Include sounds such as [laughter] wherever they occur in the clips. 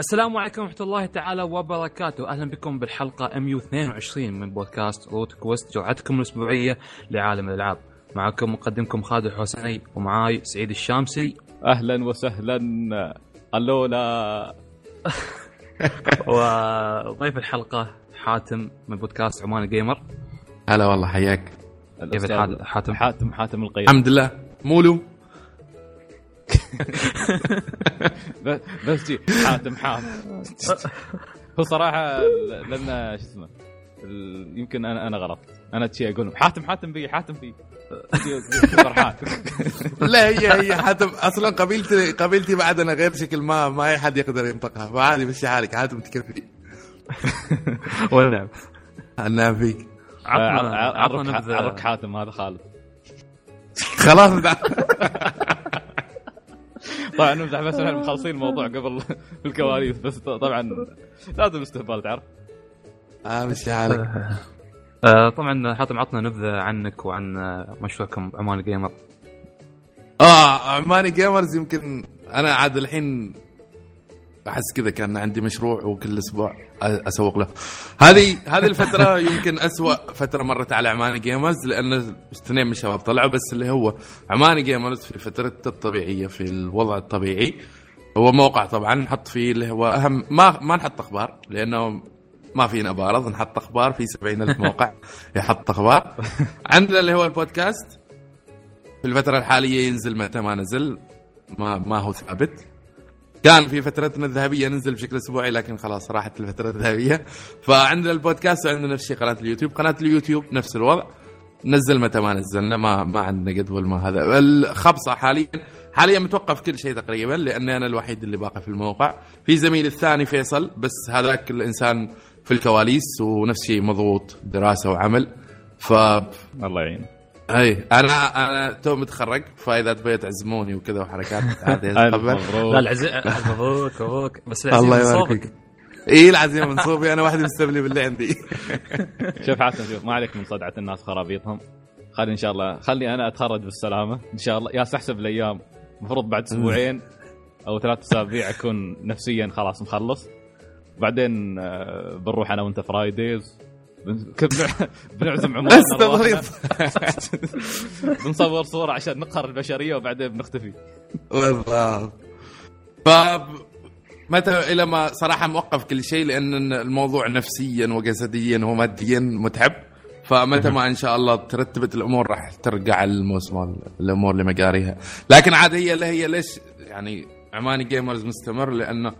السلام عليكم ورحمة الله تعالى وبركاته، أهلا بكم بالحلقة 122 من بودكاست Root Quest، جرعتكم الأسبوعية لعالم الألعاب. معكم مقدمكم خالد الحسني ومعاي سعيد الشامسي. أهلا وسهلا اللولا [laughs] وضيف الحلقة حاتم من بودكاست عمان Gamer. هلا والله حياك. كيف الحال حاتم؟ حاتم حاتم القيم الحمد لله. مولو. بس- [laughs] بس جي حاتم حاتم. هو صراحة لأن شو اسمه يمكن أنا أنا غلطت أنا شي أقول لهم حاتم حاتم بي حاتم بي. فرحان [laughs] لا هي هي حاتم أصلا قبيلتي قبيلتي بعد أنا غير شكل ما ما أي حد يقدر ينطقها. فعادي مشي حالك حاتم تكفي. [laughs] ونعم. أنا فيك. عطنا عطنا عرك نبذة. عرك حاتم هذا خالد خلاص طبعا نمزح بس إحنا مخلصين الموضوع قبل في [laughs] الكواليس بس طبعا لازم استهبال تعرف آه مشي حالك [laughs] آه، طبعا حاتم عطنا نبذة عنك وعن آه، مشروعكم عمان Gamer. آه عماني Gamers يمكن أنا عاد الحين أحس كذا كان عندي مشروع وكل أسبوع أسوق له. هذه هذه الفترة يمكن أسوأ فترة مرت على عماني Gamers لأن اثنين من الشباب طلعوا بس اللي هو عماني جيمرز في فترته الطبيعية في الوضع الطبيعي. هو موقع طبعا نحط فيه اللي هو اهم ما ما نحط أخبار لأنه ما فينا بارض نحط أخبار في 70 الف موقع يحط أخبار. عندنا اللي هو البودكاست. في الفترة الحالية ينزل متى ما نزل ما ما هو ثابت. كان في فترتنا الذهبية ننزل بشكل أسبوعي لكن خلاص راحت الفترة الذهبية. فعندنا البودكاست وعندنا نفس الشيء قناة اليوتيوب. قناة اليوتيوب نفس الوضع. نزل متى ما نزلنا ما ما عندنا جدول ما هذا. الخبصة حاليا حاليا متوقف كل شيء تقريبا لأني أنا الوحيد اللي باقي في الموقع. في زميل الثاني فيصل بس هذاك الإنسان في الكواليس ونفس الشيء مضغوط دراسة وعمل. ف الله يعين اي أنا أنا تو متخرج فإذا تبي تعزموني وكذا وحركات [laughs] اتقبل لا العزيز مبروك مبروك. بس الله من يبارك. فيك. إي العزيمة من صوبي أنا واحد مستبلي باللي عندي. [laughs] شوف حاتم شوف ما عليك من صدعة الناس خرابيطهم. خلي إن شاء الله خلي أنا أتخرج بالسلامة. إن شاء الله يا سحسب الأيام. المفروض بعد أسبوعين أو ثلاث أسابيع أكون نفسيا خلاص مخلص. بعدين آه، بنروح أنا وأنت فرايديز [laughs] بنعزم عمرنا استغرب [laughs] بنصور صوره عشان نقهر البشرية وبعدين بنختفي. بالضبط. ف متى إلى ما صراحة موقف كل شيء لأن الموضوع نفسيا وجسديا وماديا متعب. فمتى ما إن شاء الله ترتبت الأمور راح ترجع الموسم الأمور لمجاريها لكن عاد هي اللي هي ليش يعني عماني جيمرز مستمر؟ لأنه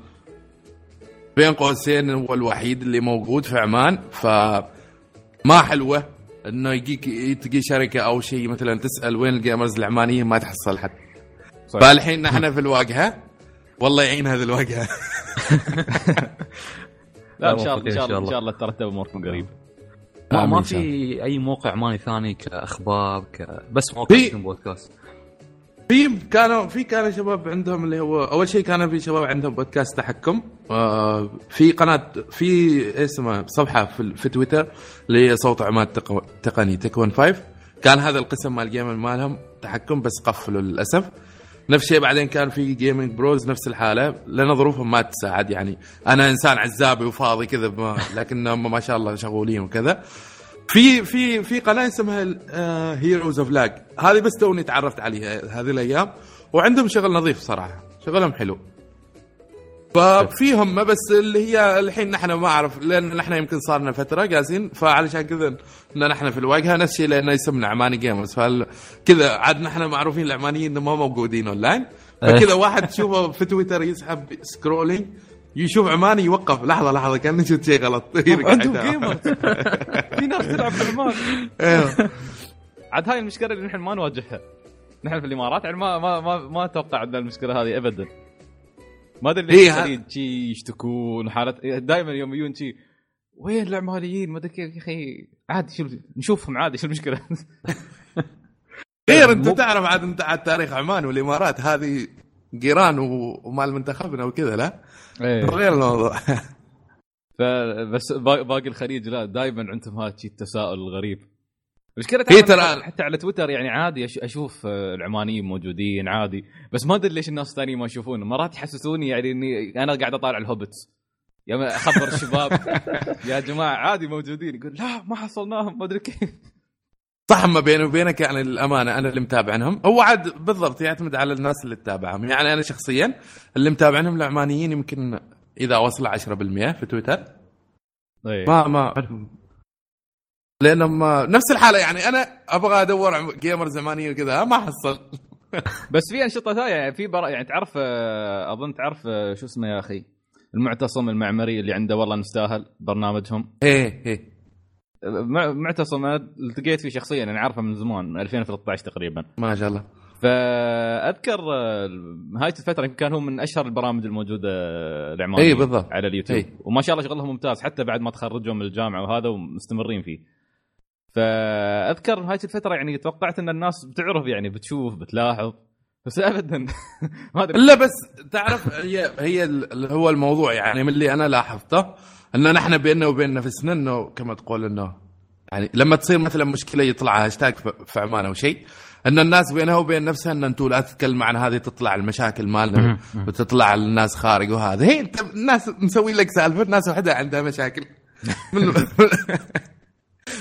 بين قوسين هو الوحيد اللي موجود في عمان. ف ما حلوة إنه يجيك تجي شركة أو شيء مثلا تسأل وين الجيمرز العمانيين ما تحصل حد. صحيح. فالحين نحن في الواجهه والله يعين هذه الواجهه [laughs] لا إن شاء الله إن شاء الله إن شاء الله ترتب اموركم قريب. ما, ما في أي موقع عماني ثاني كأخبار ك... بس موقع بودكاست في كانوا في كانوا شباب عندهم اللي هو أول شيء كان في شباب عندهم بودكاست تحكم. في قناه في إيش اسمه صفحة في, في تويتر اللي هي صوت عماد تق- تقني تكون 5 كان هذا القسم مال gaming مالهم تحكم بس قفلوا للأسف. نفس الشيء بعدين كان في Gaming Bros نفس الحالة لأن ظروفهم ما تساعد يعني. أنا إنسان عزابي وفاضي كذا ما- لكنهم ما شاء الله شغولين وكذا. في في في قناة اسمها Heroes of Lag هذه بس توني تعرفت عليها هذه الأيام. وعندهم شغل نظيف صراحة. شغلهم حلو. ففيهم ما بس اللي هي الحين نحن ما أعرف لأن نحن يمكن صار لنا فترة جالسين. فعلشان كذا إن نحن في الواجهه نفس الشيء لأنه يسمنا عماني Gamers فكذا عاد نحن معروفين العمانيين انه ما موجودين اونلاين فكذا واحد تشوفه في تويتر يسحب scrolling يشوف عماني يوقف. لحظة لحظة كان شفت شيء غلط. [laughs] عندهم. gamer في ناس تلعب بالعمان [laughs] أيوه عاد هاي المشكلة اللي نحن ما نواجهها. نحن في الإمارات يعني ما ما ما, ما أتوقع عندنا المشكلة هذه ابدا. ما أدري إيه، ليش شي يشتكون حالات دائما يوم يجون شي وين العماليين ما أدري كيف يا أخي. عادي شو نشوفهم عادي شو المشكلة؟ [laughs] غير أنت تعرف عاد أنت عاد تاريخ عمان والإمارات هذه جيران و- ومال منتخبنا وكذا لا؟ غير الموضوع. فبس با- باقي الخليج لا دائما عندهم هذا التساؤل الغريب. المشكلة هي ترى حتى على تويتر يعني عادي أشوف آه، العمانيين موجودين عادي. بس ما أدري ليش الناس الثانيين ما يشوفون. مرات يحسسوني يعني اني أنا قاعد أطالع الهوبتس يوم أخبر الشباب. [laughs] يا جماعة عادي موجودين. يقول لا ما حصلناهم. ما أدري كيف. صح ما بيني وبينك يعني الأمانة أنا اللي متابعنهم. هو عاد بالضبط يعتمد على الناس اللي تتابعهم. يعني أنا شخصيا اللي متابعنهم العمانيين يمكن إذا وصل 10% في تويتر. إيه. ما ما لأنهم نفس الحالة يعني. أنا أبغى أدور جيمرز عمانيه وكذا ما حصل. [laughs] بس في أنشطة ثانية يعني في برا يعني تعرف آه، أظن تعرف آه، شو اسمه يا أخي؟ المعتصم المعمري اللي عنده والله نستاهل برنامجهم. إيه إيه. معتصم التقيت فيه شخصيا أنا عارفه من زمان من 2013 تقريبا. ما شاء الله. فأذكر آه، نهايه الفترة يمكن كان هو من أشهر البرامج الموجودة آه، العمانيه إيه بالضبط. على اليوتيوب. إيه. وما شاء الله شغلهم ممتاز حتى بعد ما تخرجوا من الجامعة وهذا ومستمرين فيه. فأذكر نهايه الفترة يعني توقعت إن الناس بتعرف يعني بتشوف بتلاحظ. بس ابدا. [laughs] ما أدري. لا بس تعرف هي هي هو الموضوع يعني من اللي أنا لاحظته. أن نحن بيننا وبين نفسنا إنه كما تقول إنه يعني لما تصير مثلا مشكلة يطلع هاشتاج في في عمان أو شيء أن الناس بينها وبين نفسها إن أنتم لا تتكلموا عن هذه تطلع المشاكل مالنا وتطلع الناس خارج وهذا. هي انت الناس مسوي لك سالفة الناس وحده عندها مشاكل. [laughs]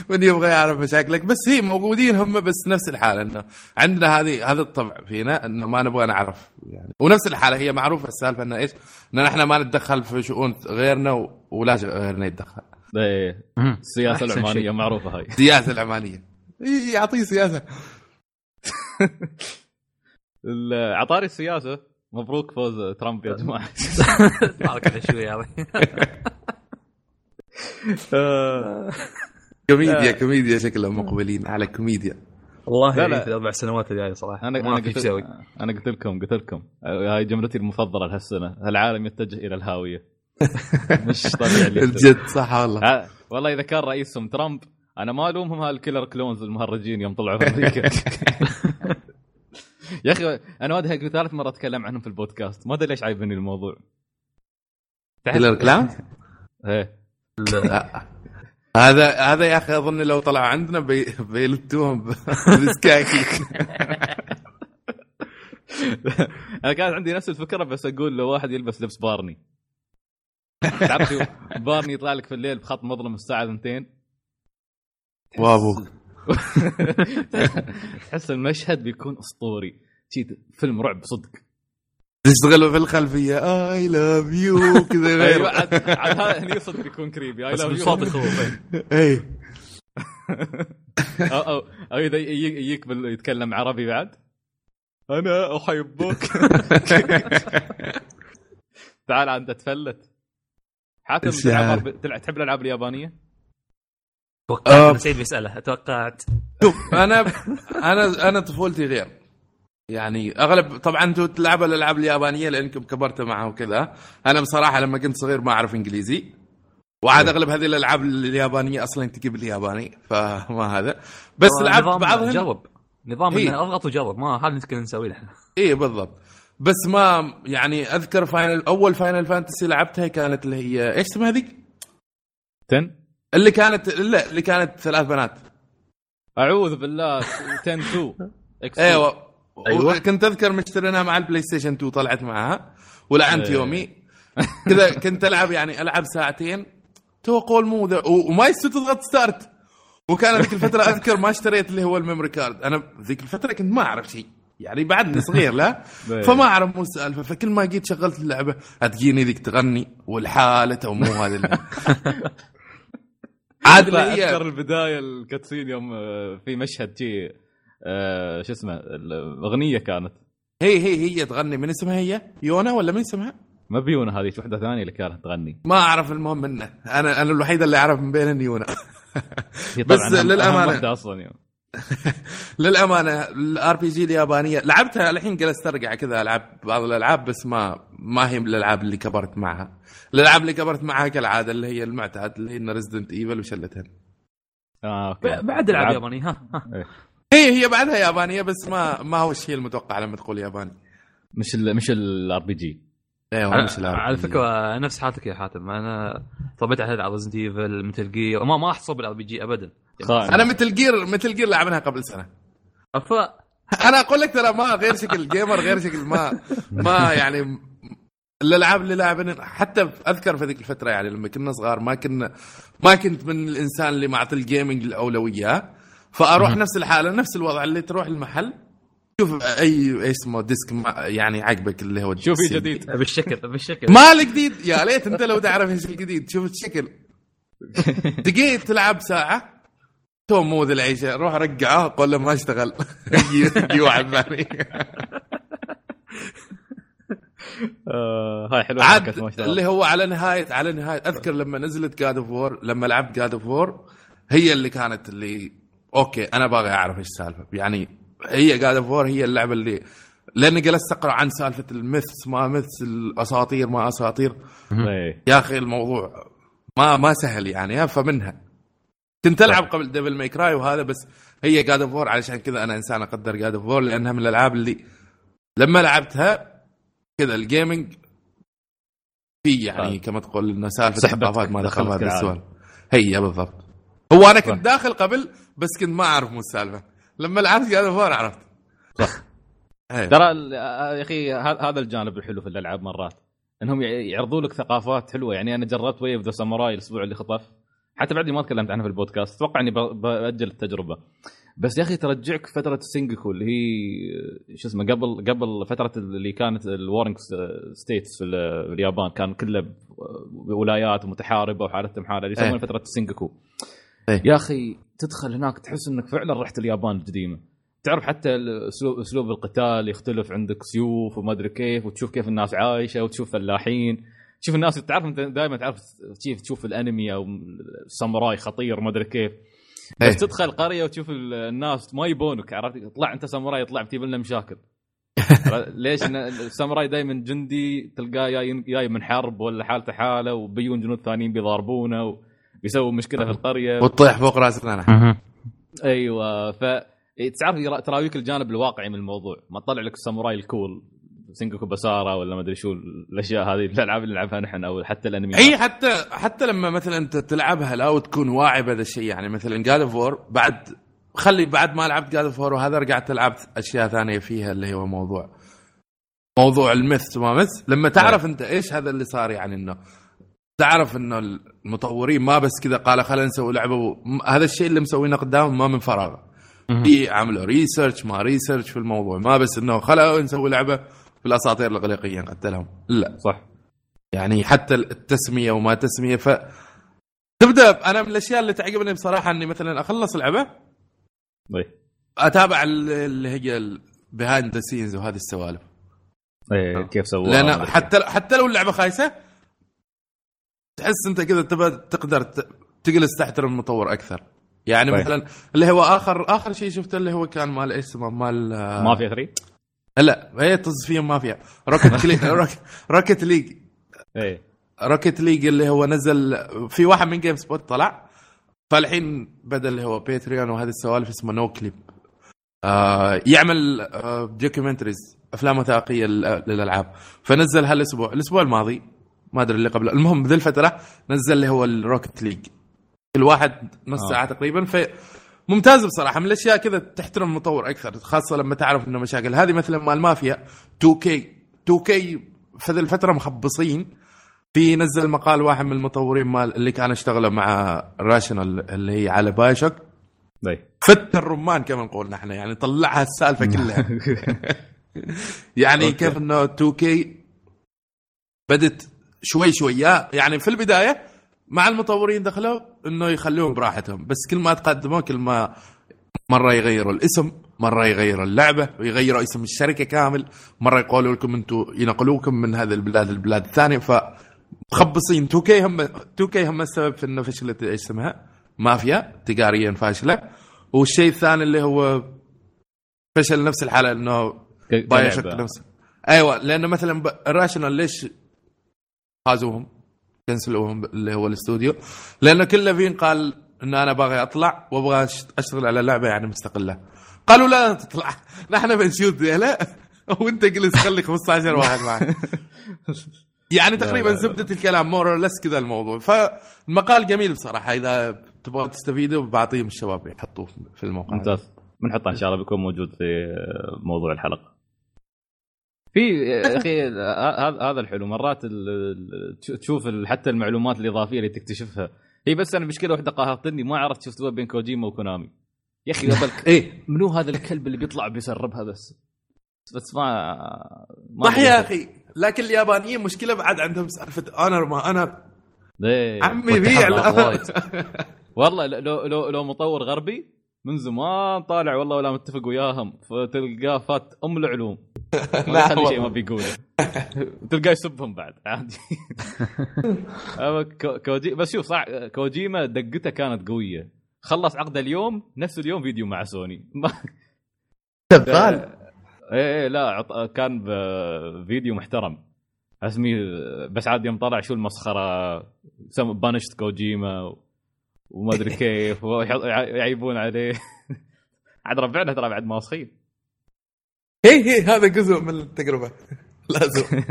من يبغى يعرف مشاكلك. بس هي موجودين هم بس نفس الحالة إنه عندنا هذه هذا الطبع فينا إنه ما نبغى نعرف يعني. ونفس الحالة هي معروفة السالفة إنه إيش؟ ان إحنا ما نتدخل في شؤون غيرنا و- ولا غيرنا يتدخل. إيه. مم. السياسة أحسن العمانية. معروفة هاي. السياسة العمانية. إيه، يعطيه سياسة. عطاري السياسة. مبروك فوز ترامب يا جماعة. [laughs] حركه شوي هذه [laughs] [laughs] كوميديا كوميديا شكلهم مقبلين على كوميديا. والله لا، لا. في الاربع سنوات الجاية صراحة. أنا ما أنا قلت أنا قلت لكم قلت لكم هاي جملتي المفضلة لهالسنة. العالم يتجه إلى الهاوية. [laughs] مش طبيعي. الجد صح والله. ها، والله إذا كان رئيسهم ترامب أنا ما ألومهم هال killer clowns المهرجين يوم طلعوا في أمريكا. [laughs] يا أخي أنا وادها قلت ثالث مرة أتكلم عنهم في البودكاست. ما أدري ليش عايبني الموضوع. كيلر كلام إيه. هذا هذا يا أخي أظن لو طلعوا عندنا بي... بيلتوهم ب- [laughs] بالسكاكي أنا كانت عندي نفس الفكرة بس أقول لو واحد يلبس لبس بارني. تعرف بارني يطلع لك في الليل بخط مظلم الساعة 2 وابوك تحس المشهد بيكون أسطوري. شي فيلم رعب صدق. تشتغلوا في الخلفية. I love you كذا [laughs] أيوه عاد عاد هذا هني صدق بيكون creepy بس بالصوت يخوف إيه. اي [laughs] أو أو أو إذا يجيك يتكلم عربي بعد. أنا أحبك. [laughs] تعال انت تفلت. حاتم إيش يعني؟ تلعب تلعب- تحب الألعاب اليابانية؟ توقعت سعيد بيساله توقعت. شوف أنا أنا أنا طفولتي غير. يعني اغلب طبعا أنتم تلعبوا الألعاب اليابانية لانكم كبرتوا معها وكذا. أنا بصراحة لما كنت صغير ما أعرف إنجليزي. وعاد أغلب هذه الألعاب اليابانية أصلا تجي بالياباني فما هذا. بس لعبت نظام بعضهم جرب نظام. إنه أضغط وجرب ما هذا اللي نسويه إحنا. اي بالضبط. بس ما يعني أذكر Final أول Final Fantasy لعبتها كانت اللي هي إيش اسمها هذيك؟ ten؟ اللي كانت لا اللي كانت ثلاث بنات. أعوذ بالله. 10 2 X أيوه. كنت أذكر مشترينها مع ال PlayStation 2 طلعت معها ولعنت إيه. يومي. كذا [laughs] كنت ألعب يعني ألعب ساعتين. تو قول مو وما يستوي تضغط start وكان ذيك الفترة أذكر ما اشتريت اللي هو ال memory card. أنا ذيك الفترة كنت ما أعرف شيء. يعني بعدني صغير لا. [laughs] إيه. فما أعرف مو السالفة. فكل ما جيت شغلت اللعبة تجيني ذيك تغني والحالة أو مو هذا [laughs] عاد أذكر البداية الكاتسين يوم آه، في مشهد شي آه، شو اسمه الأغنية كانت. هي هي هي تغني. من اسمها هي؟ يونا ولا من اسمها؟ ما بيونا هذه وحدة ثانية اللي كانت تغني. ما أعرف المهم منه أنا أنا الوحيد اللي أعرف من بين يونا. بس. واحدة أصلا يوم. [laughs] للأمانة ال RPG اليابانية لعبتها الحين جلست ارجع كذا العب بعض الألعاب بس ما ما هي من الألعاب اللي كبرت معها. الألعاب اللي كبرت معها كالعادة اللي هي المعتاد اللي هي Resident Evil وشلتها. آه أوكي. بعد ألعاب. لعب- ياباني ها. ها. هي هي بعدها يابانية بس ما ما هو الشيء المتوقع لما تقول ياباني. مش ال مش ال RPG أيوه على, مش العاب على فكرة نفس حالتك يا حاتم. أنا طبيت على على Resident Evil Metal Gear ما ما احصل بال RPG ابدا خاين. أنا Metal Gear Metal Gear لعبناها قبل سنة. ف أنا أقول لك ترى ما غير شكل gamer غير شكل ما ما يعني الألعاب اللي لاعبين حتى أذكر في ذيك الفترة يعني لما كنا صغار ما كنا ما كنت من الإنسان اللي معطي ال gaming الأولوية. فأروح نفس الحالة نفس الوضع اللي تروح المحل. شوف أي اسمه disc ما- يعني عجبك اللي هو شوفي ال disc. جديد. بالشكل بالشكل ما له جديد؟ يا ليت أنت لو تعرف إيش الجديد. شوف الشكل. [laughs] دقيقة تلعب ساعة. تو مو ذي العيشة روح رقعه قول له ما اشتغل. [laughs] يجي يجي واحد ثاني. [laughs] آه، هاي حلوة عاد اللي. هو على نهاية على نهاية. أذكر لما نزلت God of War لما لعبت God of War هي اللي كانت اللي أوكي أنا باغي أعرف إيش السالفة يعني هي God of War هي اللعبة اللي لأني جلست أقرأ عن سالفة ال myths ما myths الأساطير ما أساطير إيه. يا أخي الموضوع ما ما سهل يعني فمنها كنت ألعب قبل Devil May Cry وهذا بس هي God of War علشان كذا أنا إنسان أقدر God of War لأنها من الألعاب اللي لما لعبتها كذا ال gaming في يعني آه. كما تقول انه سالفة ثقافات ما دخل دخلتك هذا. السؤال هي بالضبط هو أنا. كنت داخل قبل بس كنت ما أعرف مو السالفة. لما لعبت God of عرفت. صح. إيه. ترى آه، يا أخي هذا الجانب الحلو في الألعاب مرات. إنهم يع- يعرضوا لك ثقافات حلوة. يعني أنا جربت Way of the Samurai الأسبوع اللي خطف. حتى بعدني ما تكلمت عنها في البودكاست. أتوقع إني بأجل التجربة. بس يا أخي ترجعك فترة ال Sengoku اللي هي شو اسمه قبل قبل فترة اللي كانت ال warring states في ال- في اليابان. كان كله ولايات متحاربة وحالتهم حالة. اللي يسمونها إيه. فترة ال Sengoku إيه. يا أخي تدخل هناك تحس إنك فعلا رحت اليابان القديمه تعرف حتى اسلوب أسلوب القتال يختلف عندك سيوف وما أدري كيف وتشوف كيف الناس عايشة وتشوف فلاحين. تشوف الناس تعرف أنت دائما تعرف كيف تشوف الأنمي أو الساموراي خطير ما أدري كيف. بس إيه. تدخل قرية وتشوف ال- الناس ما يبونك عرفت؟ طلع أنت ساموراي يطلع بتجيب لنا مشاكل. [laughs] ليش؟ الساموراي دائما جندي تلقاه جاي من حرب ولا حالته حالة وبيون جنود ثانيين بيضاربونه وبيسووا مشكلة في القرية. وتطيح فوق راسنا نحن أيوه ف تعرف تراويك الجانب الواقعي من الموضوع. ما تطلع لك الساموراي ال cool Sengoku Basara ولا ما أدري شو الأشياء هذه الألعاب اللي نلعبها نحن أو حتى الأنمي. أي حتى حتى لما مثلا انت تلعبها لا وتكون واعي بهذا الشيء. يعني مثلا God of War بعد خلي بعد ما لعبت God of War وهذا رجعت لعبت أشياء ثانية فيها اللي هو موضوع موضوع ال myth ما myth لما تعرف أنت إيش هذا اللي صار يعني إنه تعرف إنه المطورين ما بس كذا قال خلينا نسوي لعبة و... هذا الشيء اللي مسوينه قدامهم ما من فراغ. في عملوا research ما research في الموضوع. ما بس إنه خلينا نسوي لعبة في الأساطير الاغريقيه قتلهم. لا. صح. يعني حتى التسمية وما تسمية ف تبدأ أنا من الأشياء اللي تعجبني بصراحة إني مثلا أخلص لعبة. طيب. أتابع ال- اللي هي ال behind the scenes وهذه السوالف. إيه كيف سووها؟ لأن حتى حتى لو اللعبة خايسة تحس انت كذا تبى تقدر تجلس تحترم المطور أكثر. يعني طيب. مثلا اللي هو اخر آخر شيء شفته اللي هو كان مال إيش اسمه؟ مال آه، ما في 3 لا هي طز فيهم ما فيها Rocket. Rock... Rocket League إيه. Rocket League اللي هو نزل في واحد من GameSpot طلع. فالحين بدا اللي هو Patreon وهذه السوالف اسمه Noclip آه يعمل آه documentaries أفلام وثائقية لل- للألعاب. فنزل هالأسبوع. الأسبوع الماضي ما أدري اللي قبله. المهم ذي الفترة نزل اللي هو ال Rocket League كل واحد نص آه. ساعه تقريبا ف ممتاز بصراحة. من الأشياء كذا تحترم المطور أكثر خاصة لما تعرف إنه مشاكل. هذه مثلا مال مافيا 2K 2K في ذي الفترة مخبصين. في نزل مقال واحد من المطورين مال اللي كانوا اشتغلوا مع Irrational اللي هي على BioShock فت الرمان كما نقول نحن يعني طلعها السالفة كلها. [laughs] يعني. كيف إنه 2K بدت شوي شوي. يعني في البداية مع المطورين دخلوا إنه يخلوهم براحتهم. بس كل ما تقدموا كل ما مرة يغيروا الاسم مرة يغيروا اللعبة ويغيروا اسم الشركة كامل مرة يقولوا لكم أنتم ينقلوكم من هذه البلاد للبلاد الثانية ف مخبصين 2K هم 2K هم السبب في إنه فشلت إيش اسمها؟ مافيا تجاريا فاشلة. والشيء الثاني اللي هو فشل نفس الحالة إنه ك- BioShock كلعبة. نفسه. أيوه لأنه مثلا Rational ليش فازوهم كنسلوهم اللي هو الاستوديو. لأنه كن ليفين قال إن أنا باغي أطلع وأبغى أشتغل على لعبة يعني مستقلة. قالوا لا تطلع. [laughs] نحن بنشوت. لا. [laughs] وأنت جلس خلي 15 واحد معك. [laughs] يعني تقريبا. زبدة الكلام more less كذا الموضوع. فالمقال جميل بصراحة. إذا تبغى تستفيدوا بعطيهم الشباب يحطوه في الموقع. ممتاز. بنحطها إن شاء الله بيكون موجود في موضوع الحلقة. في يا أخي هذا هذا الحلو. مرات تشوف حتى المعلومات الإضافية اللي تكتشفها. هي بس أنا مشكلة واحدة قهرتني ما عرفت شو بين كوجيما وكونامي. يا أخي قبل [laughs] إيه. منو هذا الكلب اللي بيطلع بيسربها بس؟ بس ما ما صح يا أخي. لكن اليابانيين مشكلة بعد عندهم سالفة honor ما أنا ليه؟ عمي بيع. والله لو لو لو مطور غربي من زمان طالع والله ولا متفق وياهم فتلقاه فات أم العلوم. [laughs] ما شيء ما. بيقوله. [laughs] تلقاه يسبهم بعد عادي. [laughs] كوجي بس شوف صح كوجيما دقته كانت قوية. خلص عقده اليوم نفس اليوم فيديو مع سوني. ما- شغال إيه إيه لا عط... كان فيديو محترم. اسمي بس عاد يوم طلع شو المسخرة. بانشت كوجيما. وما أدري كيف يعيبون عليه. [laughs] عاد ربعنا ترى بعد ماسخين. هي هي هذا جزء من التجربة. [laughs] لازم [laughs]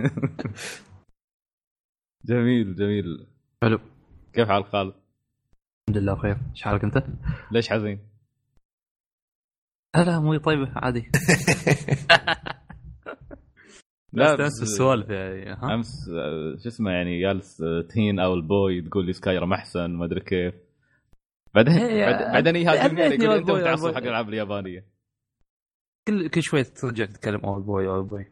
جميل جميل. حلو. كيف حالك خالد؟ الحمد لله بخير. إيش حالك أنت؟ ليش حزين؟ لا لا مو طيبه عادي. لا بس السوالف يعني ها؟ أمس شو اسمه يعني جالس تهين Owlboy تقول لي Skyrim أحسن ما أدري كيف. بعدين إيه، بعد- بعدين يهاجمني يقول أنت متعصب حق. الالعاب اليابانية. كل كل شوي ترجع تتكلم Owlboy Owlboy.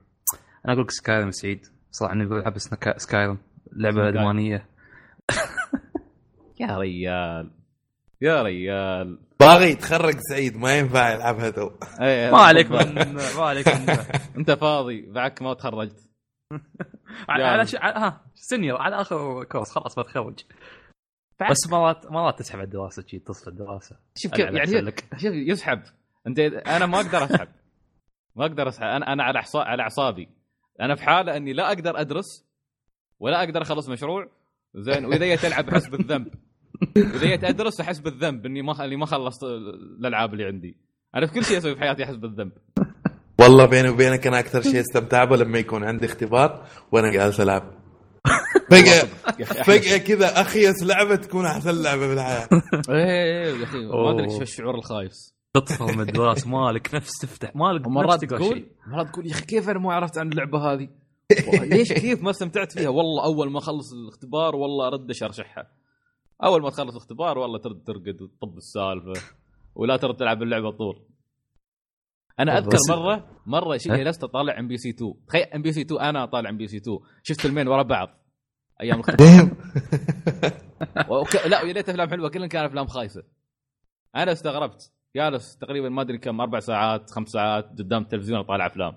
أنا أقول لك Skyrim سعيد. صراحة إني أقول العب Sky- Skyrim لعبة. ادمانيه يا ريال. يا ريال. باغي يتخرج سعيد ما ينفع يلعبها تو إيه، ما عليك. من ما عليك من [laughs] أنت فاضي بعك ما تخرجت. [laughs] على على ش... على- ها senior على آخر course خلاص بتخرج بس مرات مرات تسحب على الدراسة شي تصل الدراسة. شوف كيف يعني. شوف يسحب. أنت أنا ما أقدر أسحب. ما أقدر أسحب. أنا أنا على على أعصابي. أنا في حالة إني لا أقدر أدرس ولا أقدر أخلص مشروع. زين. وإذا جيت ألعب احس بالذنب وإذا جيت أدرس احس بالذنب إني ما إني ما خلصت الألعاب اللي عندي. أنا في كل شيء أسوي في حياتي احس بالذنب والله بيني وبينك أنا أكثر شيء استمتع به لما يكون عندي اختبار وأنا جالس ألعب. أخي فجأة كذا اخيس لعبه تكون أحسن لعبة بالحياة إيه يا أخي ما أدري. شو الشعور الخايس تدخل من الدراسه مالك نفس تفتح مالك تقرأ تقول. مرات تقول يا أخي كيف أنا ما عرفت عن اللعبة هذه؟ [laughs] ليش كيف ما استمتعت فيها؟ والله أول ما أخلص الاختبار والله أرد اشرشحها. أول ما تخلص الاختبار والله ترد ترقد وتطب السالفة ولا ترد تلعب اللعبة طول. أنا أذكر مرة مرة؟ جلست اطالع إم بي سي 2 تخيل إم بي سي 2 أنا اطالع إم بي سي 2 شفت فيلمين ورا بعض أيام [laughs] وك... لا ويا ليت أفلام حلوة كلها كانت أفلام خايسة. أنا استغربت. جالس تقريبا ما أدري كم أربع ساعات خمس ساعات قدام التلفزيون أطالع أفلام.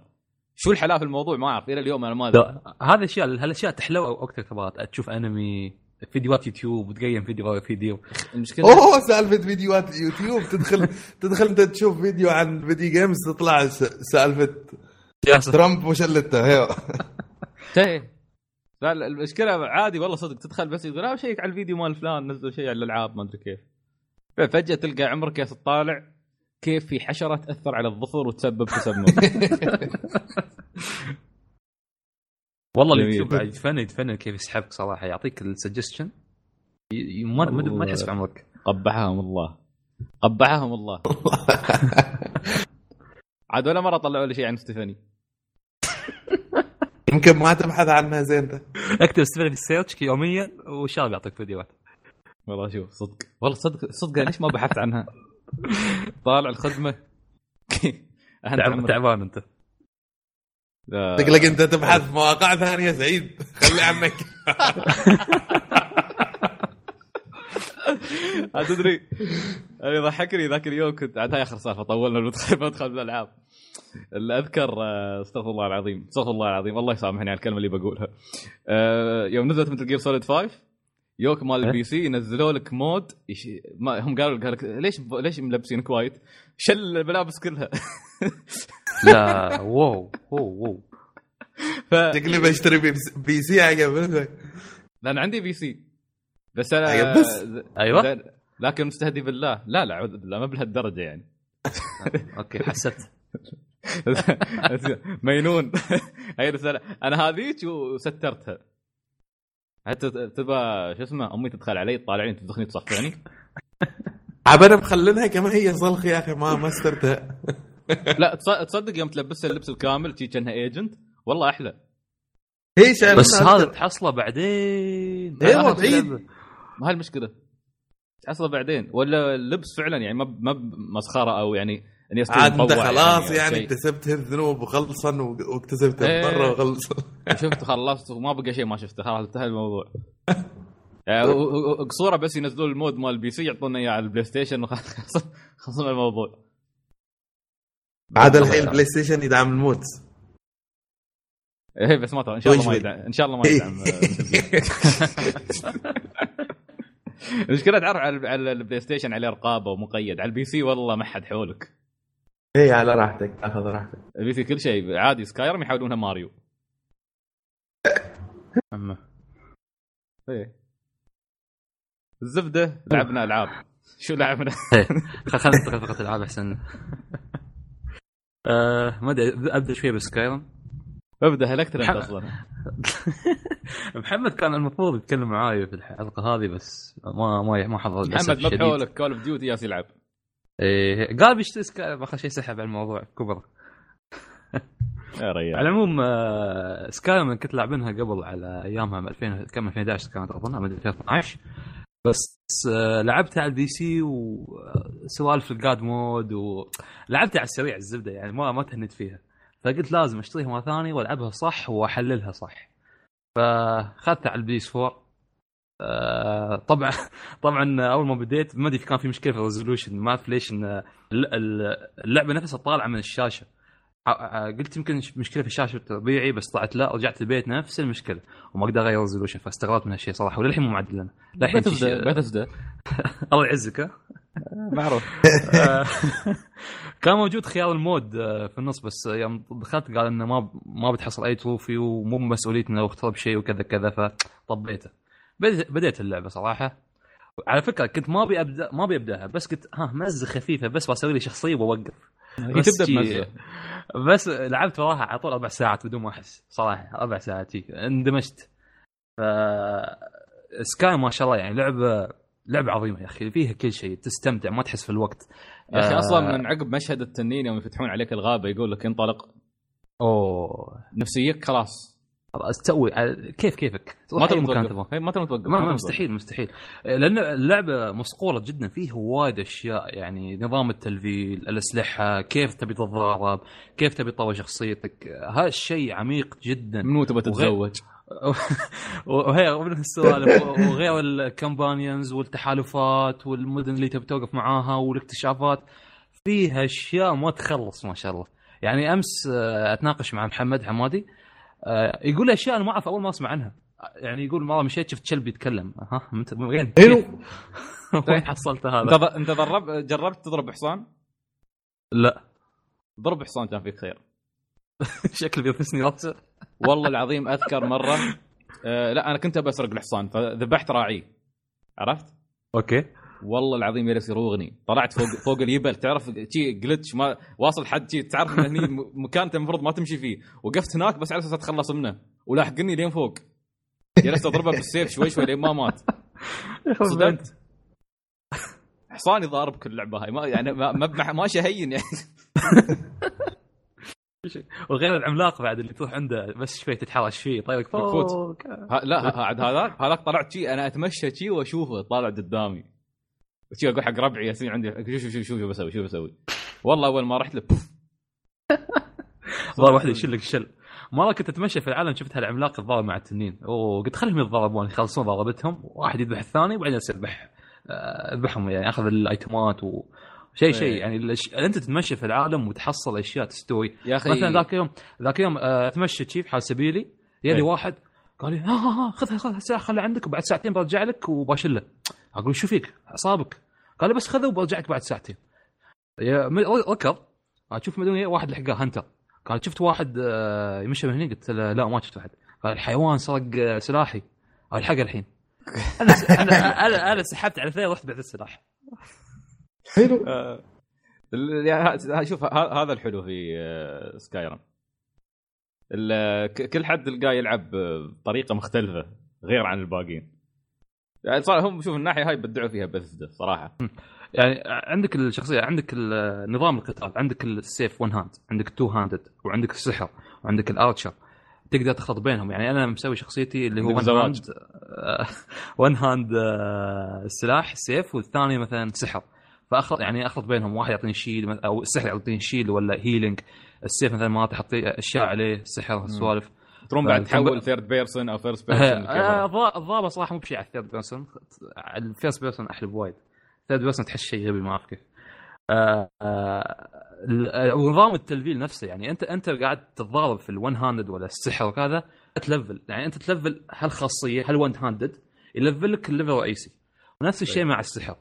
شو الحلاوة في الموضوع؟ ما أعرف إلى اليوم أنا ما أدري. هذه الاشياء هالأشياء تحلو وقت الاختبارات تشوف أنمي. فيديوهات يوتيوب وتقيم فيديو فيديو. المشكلة أوه سالفة فيديوهات اليوتيوب تدخل تدخل أنت تشوف فيديو عن video games تطلع س- سالفة ترامب وشلته [laughs] إيه. لا المشكلة عادي والله صدق تدخل بس يقول لا شيك على الفيديو مال فلان نزل شيء على الألعاب ما أدري كيف. فجاه تلقى عمرك يا تطالع كيف في حشرة تأثر على الظفر وتسبب تسمم [laughs] والله. اليوتيوب يتفنن يتفنن كيف يسحبك صراحة. يعطيك ال suggestion. ما ما ما تحس بعمرك قبحهم الله. قبحهم الله. [laughs] عاد ولا مرة طلعوا لي شيء عن ستيفاني. [laughs] يمكن ما تبحث عنها زين انت اكتب ستيفن في ال search يوميا وشاب يعطيك فيديوهات. والله شوف صدق. والله صدق صدق ليش ما بحثت عنها؟ [laughs] طالع الخدمة. تعبان أنت. شكلك انت تبحث في مواقع ثانية سعيد. خلي عنك [laughs] تدري؟ أنا يضحكني ذاك اليوم كنت عاد هاي آخر سالفة طولنا بدخل بدخل [laughs] بالالعاب اللي اذكر آه، استغفر الله العظيم استغفر الله العظيم. الله يسامحني على الكلمة اللي بقولها. آه، يوم نزلت مثل جير سوليد 5 يوك مال إيه؟ البي سي ينزلوا لك مود يش... ما هم قالوا قال لك ليش ليش ملبسينك وايد؟ شل الملابس كلها. لا [laughs] واو واو واو. ف... شكلي بشتري بي- بي سي عقب لأن عندي بي سي. بس أنا بس. أيوه. لكن مستهدي بالله. لا لا اعوذ بالله ما بهالدرجة يعني. [laughs] أوكي حسبت [laughs] مينون. هي رسالة. أنا هذيك وسترتها. حتى تبى شو اسمه أمي تدخل علي تطالعني تدخلني تصفعني عب أنا مخلينها كما هي صلخ يا أخي ما ما استرتها [laughs] لا تص- تصدق يوم تلبسها اللبس الكامل تجي كأنها ايجنت والله أحلى. هي بس هذا تحصله بعدين. أيوه آخر بعيد. ما هالمشكله تحصل بعدين. ولا اللبس فعلا يعني ما ما مسخرة أو يعني إني استوي عاد أنت مطوع خلاص يعني شيء. اكتسبت الذنوب وخلصا واكتسبت إيه. الضر وخلصا. [laughs] شفت خلصت وما بقى شيء ما شفته. خلاص انتهى الموضوع. يعني [laughs] قصوره بس ينزلون ال mod مال ال PC يعطونا اياه على ال PlayStation [laughs] خلصنا الموضوع. عاد الحين PlayStation يدعم ال mod. إيه بس ما ترى إن شاء الله ما. يدعم إن شاء الله ما يدعم. [laughs] [laughs] المشكلة تعرف على على ال PlayStation عليه رقابة ومقيد. على ال PC والله ما حد حولك. اي على راحتك. أخذ راحتك. ال PC كل شيء عادي Skyrim يحولونها ماريو. أما. إيه. الزبدة لعبنا ألعاب. شو لعبنا؟ خل- [laughs] خلينا ننتقل فقط العاب أحسن. آه، ما أدري أبدأ شوي ب Skyrim. أبدأ هلكت أنت. أصلا؟ [laughs] محمد كان المفروض يتكلم معاي في الحلقة هذه بس ما ما ما حضر محمد ما. بحولك Call of Duty ياس يلعب. إيه قال بيشتري Skyrim اخر شيء سحب على الموضوع كبر. [laughs] يا ريال. على العموم آه، Skyrim كنت لاعبينها قبل على أيامها من 2000 كم 2011 كانت أظن من 2012 بس آه، لعبتها على ال PC وسوالف ال god mode ولعبتها على السريع الزبدة يعني ما ما تهنيت فيها. فقلت لازم أشتريها مرة ثانية وألعبها صح وأحللها صح. فاخذتها على ال PS 4 آه، طبعا [laughs] طبعا أول ما بديت ما أدري كان في مشكلة في ال resolution ما اعرف ليش إن الل- الل- اللعبة نفسها طالعة من الشاشة. قلت يمكن مشكلة في الشاشة الطبيعي بس طلعت لا رجعت البيت نفس المشكلة. وما أقدر اغير ال resolution فاستغربت من هالشيء صراحة وللحين مو معدل أنا للحين بثزدا الله يعزك ها؟ معروف. [laughs] آه، كان موجود خيار ال mod آه، في النص بس يوم دخلت قال إنه ما ما بتحصل أي trophy ومو مسؤوليتنا لو اخترب شيء وكذا كذا فطبيته. بديت اللعبة صراحة. على فكرة كنت ما أبي ابدا ما أبي أبدأها بس كنت ها مزة خفيفة بس بسوي لي شخصية وبوقف هي تبدأ بمزة. بس لعبت وراها على طول أربع ساعات بدون ما أحس صراحة أربع ساعات. اندمجت. ف سكاي ما شاء الله يعني لعبة لعبة عظيمة يا أخي فيها كل شيء تستمتع ما تحس في الوقت. يا أخي آه، أصلا من عقب مشهد التنين يوم يفتحون عليك الغابة يقول لك انطلق. أوه. نفسيتك خلاص. تسوي كيف كيفك؟ ما تبي مكان توقف تبغى ما تبي توقف ما مستحيل مستحيل. لأن اللعبة مصقولة جدا فيها وايد أشياء. يعني نظام التلفيل الأسلحة كيف تبي تتضارب كيف تبي تطور شخصيتك. هذا الشيء عميق جدا. من تبى تتزوج. [laughs] وهي من السوالف. وغير الكمبانيونز والتحالفات والمدن اللي تبي توقف معاها والاكتشافات فيها أشياء ما تخلص ما شاء الله. يعني أمس آه، أتناقش مع محمد حمادي. يقول لي أشياء أنا ما أعرف أول ما أسمع عنها. يعني يقول مره مشيت شفت كلب يتكلم. ها أنت وين؟ حلو. [laughs] وين حصلت هذا؟ انت ضرب جربت تضرب حصان؟ لا. ضرب حصان كان فيك خير. [laughs] شكله بيلبسني راسه والله العظيم أذكر مرة. آه لا أنا كنت بسرق الحصان فذبحت راعيه عرفت؟ أوكي. والله العظيم جالس يروغني طلعت فوق [laughs] فوق الجبل تعرف شي glitch ما واصل حد شي تعرف إن هني مكان المفروض ما تمشي فيه. وقفت هناك بس على أساس أتخلص منه. ولاحقني لين فوق. جلست اضربه بالسيف شوي شوي لين ما مات. صدمت حصاني ضارب كل لعبة هاي. ما يعني ما ما, ما شهين يعني. [laughs] وغير العملاق بعد اللي تروح عنده بس شوي تتحرش فيه. بالفوت. فوق لا هذاك هذاك طلعت شي أنا أتمشى شي وأشوفه طالع قدامي. شي أقول حق ربعي ياسين عندي. شوف شوف شوف شو بسوي شو بسوي. والله أول ما رحت له بوف. [laughs] ضرب واحد يشيل لك الشل مرة كنت أتمشى في العالم شفت هالعملاق يتضارب مع التنين. وقلت خليهم يتضاربون يخلصون ضربتهم. واحد يذبح الثاني وبعدين يذبح آه، يذبحهم يعني ياخذ الأيتمات و شيء شيء. إيه. يعني الأش... أنت تتمشى في العالم وتحصل أشياء تستوي. يا أخي. مثلا ذاك يوم ذاك يوم آه، أتمشى شيف حال سبيلي يلي إيه. واحد قال لي ها ها ها خذها خذها ساعة خلها عندك وبعد ساعتين برجع لك وباشله أقول شو فيك؟ أصابك. قال بس خذه وبرجع لك بعد ساعتين. ركض أشوف مدري واحد لحقه هنتر. قال شفت واحد آه، يمشي من هنا؟ قلت له لا ما شفت واحد. قال الحيوان سرق آه، سلاحي. قال الحقه الحين. [laughs] أنا أنا أنا, أنا سحبت على ثاني رحت بعت السلاح. حلو. ال- يعني شوف هذا الحلو في سكايرم. كل حد تلقاه يلعب بطريقة مختلفة غير عن الباقيين. يعني صار هم شوف الناحية هاي بدعوا فيها بثيسدا صراحة. يعني عندك الشخصية عندك نظام القتال عندك السيف one hand عندك two handed وعندك السحر وعندك ال archer. تقدر تخلط بينهم. يعني أنا مسوي شخصيتي اللي هو one. hand one hand السلاح سيف والثاني مثلا سحر. فأخلط يعني أخلط بينهم. واحد يعطيني shield أو السحر يعطيني shield ولا healing السيف مثلا ما تحط أشياء عليه السحر السوالف تروم بعد تحول third person أو first person الضا- الضابط صراحة مو بشيء على ال third person ال first person أحلى بوايد ال third person تحس شيء غبي ما أعرف كيف. آه، آه، ونظام التلفيل نفسه يعني أنت أنت قاعد تتضارب في ال one handed ولا السحر وكذا تلفل. يعني أنت تلفل هالخاصيه هال one handed يلفل لك ال level الرئيسي. ونفس الشيء مع السحر.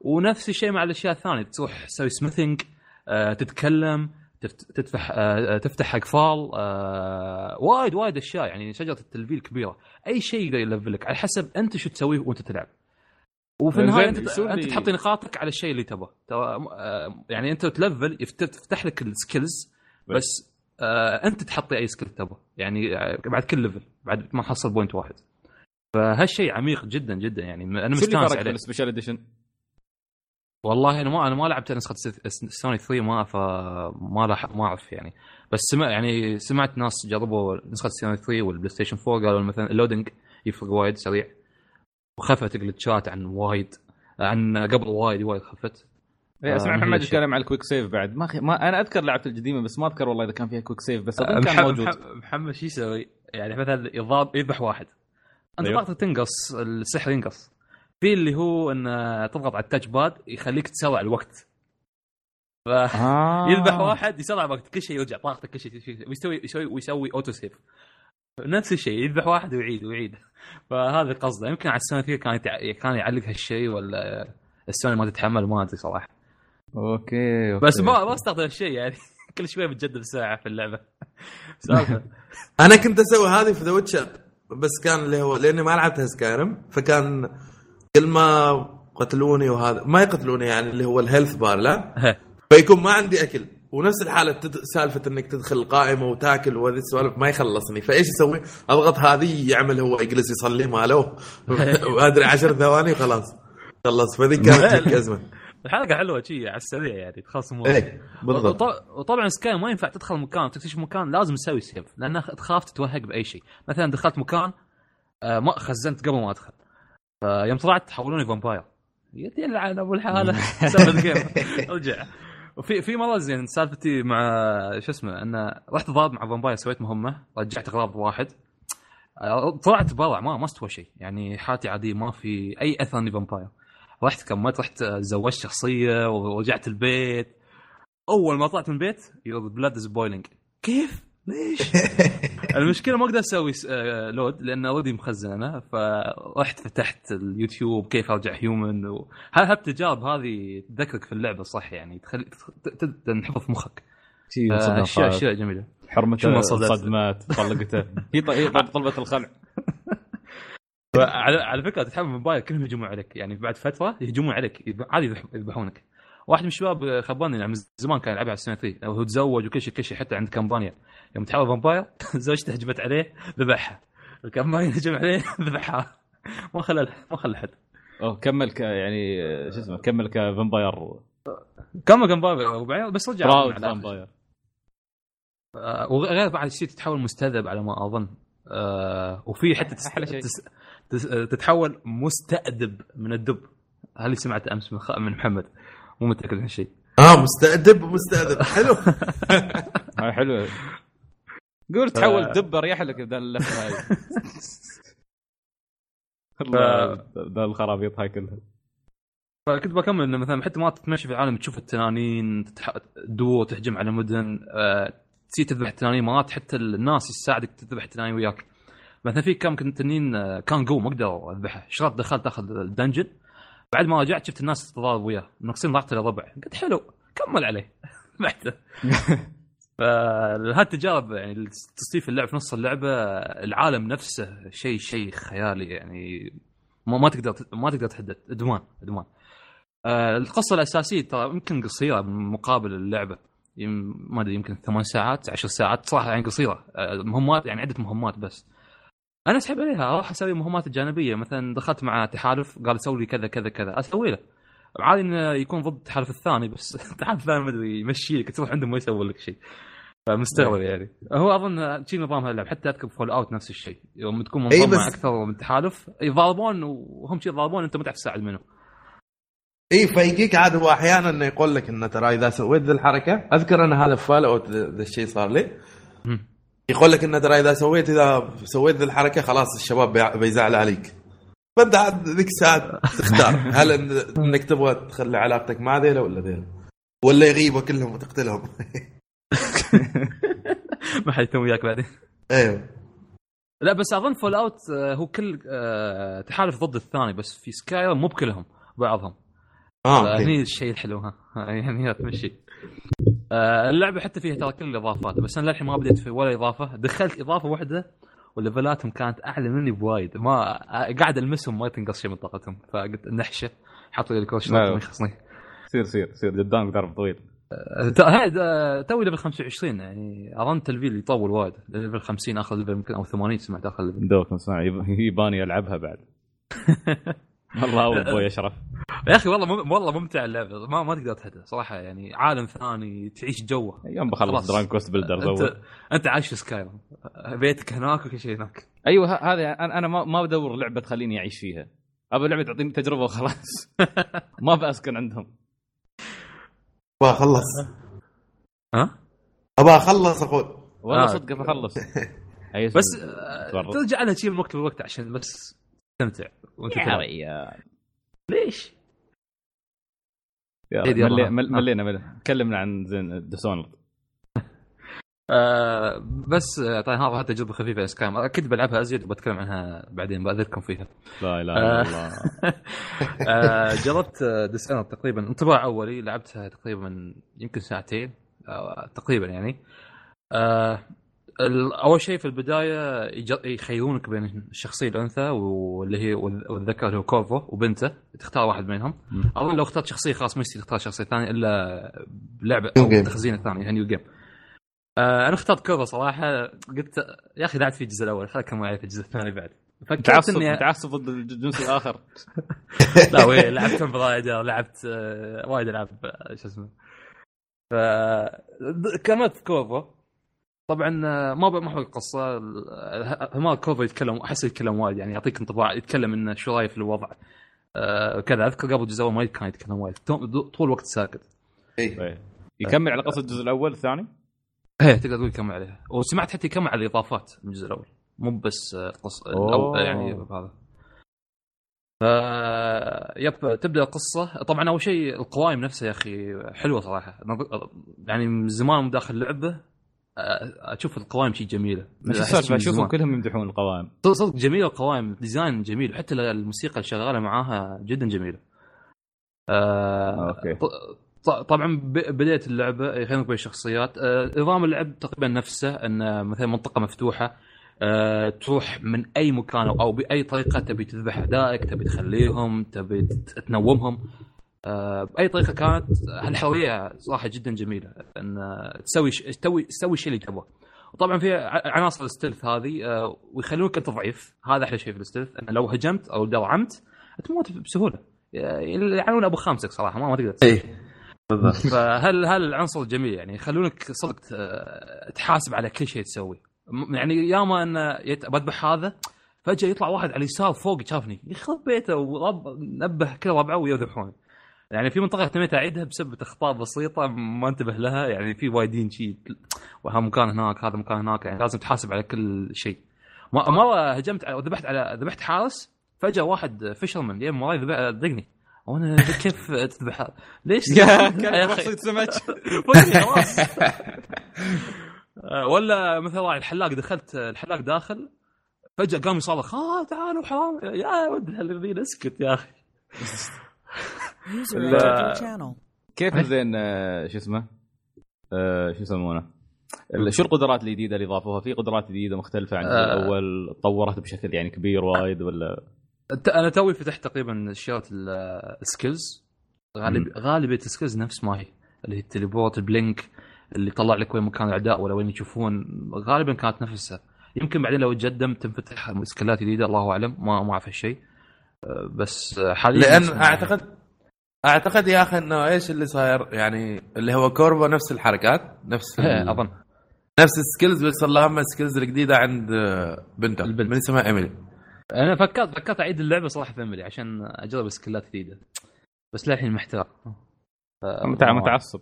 ونفس الشيء مع الأشياء الثانية. تروح تسوي smithing آه، تتكلم تفتح آه، تفتح اقفال آه، وايد وايد أشياء يعني شجرة التلفيل كبيرة. أي شيء يقدر يلفلك على حسب أنت شو تسويه وأنت تلعب. وفي زين، النهاية أنت يسوي أنت تحط نقاطك على الشيء اللي آه، يعني أنت تلفل يفت- تفتح لك ال skills بس. آه أنت تحط أي skill تبغى يعني آه، بعد كل level بعد ما حصل point واحد. فهالشيء عميق جدا جدا يعني أنا مستانس عليه. ال special edition؟ والله أنا ما أنا ما لعبت نسخة سوني 3 ما فما راح ما أعرف يعني. بس سمع يعني سمعت ناس جربوا نسخة سوني 3 والبلاي ستيشن 4 قالوا مثلا ال loading يفرق وايد سريع. وخفت ال glitchات عن وايد عن قبل وايد وايد خفت. إيه، أسمع آه، محمد. يتكلم عن ال quick save بعد. ما, خ... ما أنا أذكر لعبه القديمه بس ما أذكر والله إذا كان فيها quick save بس أظن كان محمد, موجود. محمد- شو يسوي؟ يعني مثلا يضرب يذبح واحد. أنت أيوه. تنقص السحر ينقص. في اللي هو إن تضغط على ال touch pad يخليك تسرع الوقت. ف... آه. يذبح واحد يسرع الوقت كل شيء يرجع طاقته كل شيء ويسوي يسوي ويسوي auto save نفس الشيء يذبح واحد ويعيد ويعيد. فهذا قصده. يمكن على السوني 3 كان يتع... كان يعلق هالشيء ولا السوني ما تتحمل ما أدري صراحة. okay, okay. بس ما ما استخدم الشيء يعني. [laughs] كل شوية بتجدد ساعه في اللعبة. [laughs] أنا كنت أسوي هذه في ذا ويتشر بس كان اللي هو لأني ما لعبتها سكايرم فكان كل ما قتلوني وهذا ما يقتلوني يعني اللي هو ال health bar لا؟ فيكون ما عندي أكل. ونفس الحالة تد... سالفة إنك تدخل القائمه وتاكل وهذه السوالف ما يخلصني. فإيش أسوي؟ أضغط هذه يعمل هو يجلس يصلي ماله وادري [laughs] عشر ثواني وخلاص. خلص. فذي كانت [laughs] أزمة. الحلقة حلوة شي على السريع يعني تخلص الموضوع إيه بالضبط. وط- وطبعا سكايرم ما ينفع تدخل مكان تكتشف مكان لازم تسوي save لأن تخاف تتوهق بأي شيء مثلا دخلت مكان آه، ما خزنت قبل ما أدخل. فيوم طلعت حولوني vampire. يدي العن أبو الحاله سبب ال game رجع وفي في مرة زين سالفتي مع شو اسمه إنه رحت ضارب مع vampire سويت مهمة رجعت اغراض واحد. آه، طلعت برا ما ما استوى شيء. يعني حالتي عادية ما في أي أثر إني vampire. رحت كملت رحت آه، زوجت شخصية ورجعت البيت. أول ما طلعت من البيت your blood is boiling كيف؟ ليش؟ [laughs] المشكلة ما أقدر أسوي آه، load لأن already مخزن أنا فرحت فتحت اليوتيوب كيف أرجع human و... ها- هالتجارب هذه تذكرك في اللعبة صح يعني؟ تخلي تنحفظ في مخك. آه، اشياء. أشياء جميلة. حرمته؟ صدمات طلقته. هي ط- هي طلبت الخلع. [laughs] على على فكرة تتحمل موبايل كلهم يهجمون عليك. يعني بعد فترة يهجمون عليك عادي يذبح- يذبحونك. واحد من الشباب خبرني يعني من زمان كان يلعبها على السوني 3 وهو تزوج وكل شيء كل شيء حتى عند companion يوم تحول vampire [laughs] زوجته هجمت عليه ذبحها. ال companion هجم عليه [laughs] ذبحها. ما خلى ما خلى حد. اوه كمل ك... يعني شو اسمه كمل ك vampire. كمل وبعدين بس رجع. proud. vampire. آه، وغير بعد شيء تتحول مستذئب على ما أظن. آه، وفي حتى تس... تس... تس... تتحول مستأدب من الدب. هذا اللي سمعت أمس من, خ... من محمد؟ مو متأكد من هالشيء. آه مستأدب مستأدب. حلو. [laughs] هاي حلوة قول تحول دب اريح لك بدل اللفه هاي. [laughs] ذا الخرابيط هاي كلها فكنت بكمل إنه مثلا حتى ما تتمشى في العالم تشوف التنانين تتح... دور تهجم على مدن آه... تصير تذبح تنانين مرات حتى الناس يساعدك تذبح تنانين وياك. مثلا في كم كنت تنين آه، كان قوي ما أقدر أذبحه. شرط دخلت أخذ الدنجن؟ بعد ما رجعت شفت الناس تتضارب وياه. ناقصين ضغط الربع قلت حلو كمل عليه. [laughs] بعده [laughs] فهالتجارب يعني تصنيف اللعب في نص اللعبة العالم نفسه شيء شيء خيالي يعني. ما, تقدر ما تقدر تحدد. إدمان إدمان. آه القصة الأساسية ترى يمكن قصيرة مقابل اللعبة. ما أدري يمكن ثمان ساعات عشر ساعات صراحة يعني قصيرة. آه مهمات يعني عدة مهمات بس. أنا أسحب عليها. أروح أسوي مهمات الجانبيه مثلا دخلت مع تحالف قال سوي لي كذا كذا كذا. أسوي له. عادي إنه يكون ضد التحالف الثاني بس. [laughs] التحالف الثاني ما أدري يمشي لك تروح عندهم ما يسوي لك شيء. فمستغرب يعني. هو أظن شيء نظام هاللعب حتى أذكر فول اوت نفس الشيء. يوم تكون إي منظم بس- أكثر من تحالف يضاربون وهم شيء يضاربون أنت ما تعرف تساعد منهم. إي فيجيك عاد هو أحيانا إنه يقول لك انه ترى إذا سويت ذي الحركة أذكر أنا هذا فول اوت ذا الشيء صار لي. يقول لك انه ترى إذا سويت إذا سويت ذي الحركة خلاص الشباب بيزعل عليك. فأنت عاد ذيك الساعة تختار. [laughs] هل إنك تبغى تخلي علاقتك مع ذيلا ولا ذيلا؟ ولا يغيبوا كلهم وتقتلهم. [laughs] ما حد يتم وياك بعدين. أيوه. لا بس أظن Fallout آه، هو كل آه، تحالف ضد الثاني بس في Skyrim مو بكلهم بعضهم. آه أوكي. هني الشيء الحلو ها. [laughs] يعني تمشي. آه، اللعبة حتى فيها ترى كل الإضافات بس أنا للحين ما بديت في ولا إضافة. دخلت إضافة واحدة وليفلاتهم كانت أعلى مني بوايد. ما آه، قاعد ألمسهم ما تنقص شيء من طاقتهم. فقلت نحشة حطوا لي لا. ما يخصني. سير سير سير. قدامك درب طويل. آه، ت- هاي آه، توي level 25 يعني أظن تلفيل يطول وايد. level 50 آخر level يمكن أو 80 سمعت آخر level. دوك [laughs] يباني العبها بعد. [laughs] والله هو أبوي أشرف. يا أخي والله مم... والله ممتع اللعبة. ما ما تقدر تهدى صراحة يعني عالم ثاني تعيش جوه. يوم بخلص. Dragon Quest Builders انت اول أنت عايش في Skyrim بيتك هناك وكل شيء هناك. أيوه ه- هذا أنا ما ما بدور لعبة تخليني أعيش فيها. أبى لعبة تعطيني تجربة وخلاص. [laughs] ما بسكن عندهم. أبغى أخلص. ها؟ أبغى أخلص أقول والله آه. صدق بخلص [laughs] أي بس آه،. ترجع لها شيء من وقت لوقت عشان بس تستمتع وأنت يا تلعب. ريال ليش؟ ملينا ملينا. تكلمنا عن زين Dishonored آه بس آه، طيب هذا تجربة خفيفة Skyrim أكيد بلعبها ازيد وبتكلم عنها بعدين بأذكركم فيها لا إله آه. الا الله [laughs] آه جربت Dishonored تقريبا انطباع أولي لعبتها تقريبا يمكن ساعتين آه تقريبا يعني آه أول شيء في البداية يج- يخيرونك بين الشخصية الأنثى واللي هي وال- والذكر اللي هو كورفو وبنته تختار واحد منهم. أظن لو اخترت شخصية خلاص ما يصير تختار شخصية ثانية إلا بلعبه أو game. تخزين ثاني new game آه أنا اخترت كورفو صراحة. قلت يا أخي لعبت في الجزء الأول. خليك كم معي في الجزء الثاني بعد. فكرت تعصب اني تعصب ضد الجنس الآخر. [laughs] لا وي لعبت Tomb Raider لعبت آه، وايد ألعاب آه، شو اسمه. ف كملت كورفو طبعا آه، ما ب- ما احب القصة. ال- ما كورفو يتكلم أحس يتكلم وايد يعني يعطيك انطباع يتكلم إنه شو رأيه في الوضع. آه، كذا أذكر قبل الجزء الأول ما كان يتكلم وايد. طول الوقت ساكت. إيه. طيب. يكمل على قصة الجزء الأول الثاني؟ إيه. تقدر تقول يكمل عليها. وسمعت حتى يكمل على الإضافات من الجزء الأول. مو بس آه، قص أوه. الأول يعني هذا. ف يب تبدأ القصة. طبعا أول شيء القوائم نفسها يا أخي حلوة صراحة. يعني من زمان داخل اللعبه آه، أشوف القوائم شيء جميلة. السالفه أشوفهم. كلهم يمدحون القوائم. صدق جميلة القوائم. ديزاين جميل. حتى الموسيقى اللي شغالة معاها جدا جميلة. آه أوكي. طبعا بدايه اللعبة يخلونك بين الشخصيات آه نظام اللعب تقريبا نفسه إن مثلا منطقة مفتوحة آه تروح من أي مكان أو بأي طريقة تبي تذبح أعدائك تبي تخليهم تبي تنومهم. آه باي طريقة كانت هالحريه صراحة جدا جميلة إن آه، تسوي تسوي تسوي الشيء اللي تبغاه وطبعا في عناصر ال stealth هذه آه، ويخلونك أنت ضعيف. هذا أحلى شيء في ال stealth انه لو هجمت أو درعمت تموت بسهولة. يلعنون أبو خامسك صراحة ما, ما تقدر. إيه. [laughs] فهل هل العنصر جميل؟ يعني يخلونك صدق تحاسب على كل شيء تسويه. يعني ياما أن يت- بذبح هذا فجأة يطلع واحد على اليسار فوق شافني يخرب بيته ورب نبه كل ربعه ويذبحون. يعني في منطقة تميت أعيدها بسبب اخطاء بسيطة ما انتبه لها. يعني في وايدين شيء وهذا مكان هناك هذا مكان هناك. يعني لازم تحاسب على كل شيء. مرة هجمت ذبحت على ذبحت حارس فجأة واحد فيشرمان يم وراي ذبح- دقني وأنا كيف تذبح؟ ليش؟ [laughs] يا أخي. سمك [laughs] آه، ولا مثلا الحلاق دخلت الحلاق داخل فجأة قام يصرخ آه تعالوا حرام يا ولد الذين اسكت يا أخي. كيف زين آه، شو اسمه؟ آه، شو يسمونه؟ شو القدرات الجديدة اللي ضافوها؟ في قدرات جديدة مختلفة عن. الأول تطورت بشكل يعني كبير وايد ولا أنا توي فتحت تقريبا شجرة ال skills غالب غالبية ال skills نفس ما هي. اللي هي ال teleport ال blink اللي يطلع لك وين مكان الأعداء ولا وين يشوفون. غالبا كانت نفسها يمكن بعدين لو تقدم تنفتح سكيلات جديدة الله أعلم. ما ما أعرف هالشيء. أه، بس حاليا لأن اعتقد أعتقد يا أخي إنه إيش اللي صاير؟ يعني اللي هو كورفو نفس الحركات نفس [laughs] إيه، أظن. نفس ال skills بس اللهم ال skills الجديدة عند بنته البنت. من اسمها إيميلي. أنا فكرت فكرت أعيد اللعبة صراحة بإيميلي عشان أجرب سكيلات جديدة. بس للحين محتار متع- متعصب.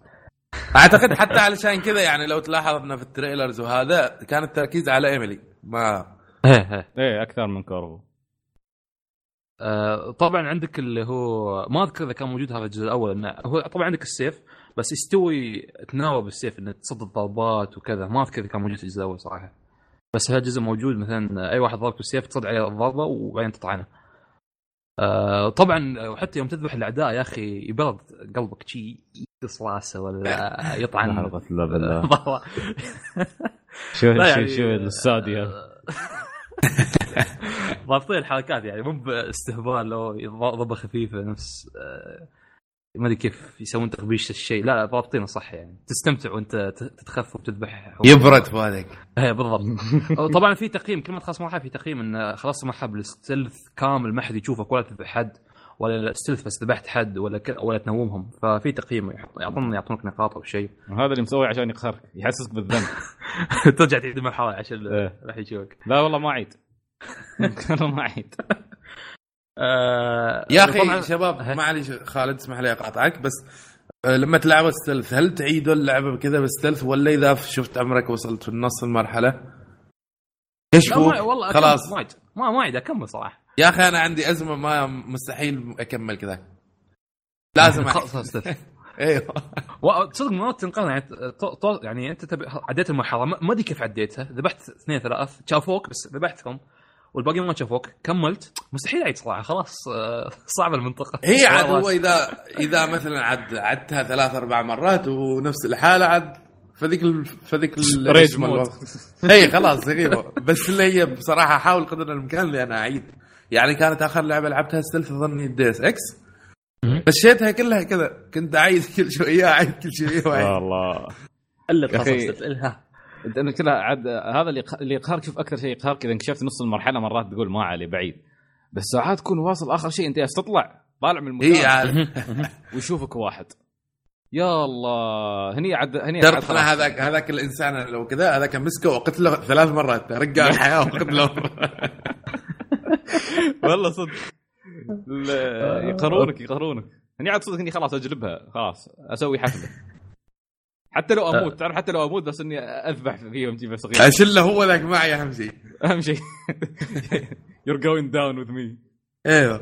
أعتقد حتى علشان كذا يعني لو تلاحظ انه في ال trailers وهذا كان التركيز على إيميلي. ما إيه إيه. إيه أكثر من كورفو. آه، طبعا عندك اللي هو ما أذكر إذا كان موجود هذا الجزء الأول انه هو طبعا عندك السيف بس يستوي تناوب بالسيف إنه تصد الضربات وكذا. ما أذكر إذا كان موجود في الجزء الأول صراحة. بس هذا الجزء موجود مثلا أي واحد ضربك بالسيف تصد عليه الضربة وبعدين تطعنه. آه طبعا وحتى يوم تذبح الأعداء يا أخي يبرد قلبك شي يقص راسه ولا [laughs] يطعن. لا بالله. [laughs] شو شو يعني- شو السادي هذا [laughs] ضابطين الحركات يعني مو بإستهبال لو ضربه خفيفه نفس آه، ما أدري كيف يسوون تغبيش الشيء. لا ضابطينه صح يعني. تستمتع وأنت ت- تتخفف وتذبح يبرد فؤادك إيه بالضبط. طبعا في تقييم كل ما تخلص مرحله في تقييم انه خلاص مرحله بالستلث كامل ما حد يشوفك ولا تذبح حد ولا ستلث بس ذبحت حد ولا ك... ولا تنومهم. ففي تقييم يحط- يعطون يعطونك نقاط أو شيء. هذا اللي مسوي عشان يقهرك يحسسك بالذنب. [laughs] ترجع تعيد المرحلة عشان إيه. راح يشوفك. لا والله ما عيد. [laughs] والله ما عيد. آه، يا طبعاً- أخي شباب أه. معليش خالد اسمح لي أقاطعك بس آه، لما تلعب stealth هل تعيدوا اللعبه بكذا بال stealth ولا إذا شفت عمرك وصلت في النص المرحلة؟ كشفوا. ما والله خلاص. ما ما ما أكمل صراحة. يا أخي أنا عندي أزمة ما مستحيل أكمل كذا. لازم. خلاص. [laughs] أيوه. تصدق ما تنقذ يعني يعني أنت تبي عديت المرحلة ما أدري كيف عديتها. ذبحت اثنين ثلاث شافوك بس ذبحتهم. والباقي ما شافوك كملت مستحيل اعيد صراحة خلاص آه، صعبه المنطقة هي [laughs] عاد. هو إذا إذا مثلا عد عدتها ثلاث أربع مرات ونفس الحالة عاد فذيك ال... فذيك ال... rage اسمه mode. الوقت. اي خلاص غيره بس اللي هي بصراحة احاول قدر الإمكان اني أنا اعيد يعني كانت آخر لعبة لعبتها stealth اظني Deus Ex. مشيتها كلها كذا كنت اعيد كل شوية اعيد كل شوية واعيد والله إلا. تخصصت كلها عاد هذا اللي يقهرك شوف أكثر شيء يقهرك اذا انكشفت نص المرحلة مرات تقول ما علي بعيد. بس ساعات تكون واصل آخر شيء انت تطلع طالع من المكان. [laughs] ويشوفك واحد. يا الله هني عاد هني عاد. هذاك هذاك الإنسان لو كذا هذاك مسكه وقتله ثلاث مرات رجع الحياة وقتله. [laughs] والله صدق. يقهرونك يقهرونك. هني عاد صدق إني خلاص أجلبها خلاص أسوي حفلة. حتى لو أموت تعرف حتى لو أموت بس إني أذبح فيهم جيبه صغيره اشله هو ذاك معي أهم شيء. أهم شيء. [laughs] You're going down with me. إيوه.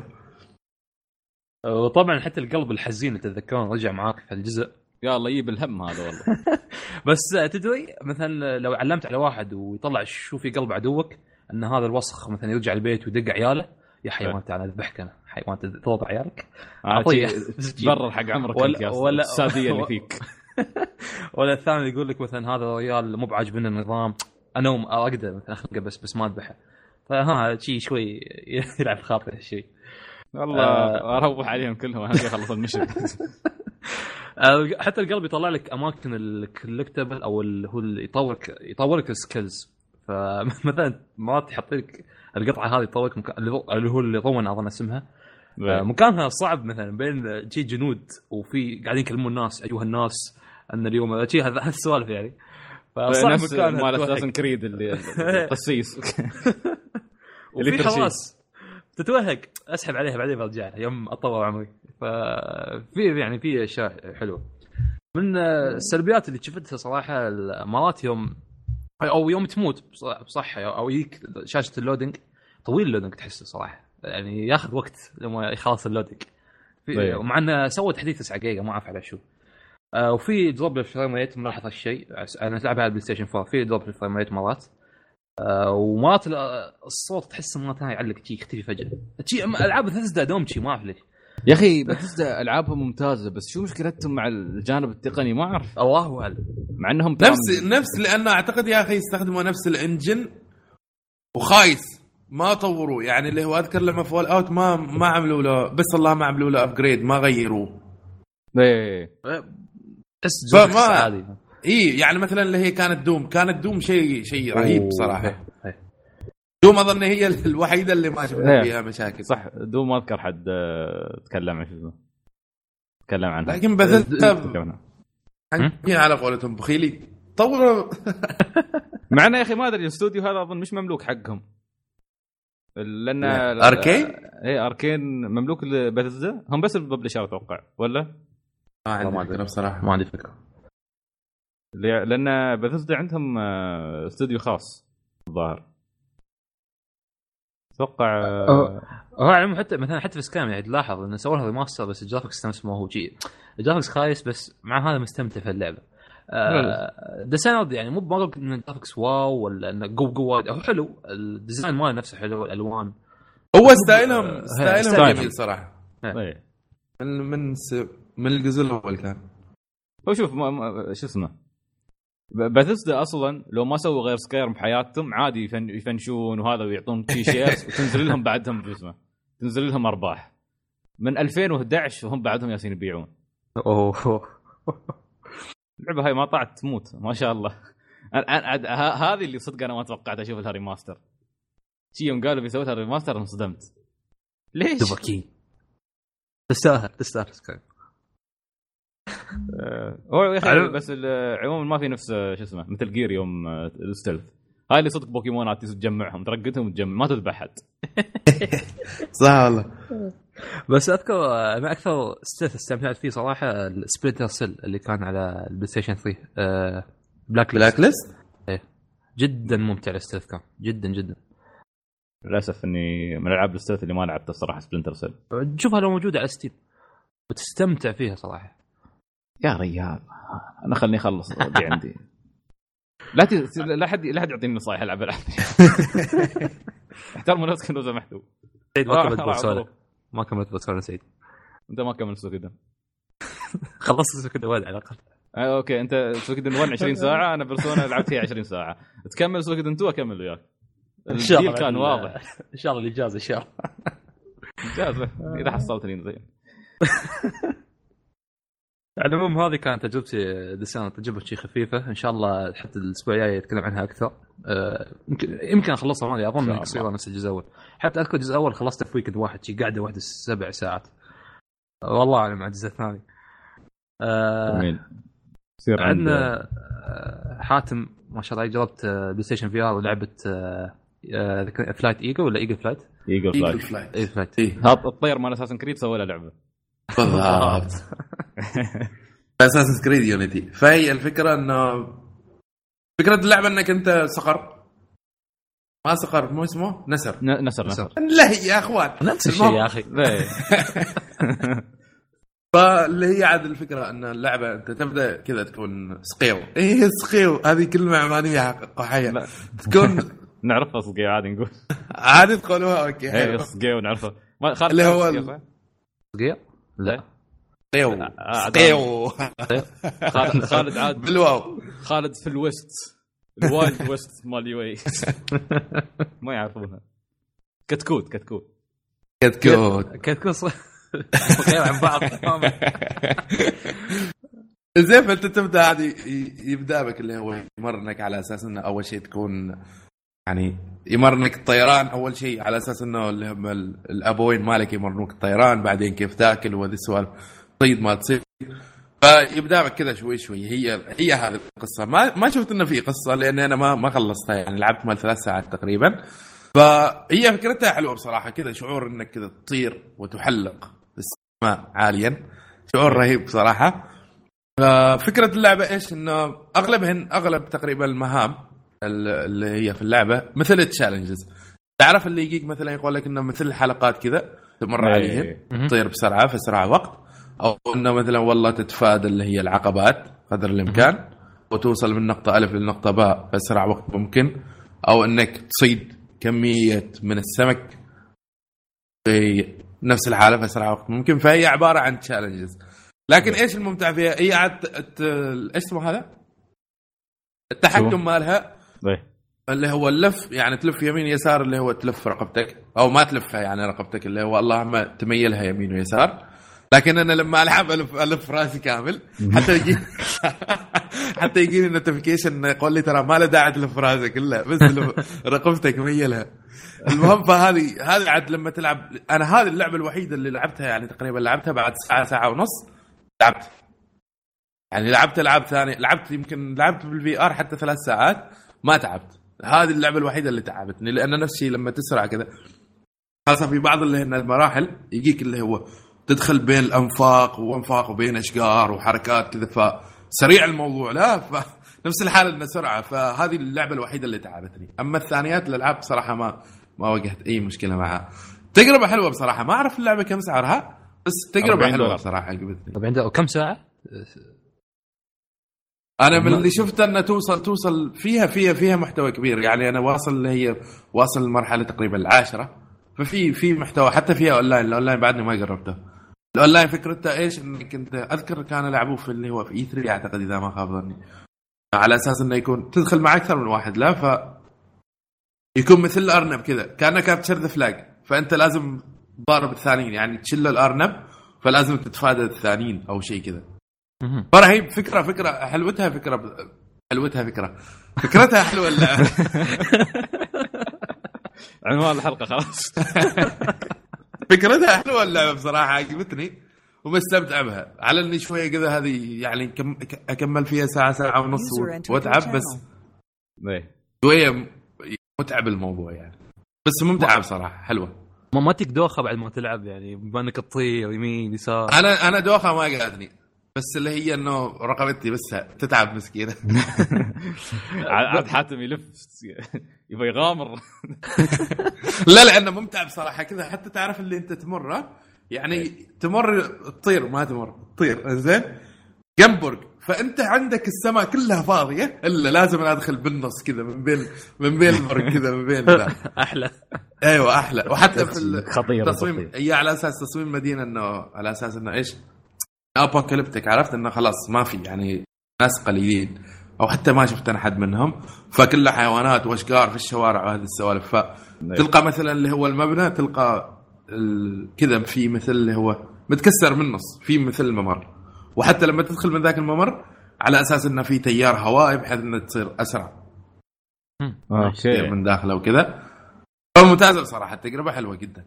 وطبعا حتى القلب الحزين تتذكرون رجع معاك في الجزء. يا الله يجيب الهم هذا والله. [laughs] بس تدري مثلا لو علمت على واحد ويطلع شو في قلب عدوك إن هذا الوسخ مثلا يرجع البيت ويدق عياله يا حيوان تعال أذبحك أنا. حيوان تضرب عيالك. أعطيه. سكين. [laughs] برر حق عمرك ولا-. ولا- السادية اللي فيك. [laughs] ولا الثاني يقول لك مثلا هذا الرجال مو بعاجبني النظام. انوم أقدر مثلا اخنقه بس بس ما أذبحه. فها شيء شوي [laughs] يلعب خاطري هالشيء والله آه. أروح عليهم كلهم اهم شيء أخلص ال mission [laughs] آه، حتى القلب يطلع لك أماكن ال collectible أو اللي هو يطورك يطورك ال skills فمثلا مرات يحط لك القطعة هذه يطورك مكان اللي هو- اللي طون أظن اسمها. آه، مكانها صعب مثلا بين جي جنود وفي قاعدين يكلمون الناس أيها الناس. أن اليوم شي هذا هالسوالف يعني. فصعب نفس مكانها مال تتوهق. اساسن كريد اللي القسيس اللي. [laughs] [laughs] خلاص. تتوهق اسحب عليها بعدين برجع لها يوم اطور عمري. ففي يعني في أشياء حلوة. من السلبيات اللي شفتها صراحة مرات يوم أو يوم تموت بص- بصح أو يجيك شاشة ال loading طويل ال loading تحسه صراحة. يعني ياخذ وقت لما يخلص ال loading طيب. ومع إنه سوى تحديث 9 جيجا ما أعرف على شو. آه وفي دروب لل frame rate ملاحظ هالشيء. أنا تلعبها على البلاي ستيشن 4 في دروب لل frame rate مرات. آه ومرات ال- الصوت تحس مرات يعلق شي يختفي فجأة. شي ألعاب ثزدا دوم شي ما أعرف ليش. يا أخي بثزدا ألعابهم ممتازة بس شو مشكلتهم مع الجانب التقني؟ ما أعرف. الله أعلم. مع إنهم نفس نفس لأنه أعتقد يا أخي يستخدموا نفس ال engine وخايس. ما طوروا يعني اللي هو أذكر لما Fallout ما ما عملوا له بس الله ما عملوا له upgrade ما غيروه. إيه. تحس فما- عادي إي يعني مثلا اللي هي كانت Doom. كانت Doom شيء شيء رهيب صراحة. إيه، إيه. دوم أظن هي الوحيدة اللي ما شفنا إيه. فيها مشاكل. صح دو ما أذكر حد آه، تكلم عن شو اسمه. تكلم عنها. لكن عنها. هي على قولتهم بخيلي. طوروا مع انه يا أخي ما أدري الاستوديو هذا أظن مش مملوك حقهم. لأن أركين؟ إيه أركين مملوك لبثزدا هم بس الببلشر أتوقع ولا؟ ما عندي ما أدري. فكرة بصراحة. ما عندي فكرة. لي- لأن بثزدا عندهم آه، استوديو خاص الظاهر. أتوقع آه، هو على العموم حتى مثلا حتى في Skyrim يعني تلاحظ انه سووا لها remaster بس ال graphics نفس ما هو شيء ال graphics خايس بس مع هذا مستمتع في اللعبة. design-wise يعني مو بقول إن ال graphics واو ولا انه قو قوة هو حلو. ال design ماله نفسه حلو الألوان. هو style هم style هم. جميل صراحة. إيه. من من س- من الجزء الأول كان. هو شوف ما ما شو اسمه؟ باثيسدا أصلا لو ما سووا غير Skyrim بحياتهم عادي يفن يفنشون وهذا ويعطون T-shirts وتنزل لهم بعدهم شو اسمه؟ تنزل لهم أرباح. من 2011 وهم بعدهم يالسين يبيعون. أوه. اللعبة هاي ما طلعت تموت ما شاء الله. هذه اللي صدق أنا ما توقعت أشوف لها remaster شي يوم قالوا بيسوي لها remaster انصدمت. ليش؟ دبكين تستاهل تستاهل Skyrim آه، هو يا أخي بس عموما ما في نفس آه، شو اسمه Metal Gear يوم آه، ال stealth هاي اللي صدق بوكيمونات تجمعهم ترقدهم وتجمع ما تذبح حد. [laughs] صح والله. بس أذكر آه، أنا أكثر stealth استمتعت فيه صراحة ال Splinter Cell اللي كان على ال PlayStation 3 آه Blacklist Blacklist جدا ممتع ال stealth كان جدا جدا. للأسف إني من ألعاب ال stealth اللي ما لعبتها الصراحة Splinter Cell تشوفها لو موجودة على Steam وتستمتع فيها صراحة. يا ريال. أنا خلني أخلص اللي عندي. [laughs] لا ت... لا حد لا حد يعطيني نصائح ألعب العب [laughs] احترموا نفسكم لو سمحتوا سعيد ما كملت أضرب. ما كملت Persona سعيد. أنت ما كملت Suikoden [laughs] خلصت كذا وين على الأقل. آه، okay أنت Suikoden 1 20 ساعة أنا Persona لعبت فيها 20 ساعة. تكمل سوكيدن 2 اكمل وياك. الديل كان واضح. إن شاء الله الإجازة إن شاء الله. ممتاز إذا حصلتني زين. على العموم هذه كانت تجربتي دسان تجربة شيء خفيفة إن شاء الله حتى الأسبوع الجاي يتكلم عنها أكثر. يمكن يمكن أخلصها ما أظن قصيره نفس الجزء الأول. حتى أذكر الجزء الأول خلصته في ويكند واحد شي قاعدة واحدة سبع ساعات. آه، والله أعلم على الجزء الثاني. جميل. يصير عند عندنا آه، حاتم ما شاء الله جربت آه، PlayStation VR ولعبه آه، Flight Eagle ولا Eagle Flight؟ Eagle Eagle Flight Flight اي Flight إيه، هذا الطير مال Assassin's Creed سوى له لعبة. بالضبط. Assassin's Creed Unity فهي الفكرة إنه فكرة اللعبة إنك أنت صقر ما صقر مو اسمه؟ نسر. ن- نسر نسر. [laughs] لا هي يا أخوان. نفس الشيء يا أخي. [laughs] إيه. فاللي هي عاد الفكرة إن اللعبة أنت تبدأ كذا تكون سقيو. إيه سقيو. هذه كلمة عمانية قحيه. تكون [laughs] نعرفها صقي عادي نقول. عادي تقولوها okay إيه ما خالد اللي هو تعرف لا. سقيو آه، سقيو [laughs] خالد خالد عاد بالواو. خالد في ال west. ال wild west مال UAE. [laughs] ما يعرفونها. كتكوت كتكوت. كتكوت. كتكون ص- [laughs] غير عن بعض. تماماً. زين فأنت تبدأ عادي يبدأ بك اللي هو يمرنك على أساس إنه أول شيء تكون يعني يمرنك الطيران أول شيء على أساس إنه الأبوين مالك يمرنوك الطيران بعدين كيف تأكل وهذه السوالف. تصيد ما تصيد فيبدأ كذا شوي شوي. هي هي هذه القصة. ما ما شفت إنه في قصة لأن أنا ما ما خلصتها. يعني لعبت مال ثلاث ساعات تقريبا. فهي فكرتها حلوة بصراحة. كذا شعور إنك كذا تطير وتحلق في السماء عاليا. شعور رهيب بصراحة. ففكرة اللعبة إيش؟ إنه اغلبهن أغلب تقريبا المهام ال- اللي هي في اللعبة مثل التشالنجز تعرف اللي يجيك مثلا يقول لك إنه مثل الحلقات كذا تمر إيه. عليهن تطير بسرعة في اسرع وقت أو إنه مثلا والله تتفادى اللي هي العقبات قدر الإمكان وتوصل من نقطة ألف لنقطه باء باسرع وقت ممكن أو إنك تصيد كمية من السمك في نفس الحالة في اسرع وقت ممكن فهي عبارة عن تشالنجز لكن إيش الممتع فيها؟ هي عاد الت- إيش اسمه هذا؟ التحكم مالها إيه. اللي هو اللف يعني تلف يمين يسار اللي هو تلف رقبتك أو ما تلفها يعني رقبتك اللي هو اللهم تميلها يمين ويسار. لكن أنا لما ألعب ألف ألف رأسي كامل حتى يجي حتى يجيني notification يقول لي ترى ما له داعي تلف رأسك إلا بس رقبتك ميلها. المهم فهذه هذه عاد لما تلعب أنا هذه اللعبة الوحيدة اللي لعبتها يعني تقريبا لعبتها بعد ساعة ساعة ونص لعبت. يعني لعبت ألعاب ثانية لعبت يمكن لعبت بال VR حتى ثلاث ساعات ما تعبت. هذه اللعبة الوحيدة اللي تعبتني لأن نفس الشيء لما تسرع كذا خاصة في بعض اللي المراحل يجيك اللي هو تدخل بين الأنفاق وأنفاق وبين أشجار وحركات كذا فسريع الموضوع. لا ف نفس الحال إنه سرعة فهذه اللعبة الوحيدة اللي تعبتني. أما الثانيات الألعاب بصراحة ما ما واجهت أي مشكلة معها. تجربة حلوة بصراحة ما أعرف اللعبة كم سعرها بس تجربة 40 حلوة دولار. بصراحة عجبتني. طب عنده كم ساعة؟ أنا من اللي شفت انه توصل توصل فيها فيها فيها محتوى كبير. يعني أنا واصل اللي هي واصل المرحله تقريبا العاشرة. ففي في محتوى حتى فيها online. ال online بعدني ما جربته الأونلاين فكرته إيش؟ انك انت أذكر كانوا لعبوه في اللي هو في E3 أعتقد إذا ما خاب ظني. على أساس إنه يكون تدخل مع أكثر من واحد. لا ف يكون مثل الأرنب كذا. كانك كابتشر ذا فلاج فأنت لازم ضارب الثانيين. يعني تشل الأرنب فلازم تتفادى الثانيين أو شيء كذا. فرهيب فكرة فكرة حلوتها فكرة. حلوتها فكرة. فكرتها حلوة اللعبه [laughs] عنوان الحلقة خلاص. [laughs] فكرتها حلوة اللعبه بصراحة عجبتني ومستمتع بها. على إني شوية كذا هذه يعني كم... أكمل فيها ساعة ساعة ونص وأتعب بس. إيه. شوية متعب الموضوع يعني. بس ممتعة بصراحة حلوة. ما ما تك دوخه بعد ما تلعب يعني بما انك تطير يمين يسار. أنا أنا دوخة ما قعدني. بس اللي هي إنه رقبتي بس تتعب مسكينة. [laughs] عاد حاتم يلف. يبغى يغامر. [laughs] لا لأنه ممتع بصراحة. كذا حتى تعرف اللي أنت تمر ها؟ يعني تمر تطير ما تمر تطير زين جنبرج فأنت عندك السماء كلها فاضية إلا لازم أدخل بالنص كذا من بين من بين البرج كذا من بين ذا. [laughs] أحلى. أيوه أحلى. وحتى في التصميم. هي على أساس تصميم مدينة انه على أساس إنه إيش؟ ابوكاليبتيك عرفت إنه خلاص ما في يعني ناس قليلين. أو حتى ما شفت أنا حد منهم. فكلها حيوانات وأشجار في الشوارع وهذه السوالف. فتلقى مثلا اللي هو المبنى تلقى ال- كذا في مثل اللي هو متكسر من النص في مثل ممر وحتى لما تدخل من ذاك الممر على أساس إنه في تيار هوائي بحيث إنه تصير أسرع. تصير أوكي. من داخله وكذا. فممتازة بصراحة التجربة حلوة جدا.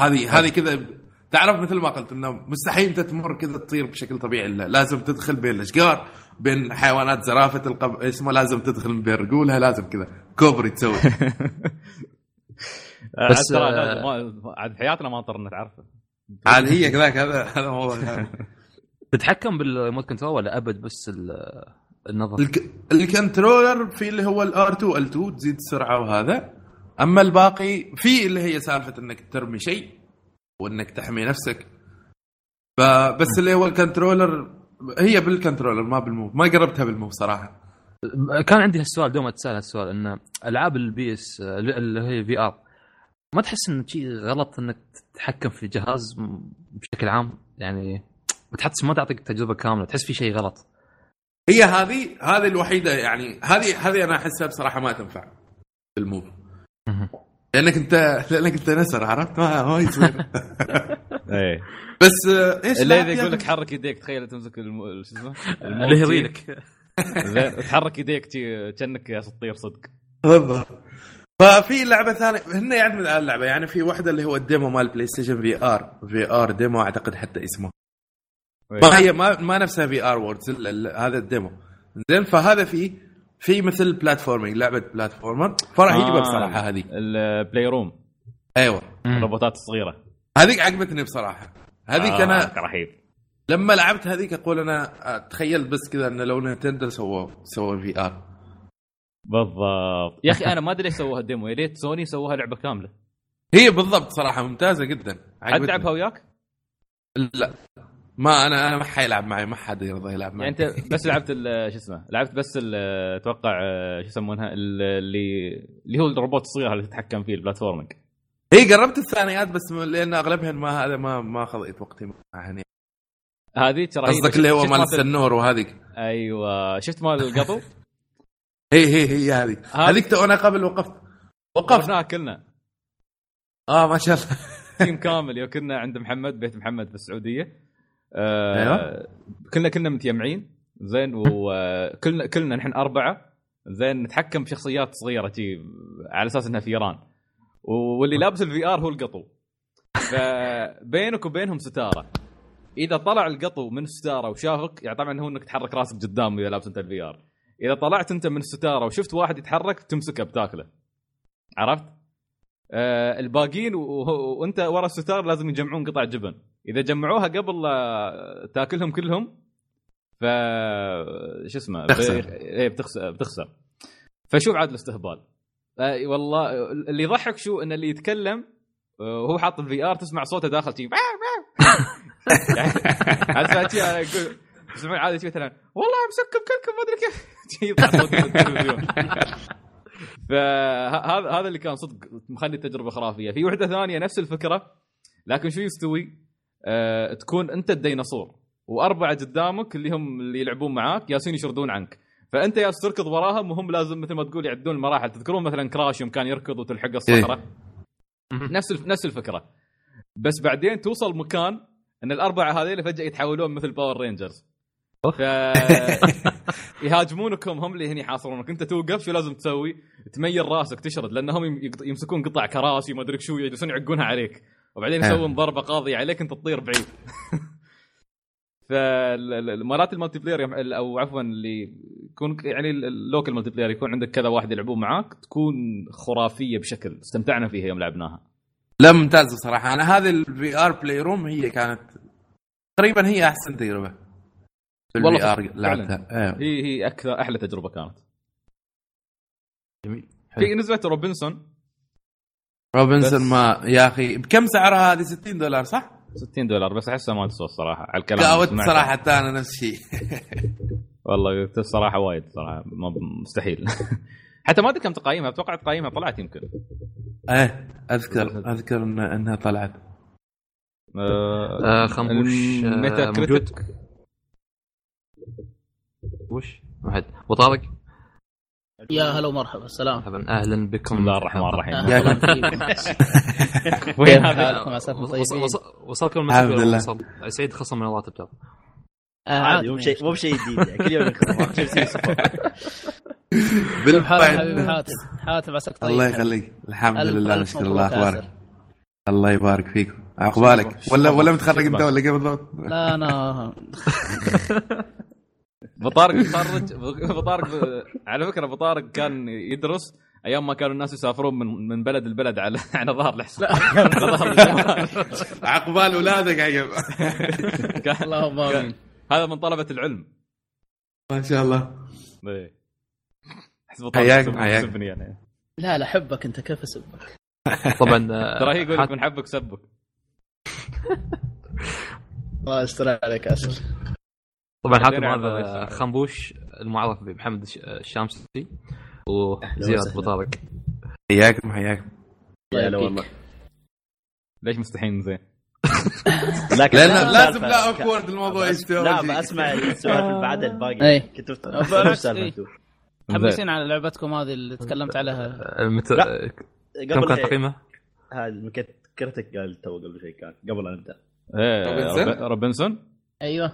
هذه هذه كذا تعرف مثل ما قلت إنه مستحيل انت تمر كذا تطير بشكل طبيعي. لا لازم تدخل بين الأشجار بين حيوانات زرافة تلقى اسمه لازم تدخل من بين رجولها لازم كذا كوبري تسوي. عاد [laughs] بس، آه، ما- عاد بحياتنا ما طرنا تعرفه. عاد هي كذاك هذا هذا موضوع. [laughs] تتحكم بال remote control ولا أبد بس ال- النظر؟ الك... ال controller في اللي هو ال R2 L2 تزيد السرعة وهذا. أما الباقي في اللي هي سالفة إنك ترمي شيء وإنك تحمي نفسك. فبس اللي هو ال controller هي بال controller ما بال Move. ما قربتها بال Move صراحة. كان عندي هالسؤال دوم اتسال هالسؤال إن ألعاب ال PS اللي هي VR ما تحس إن شيء غلط إنك تتحكم في جهاز بشكل عام؟ يعني بتحس ما تعطيك تجربة كاملة تحس في شيء غلط. هي هذه هذه الوحيدة يعني هذه هذه أنا أحسها بصراحة ما تنفع بال Move. لأنك انت لأنك أنت نسر عرفت؟ ما ما يصير. [laughs] إيه. بس آه، إيش اللي يقول لك حرك يديك تخيل تمسك. شو اسمه؟ [laughs] اللي هي لك [laughs] زين تحرك يديك يا تطير صدق. بالضبط. ففي لعبة ثانية هن يعتمد على اللعبة. يعني في واحدة اللي هو ال demo مال PlayStation VR VR demo أعتقد حتى اسمه. ما هي ما, ما نفسها VR Worlds هذا ال demo. زين فهذا في في مثل platforming لعبة platformer فرهيبه آه. بصراحة هذه. ال Playroom أيوه الروبوتات الصغيره هذيك عجبتني بصراحة. هذيك آه، أنا رهيب. لما لعبت هذيك أقول أنا تخيلت بس كذا انه لو نينتندو سووا سووا VR. بالضبط. يا أخي أنا ما أدري ليش سووها ال demo. يا ريت سوني سووها لعبة كاملة. هي بالضبط صراحة ممتازة جدا. حد عجبتني. لعبها وياك؟ لا. ما أنا أنا ما حيلعب معي ما حد يرضى يلعب معي. يعني أنت بس لعبت شو اسمه لعبت بس أتوقع آه، شو يسمونها ال- اللي اللي هو الروبوت الصغير اللي تتحكم فيه ال platforming. هي قربت الثانيات بس لأن أغلبهن ما هذا ما ما خذيت وقتي معهن. هذه ترى قصدك اللي هو مال السنور وهذيك. أيوه. شفت مال القطو؟ [laughs] هي هي هي هذه. هذيك تو أنا قبل وقفت. وقفت. كلنا. آه ما شاء الله. تيم [laughs] كامل يوم كنا عند محمد بيت محمد في السعوديه آه أيوة. كلنا كنا متجمعين زين وكلنا كلنا نحن أربعة زين نتحكم بشخصيات صغيرة جي على أساس إنها فيران واللي لابس ال VR هو القطو. فبينك وبينهم ستارة. إذا طلع القطو من الستاره وشافك يعني طبعا هو إنك تحرك راسك قدام إذا لابس أنت ال VR إذا طلعت أنت من الستاره وشفت واحد يتحرك تمسكه بتاكله. عرفت؟ آه الباقيين وأنت ورا الستار لازم يجمعون قطع جبن. إذا جمعوها قبل تأكلهم كلهم ف شو اسمه تخسر. ب- إيه بتخسر بتخسر. فشوف عاد الاستهبال. آه والله اللي يضحك شو؟ إن اللي يتكلم آه، وهو حاط ال VR تسمع صوته داخل شي. [laughs] يعني أقول- تسمعون عادي مثلا والله مسكب كلكم ما أدري كيف. [laughs] شي يطلع صوت التلفزيون فهذا هذا اللي كان صدق مخلي التجربة خرافية. في وحدة ثانية نفس الفكرة لكن شو يستوي؟ آه تكون أنت الديناصور وأربعة قدامك اللي هم اللي يلعبون معاك ياسين يشردون عنك. فأنت ياس تركض وراهم وهم لازم مثل ما تقول يعدون المراحل. تذكرون مثلا كراش يوم كان يركض وتلحق الصخرة؟ نفس الف- نفس الفكرة. بس بعدين توصل مكان إن الأربعة هذيل فجأة يتحولون مثل Power Rangers ف [laughs] يهاجمونكم هم اللي هني يحاصرونك. أنت توقف شو لازم تسوي؟ تميل راسك تشرد لأنهم يمسكون قطع كراسي ما أدري شو يجلسون يعقونها عليك. وبعدين حلو. يسوون ضربة قاضية عليك انت تطير بعيد [laughs] فمرات ال multiplayer أو عفوا اللي يكون يعني ال- ال local multiplayer يكون عندك كذا واحد يلعبون معاك تكون خرافية بشكل استمتعنا فيها يوم لعبناها لا ممتازه صراحة أنا هذه ال VR Playroom هي كانت تقريبا هي أحسن تجربة والله VR. لعبتها إيه. هي هي أكثر أحلى تجربة كانت جميل حلو. في نزلت روبنسون روبنسون ما يا أخي بكم سعرها هذه؟ 60 دولار صح؟ 60 دولار بس أحسها ما تسوى الصراحه على الكلام قاوت اللي سمعته. صراحة حتى أنا نفس الشيء والله الصراحة وايد صراحة ما مستحيل. [laughs] حتى ما أدري كم تقايمها أتوقع تقايمها طلعت يمكن. إيه أذكر أذكر إن إنها طلعت. آه خنبوش آه موجود؟ كريتيك وش؟ واحد. ابو طارق يا هلا ومرحبا السلام. مرحبا. أهلا بكم. بسم الله الرحمن الرحيم. يا أهلا. كم. فيكم. [laughs] وين وصلكم الحمد المسج ولا لله. سعيد خصم من الراتب ترى. آه، عادي مو بشيء مو بشيء جديد يعني كل يوم [laughs] حالك [laughs] حبيبي بالفعل. حاتم. حاتم عساك طيب. الله يخليك. الحمد لله نشكر الله. أخبارك الله يبارك فيكم. عقبالك. ولا ولا متخرج انت ولا كيف بالضبط؟ لا أنا ابو طارق ابو طارق [laughs] على فكرة ابو طارق كان يدرس أيام ما كانوا الناس يسافرون من من بلد لبلد على [laughs] على ظهر الحساب [laughs] على ظهر الجوال. عقبال أولادك عقب كان- اللهم آمين. هذا من طلبة العلم. ما شاء الله. إيه. طارق حياك- حياك. يعني لا لا احبك أنت كيف اسبك طبعا آه، ترى هي يقول لك حات- بنحبك سبك. الله يستر عليك آسف. طبعا يعرض هذا خنبوش المعرف بمحمد الش- الشامسي وزياد. ابو طارق حياكم حياكم. يا لا والله. ليش مستحيل زين؟ [laughs] لكن لأن لا، لازم لا اوكورد الموضوع لا بسمع السؤال اللي بعد الباقي إيه. كنت سالفة. إيه. على لعبتكم هذه اللي تكلمت عليها. لا. كم قبل كان تقييمه؟ هذا كرتك قال تو قبل شيء كان قبل أن نبدا إيه روبنسون؟ روب- روبنسون أيوه.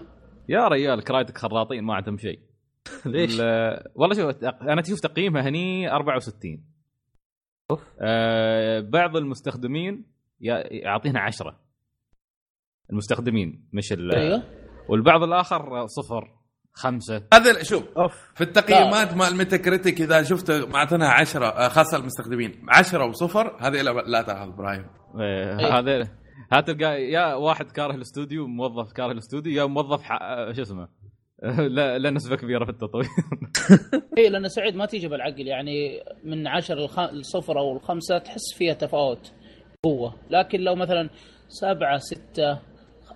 يا ريال كرايتك خراطين ما عندهم شيء. [laughs] ليش؟ ال- والله شوف أنا تشوف تقييمها هني 64 أوف. آه بعض المستخدمين يا- يعطينا 10 المستخدمين مش ال أيوه. والبعض الآخر صفر خمسة. هذا شوف أوف. في التقييمات مال Metacritic اذا شفت معطينها 10 خاصة المستخدمين 10 وصفر هذه لا, لا تأخذ إبراهيم. إيه، إيه. هذا ها تلقى يا واحد كاره الاستوديو موظف كاره الاستوديو يا موظف ح... شو اسمه؟ [laughs] لا لا نسبة كبيرة في التطوير. [laughs] اي لأن سعيد ما تيجي بالعقل يعني من 10 للخ... للصفر أو الخمسة تحس فيها تفاوت قوة. لكن لو مثلا سبعة ستة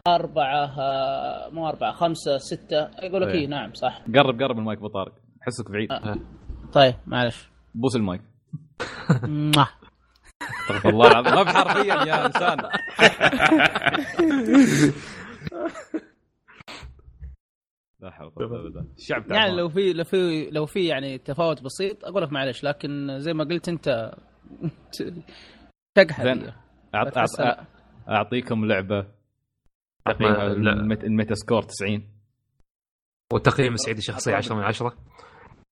أربعة آه، مو أربعة خمسة ستة يقول لك إيه. إيه نعم صح. قرب قرب المايك ابو طارق احسك بعيد طيب معلش. بوس المايك. [laughs] استغفر الله العظيم ما في حرفيا يا إنسان لا حول ولا قوة الشعب تعبان. يعني لو في لو في لو في يعني تفاوت بسيط أقول لك معلش لكن زي ما قلت أنت [laughs] زين. أعط- أعط- لا. اعطيكم لعبه. الميت- الميتا سكور 90 وتقييم سعيد الشخصي 10 من 10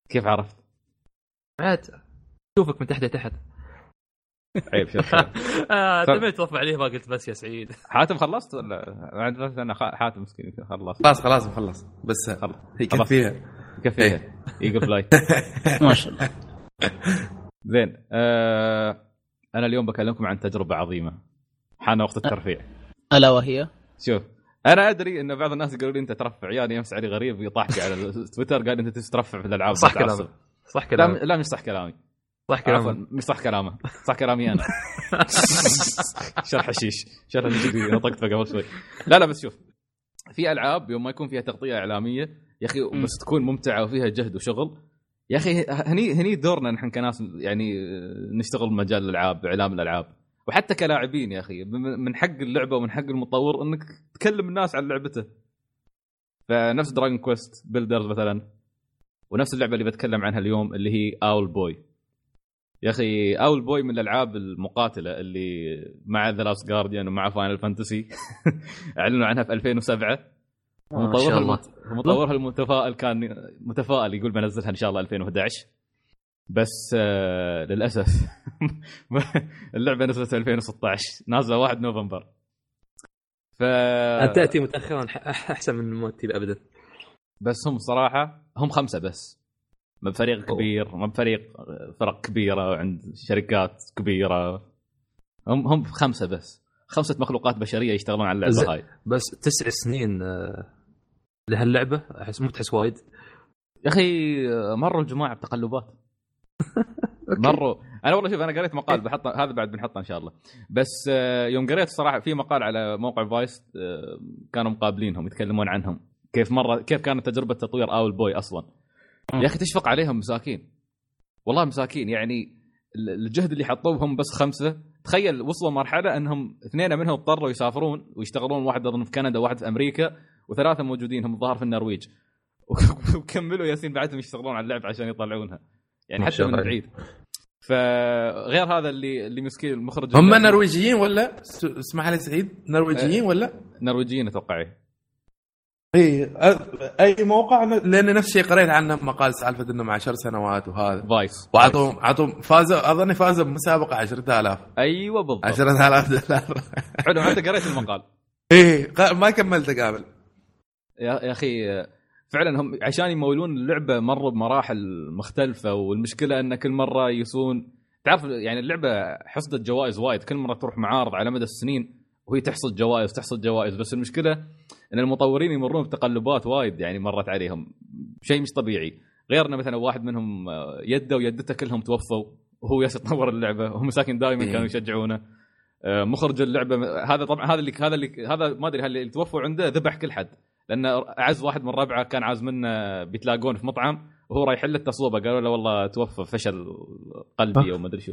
كيف عرفت؟ عاد شوفك من تحت لتحت عيب شوف [laughs] آه، تبي ترفع عليه ما قلت بس يا سعيد. حاتم خلصت ولا؟ عند بس أنا خ- حاتم مسكين خلص. خلاص خلاص مخلص. بس خلاص. هي خلاص. كفيها. كفيها. [laughs] ايجل فلاي [laughs] ما شاء الله. زين آه أنا اليوم بكلمكم عن تجربة عظيمة. حان وقت الترفيع. ألا وهي؟ شوف أنا أدري ان بعض الناس يقولوا لي أنت ترفع عيالي امس علي غريب يطاحك على تويتر قال أنت ترفع في الألعاب. صح. كلامك. صح لا كلامك لا مش صح كلامي. صح مش صح كلامه. صح كلامي أنا. [laughs] شرح حشيش. شرح حشيش نطقت قبل شوي. لا لا بس شوف في ألعاب يوم ما يكون فيها تغطية إعلامية يا أخي بس تكون ممتعة وفيها جهد وشغل. يا أخي هني هني دورنا نحن كناس يعني نشتغل بمجال الألعاب إعلام الألعاب. وحتى كلاعبين يا أخي من حق اللعبة ومن حق المطور إنك تكلم الناس عن لعبته. فنفس Dragon Quest Builders مثلا ونفس اللعبة اللي بتكلم عنها اليوم اللي هي Owlboy يا أخي Owlboy من الألعاب المقاتلة اللي مع The Last Guardian ومع Final Fantasy [laughs] أعلنوا عنها في 2007 ما شاء الله. مطورها المتفائل كان متفائل يقول بنزلها إن شاء الله 2011 بس آه للأسف [laughs] اللعبة نزلت في 2016 نازلة 1 نوفمبر. ف ان تأتي متاخرا أحسن من موتي ابدا. بس هم صراحة هم خمسة بس. ما بفريق. كبير ما بفريق فرق كبيرة عند شركات كبيرة. هم هم خمسة بس. خمسة مخلوقات بشرية يشتغلون على. اللعبة هاي. بس تسع سنين آه، لهاللعبة؟ أحس مو تحس وايد. يا أخي مروا الجماعة بتقلبات. [laughs] مروا. أنا والله شوف أنا قريت مقال بحطه هذا بعد بنحطه إن شاء الله. بس آه، يوم قريت الصراحه في مقال على موقع فايس آه، كانوا مقابلينهم يتكلمون عنهم. كيف مرة كيف كانت تجربة تطوير آول بوي أصلا. يا أخي تشفق عليهم مساكين. والله مساكين. يعني ال- الجهد اللي حطوه هم بس خمسة تخيل وصلوا مرحلة أنهم اثنين منهم اضطروا يسافرون ويشتغلون واحد أظن في كندا وواحد في أمريكا وثلاثة موجودين هم الظاهر في النرويج. [laughs] وكملوا ياسين بعدهم يشتغلون على اللعبه عشان يطلعونها. يعني حتى من. بعيد. فغير هذا اللي اللي مسكين المخرج هم نرويجيين ولا؟ اسمح لي سعيد. نرويجيين ولا؟ نرويجيين أتوقع إيه. اي أي موقع؟ لأن نفس الشيء قريت عنه مقال سالفة انهم 10 سنوات وهذا. فايس واعطوهم اعطوهم فازوا أظني فازوا بمسابقة 10000 أيوه بالضبط. 10000 دولار. حلو انت قريت المقال. إيه ما كملته قابل. يا يا أخي فعلا هم عشان يمولون اللعبة مروا بمراحل مختلفة والمشكلة إن كل مرة يسون تعرف يعني اللعبة حصدت جوائز وايد. كل مرة تروح معارض على مدى السنين وهي تحصد جوائز تحصد جوائز. بس المشكلة إن المطورين يمرون بتقلبات وايد يعني مرت عليهم. شيء مش طبيعي. غير انه مثلا واحد منهم آه، يده ويدته كلهم توفوا وهو ياس يطور اللعبة وهم مساكن دائما إيه. كانوا يشجعونه. آه، مخرج اللعبة هذا طبعا هذا اللي هذا اللي هذا ما أدري هل اللي توفوا عنده ذبح كل حد. لأن أعز واحد من ربعه كان عاز منه بيتلاقون في مطعم وهو رايح له التصوبة. قالوا له والله توفى فشل قلبي أو ما أدري شو.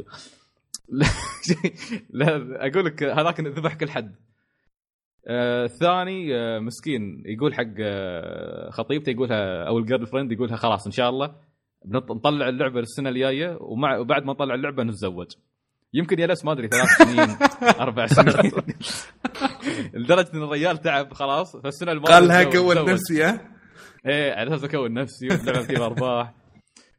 لا, لا أقول لك هذاك ذبح كل حد. آه، الثاني آه مسكين. يقول حق آه خطيبته يقولها أو الجيرل فريند يقولها خلاص إن شاء الله نطلع اللعبة السنة الجاية ومع وبعد ما نطلع اللعبة نتزوج. يمكن يلس ما أدري ثلاث سنين [laughs] أربع سنين. لدرجة إن الرجال تعب خلاص فالسنة الماضية قال لها أكون. نفسي ها؟ إيه على أساس أكون نفسي واللعبه فيها أرباح.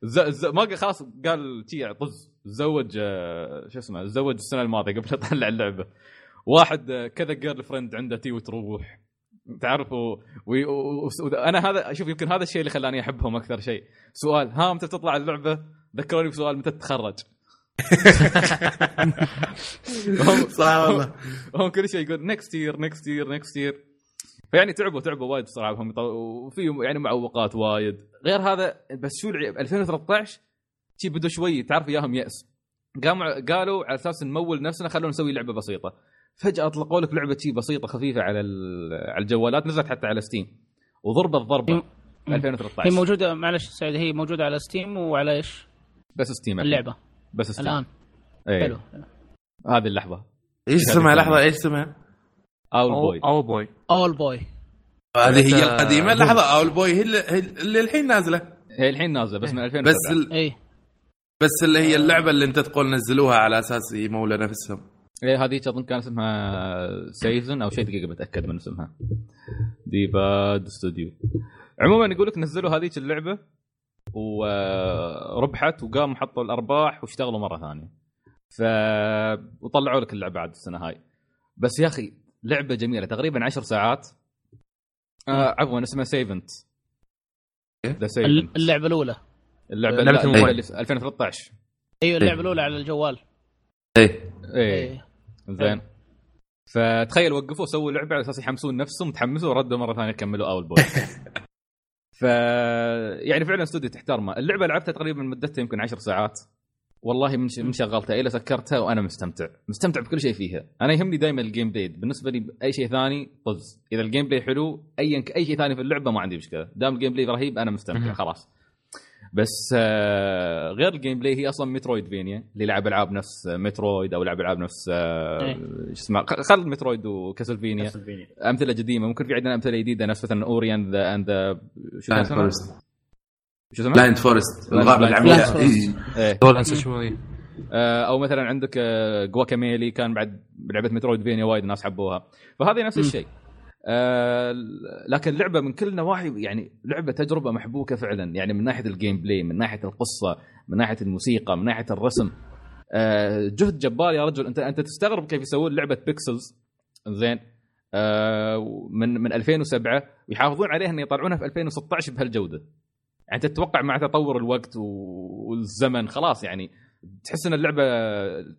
ز... ز... ما قال خلاص قال شي طز. تزوج آه، شو اسمه تزوج السنة الماضية قبل اطلع اللعبة. واحد آه، كذا girlfriend عنده تي وتروح. تعرف و... و... و... أنا هذا شوف يمكن هذا الشيء اللي خلاني أحبهم أكثر شيء. سؤال ها متى تطلع اللعبة؟ ذكروني بسؤال متى تتخرج؟ [laughs] هم صح والله. هم كل شيء يقول next year next year next year فيعني تعبوا تعبوا وايد هم يطو- وفي يعني معوقات وايد. غير هذا بس شو العيب؟ 2013 شي بدوا شوي تعرف إياهم يأس. قاموا قالوا على أساس نمول نفسنا خلونا نسوي لعبة بسيطة. فجأة أطلقوا لك لعبة شي بسيطة خفيفة على ال- على الجوالات نزلت حتى على Steam وضربت ضربه مم. 2013 هي موجودة معلش سعيد هي موجودة على Steam وعلى إيش؟ بس Steam اللعبة. بس Steam الآن. إيه. حلو. هذه اللحظة. إيش اسمها؟ لحظة إيش اسمها؟ Owlboy أو بوي Owlboy هذه هي القديمة. لحظة Owlboy هي اللي, الحين نازلة. هي الحين نازلة بس من 2007 بس ال... اي بس اللي هي اللعبة اللي انت تقول نزلوها على أساس يمولوا نفسهم. إيه هذيك أظن كان اسمها سيزن أو شيء دقيقة بتأكد من اسمها. D-Pad Studio عموما يقول لك نزلوا هذيك اللعبة وربحت وقاموا حطوا الأرباح واشتغلوا مرة ثانية. ف وطلعوا لك اللعبة عاد السنة هاي. بس يا أخي لعبة جميلة. تقريبا عشر ساعات. آه عفوا اسمها Savant The Savant اللعبة الأولى. اللعبة لعبة لا، الموبايل. اللي في 2013 أيوه اللعبة الأولى على الجوال. إيه. إيه. زين. فتخيل وقفوا سووا لعبة على أساس يحمسون نفسهم تحمسوا وردوا مرة ثانية كملوا Owlboy [laughs] ف يعني فعلا استوديو تحترمه. اللعبة لعبتها تقريبا مدتها يمكن 10 ساعات. والله من شغلتها إلى سكرتها وأنا مستمتع. مستمتع بكل شيء فيها. أنا يهمني دائما ال gameplay. بالنسبة لي أي شيء ثاني طز. إذا ال gameplay حلو ايا أي شيء ثاني في اللعبة ما عندي مشكلة. دام ال gameplay رهيب أنا مستمتع. خلاص. بس آه، غير ال gameplay هي أصلا Metroidvania اللي لعب ألعاب نفس Metroid أو لعب ألعاب نفس آه، إيه. شو اسمه خل Metroid و Castlevania Castlevania. أمثلة قديمه ممكن في عندنا أمثلة جديدة نفس مثلا Ori and the and شو اسمه؟ Forest شو اسمه؟ Blind Forest الغابه العمياء. إيه. إيه. دول انسى شوي آه، أو مثلا عندك Guacamelee كان بعد لعبة Metroidvania وايد الناس حبوها فهذه نفس الشيء آه، لكن لعبة من كل النواحي يعني لعبة تجربة محبوكة فعلا. يعني من ناحية ال gameplay من ناحية القصة من ناحية الموسيقى من ناحية الرسم. آه، جهد جبار يا رجل. أنت أنت تستغرب كيف يسوون لعبة pixels زين. آه، من من 2007 ويحافظون عليها ان يطلعونها في 2016 بهالجودة. يعني تتوقع مع تطور الوقت والزمن. خلاص يعني تحس إن اللعبة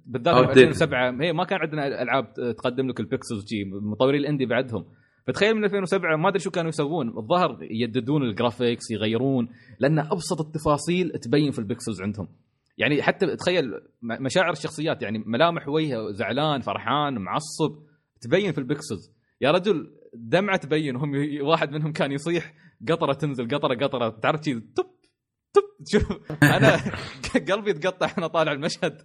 بالذات في Outdated. 2007 هي ما كان عندنا ألعاب تقدم لك ال pixels شي مطورين ال indie بعدهم. فتخيل من 2007 ما أدري شو كانوا يسوون. الظاهر يجددون ال graphics يغيرون لأن أبسط التفاصيل تبين في ال pixels عندهم. يعني حتى تخيل مشاعر الشخصيات يعني ملامح وجهه زعلان فرحان معصب تبين في ال pixels يا رجل دمعة تبين. هم واحد منهم كان يصيح قطرة تنزل قطرة قطرة. تعرف تب تب شوف أنا [laughs] قلبي يتقطع أنا طالع المشهد.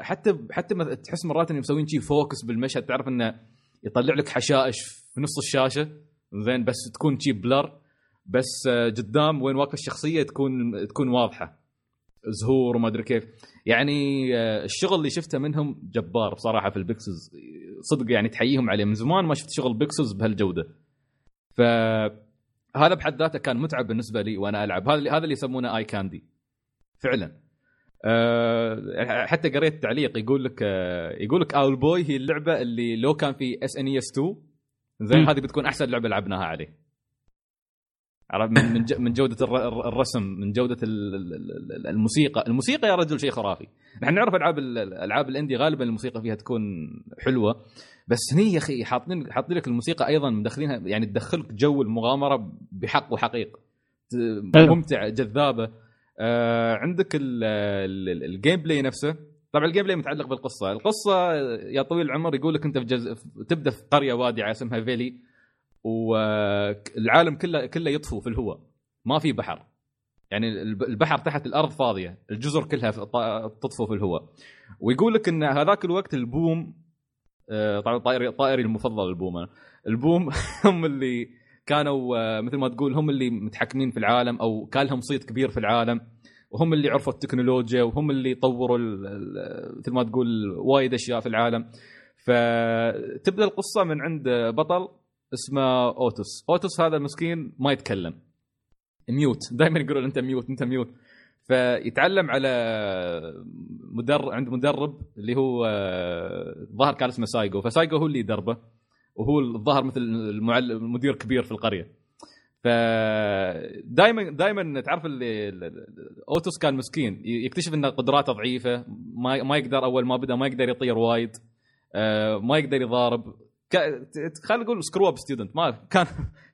حتى حتى تحس مرات إنهم مسوين شي focus بالمشهد. تعرف إنه يطلع لك حشائش في نص الشاشة. زين بس تكون شي blur. بس آه، قدام وين واقفه الشخصية تكون تكون واضحة. زهور وما أدري كيف. يعني آه، الشغل اللي شفته منهم جبار بصراحة في ال pixels صدق يعني تحييهم عليه. من زمان ما شفت شغل pixels بهالجودة. فهذا بحد ذاته كان متعب بالنسبة لي وأنا ألعب. هذا اللي هذا اللي يسمونه eye candy فعلا. أه حتى قريت تعليق يقول لك أه يقول لك Owlboy هي اللعبة اللي لو كان في SNES 2 زين. هذه بتكون أحسن لعبة لعبناها عليه. عرفت؟ من من جودة الر- الر- الرسم من جودة ال- ال- ال- الموسيقى. الموسيقى يا رجل شيء خرافي. نحن نعرف ألعاب ال- الالعاب ال indie غالبا الموسيقى فيها تكون حلوة. بس هني يا أخي حاطين حاطين لك الموسيقى أيضا مدخلينها يعني تدخلك جو المغامرة بحق وحقيق. أيوة. ممتع جذابة. آه عندك ال- ال- ال gameplay نفسه. طبعا ال gameplay متعلق بالقصة. القصة يا طويل العمر يقول لك أنت في جز... تبدأ في قرية وادعة اسمها Vellie والعالم كله كله يطفو في الهواء. ما في بحر. يعني الب- البحر تحت الأرض فاضية. الجزر كلها تطفو في الهواء. ويقول لك إن هذاك الوقت البوم آه، طبعا طائري طائري المفضل البوم أنا. البوم [laughs] هم اللي كانوا آه، مثل ما تقول هم اللي متحكمين في العالم أو كان لهم صيت كبير في العالم وهم اللي عرفوا التكنولوجيا وهم اللي طوروا مثل ما تقول وايد أشياء في العالم. فتبدأ القصة من عند بطل اسمه Otus. Otus هذا مسكين ما يتكلم. mute. دائما يقولون أنت mute أنت mute. فيتعلم على مدرب عند مدرب اللي هو آه، الظاهر كان اسمه سايجو. فسايجو هو اللي يدربه. وهو الظاهر مثل المعلم مدير كبير في القرية. فدائما دائما تعرف اللي ال- ال- Otus كان مسكين. يكتشف إن قدراته ضعيفة ما ما يقدر أول ما بدأ ما يقدر يطير وايد آه، ما يقدر يضارب. خلينا نقول screw up student ما [laughs] كان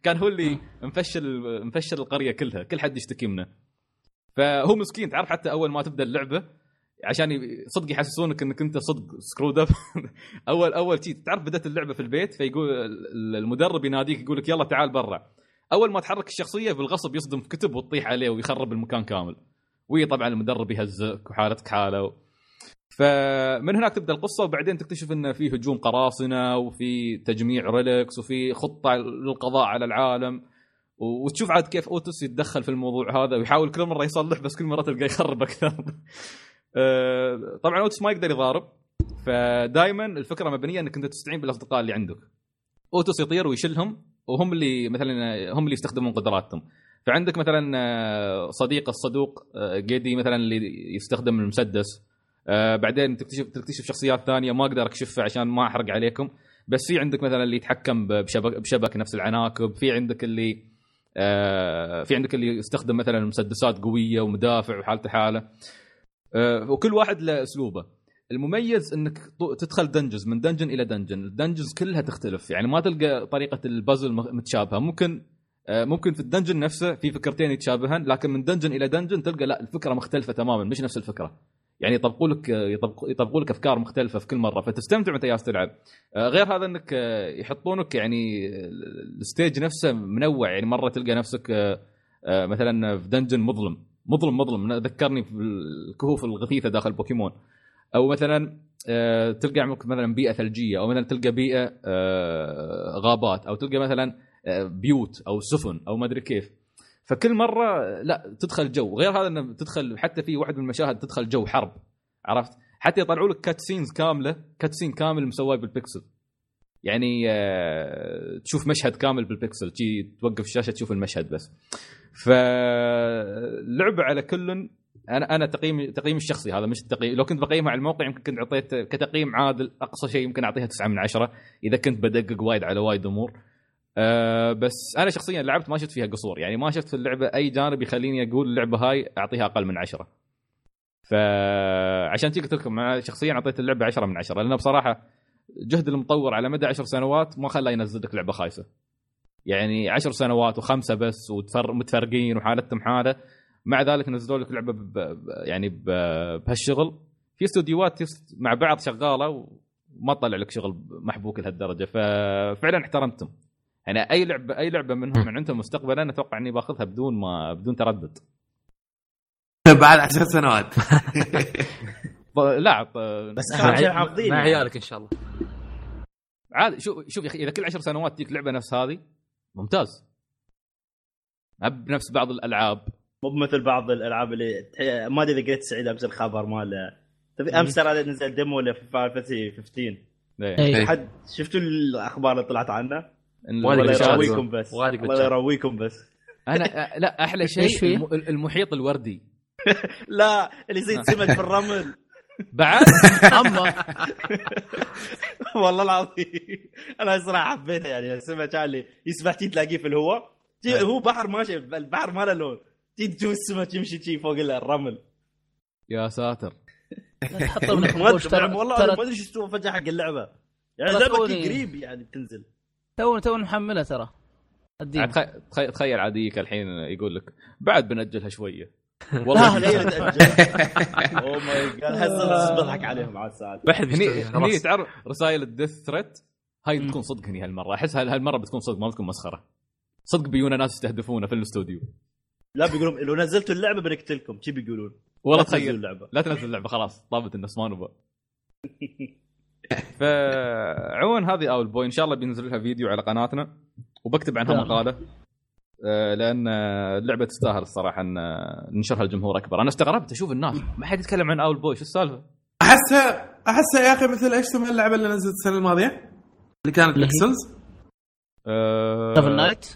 كان هو اللي مفشل مفشل القرية كلها كل حد يشتكي منه. فهو مسكين. تعرف حتى أول ما تبدأ اللعبة عشان صدق يحسسونك إنك أنت صدق screwed up [laughs] أول أول شيء تعرف بدأت اللعبة في البيت؟ فيقول ال- المدرب يناديك يقول لك يلا تعال برا. أول ما تحرك الشخصية بالغصب يصدم في كتب وتطيح عليه ويخرب المكان كامل. وي طبعا المدرب يهزك وحالتك حاله. فمن هناك تبدأ القصة وبعدين تكتشف انه في هجوم قراصنة وفي تجميع relics وفي خطة للقضاء على العالم. و- وتشوف عاد كيف Otus يتدخل في الموضوع هذا ويحاول كل مرة يصلح بس كل مرة تلقاه يخرب أكثر. [laughs] آه، طبعا اوتوس ما يقدر يضارب. فدائما الفكرة مبنية إنك أنت تستعين بالأصدقاء اللي عندك. اوتوس يطير ويشيلهم وهم اللي مثلا هم اللي يستخدمون قدراتهم. فعندك مثلا آه، صديق الصدوق آه، جيدي مثلا اللي يستخدم المسدس. بعدين تكتشف تكتشف شخصيات ثانية ما أقدر أكشفها عشان ما أحرق عليكم. بس في عندك مثلا اللي يتحكم بشبك, بشبك نفس العناكب. في عندك اللي في عندك اللي يستخدم مثلا مسدسات قوية ومدافع وحالته حالة. وكل واحد له اسلوبه المميز إنك تدخل dungeons من dungeon إلى dungeon ال dungeons كلها تختلف. يعني ما تلقى طريقة البازل متشابهة. ممكن آه، ممكن في ال dungeon نفسه في فكرتين يتشابهن لكن من dungeon إلى dungeon تلقى لا الفكرة مختلفة تماما مش نفس الفكرة. يعني يطبقوا لك يطبقوا يطبقوا لك أفكار مختلفة في كل مرة. فتستمتع وانت جالس تلعب. آه، غير هذا إنك آه، يحطونك يعني ال- ال stage نفسه منوع. يعني مرة تلقى نفسك آه، آه، مثلا في dungeon مظلم. مظلم مظلم. ذكرني بالكهوف الغثيثة داخل بوكيمون. أو مثلا آه، تلقى مثلا بيئة ثلجية أو مثلا تلقى بيئة آه، غابات أو تلقى مثلا آه، بيوت أو سفن أو ما أدري كيف. فكل مرة لا تدخل جو. غير هذا انه تدخل حتى في واحد من المشاهد تدخل جو حرب عرفت؟ حتى يطلعوا لك cutscenes كاملة cutscene كامل مسواه بالبكسل يعني آه، تشوف مشهد كامل بالبكسل تجي توقف الشاشة تشوف المشهد بس. فلعبه على كل أنا أنا تقييم تقييم الشخصي هذا مش التقييم. لو كنت بقيمها على الموقع يمكن كنت أعطيت كتقييم عادل أقصى شيء يمكن أعطيها 9 من 10 إذا كنت بدقق وايد على وايد أمور. أه بس أنا شخصيا لعبت ما شفت فيها قصور يعني ما شفت في اللعبة أي جانب يخليني أقول اللعبة هاي أعطيها أقل من 10 فعشان كذا قلت لكم شخصيا أعطيت اللعبة 10 من 10 لأنه بصراحة جهد المطور على مدى 10 سنوات ما خلاه ينزل لك لعبة خايسة. يعني 10 سنوات وخمسة بس ومتفرقين وحالتهم حالة. مع ذلك نزلوا لك لعبة ب... ب- يعني ب... بهالشغل. في استوديوهات مع بعض شغالة وما تطلع لك شغل محبوك لهالدرجة. ففعلا احترمتم. يعني أي لعبه أي لعبة منهم من عندهم مستقبلا أتوقع إني باخذها بدون ما بدون تردد. [laughs] بعد عشر سنوات. [laughs] ط- لا ط- بس مع, اهم شيء حافظين مع يعني. عيالك إن شاء الله عادي شوف شوف يا أخي إذا كل عشر سنوات تجيك لعبة نفس هذه ممتاز بنفس بعض الألعاب مو بمثل بعض الألعاب اللي ما أدري إذا قريت سعيد أمس الخبر ماله تبي أمس ترى نزل demo ل Final Fantasy 15 إيه. إيه. حد شفتوا الأخبار اللي طلعت عنه؟ الله. يرويكم بس الله. يرويكم بس أنا لا أحلى شيء المحيط الوردي [laughs] لا اللي يصير سمك في الرمل [laughs] بعد؟ اما [laughs] والله العظيم. أنا صراحة حبيته يعني السمك اللي يسبح تي تلاقيه في الهواء. تي- هو بحر ماشي البحر ما له لون. تي تشوف السمك يمشي تي فوق الرمل. يا ساتر. من [laughs] والله ما أدري إيش استوى فجأة حق اللعبة. يعني توني- قريب يعني بتنزل. تو تو محمله ترى. تخيل عاديك الحين يقول لك بعد بنأجلها شوية. والله oh my God هسه بضحك عليهم على الساعة ما حد هني هني تعرف رسائل ال death threat؟ هاي مم. بتكون صدق هني هالمرة. أحس هال- هالمرة بتكون صدق ما بتكون مسخرة. صدق بيونا ناس يستهدفونه في الاستوديو. لا بيقولون لو نزلتوا اللعبة بنقتلكم. شي بيقولون. والله تخيل. اللعبة. لا تنزل اللعبة خلاص. طابت الناس ما نبغى. [laughs] فعموما هذه Owlboy. إن شاء الله بينزل لها فيديو على قناتنا. وبكتب عنها. مقالة. لأن آه، اللعبة تستاهل الصراحة أن ننشرها لجمهور أكبر. أنا استغربت أشوف الناس ما حد يتكلم عن Owlboy شو السالفة؟ أحسها أحسها يا أخي مثل إيش اسمها اللعبة اللي نزلت السنة الماضية؟ اللي كانت؟ pixels شوفل نايت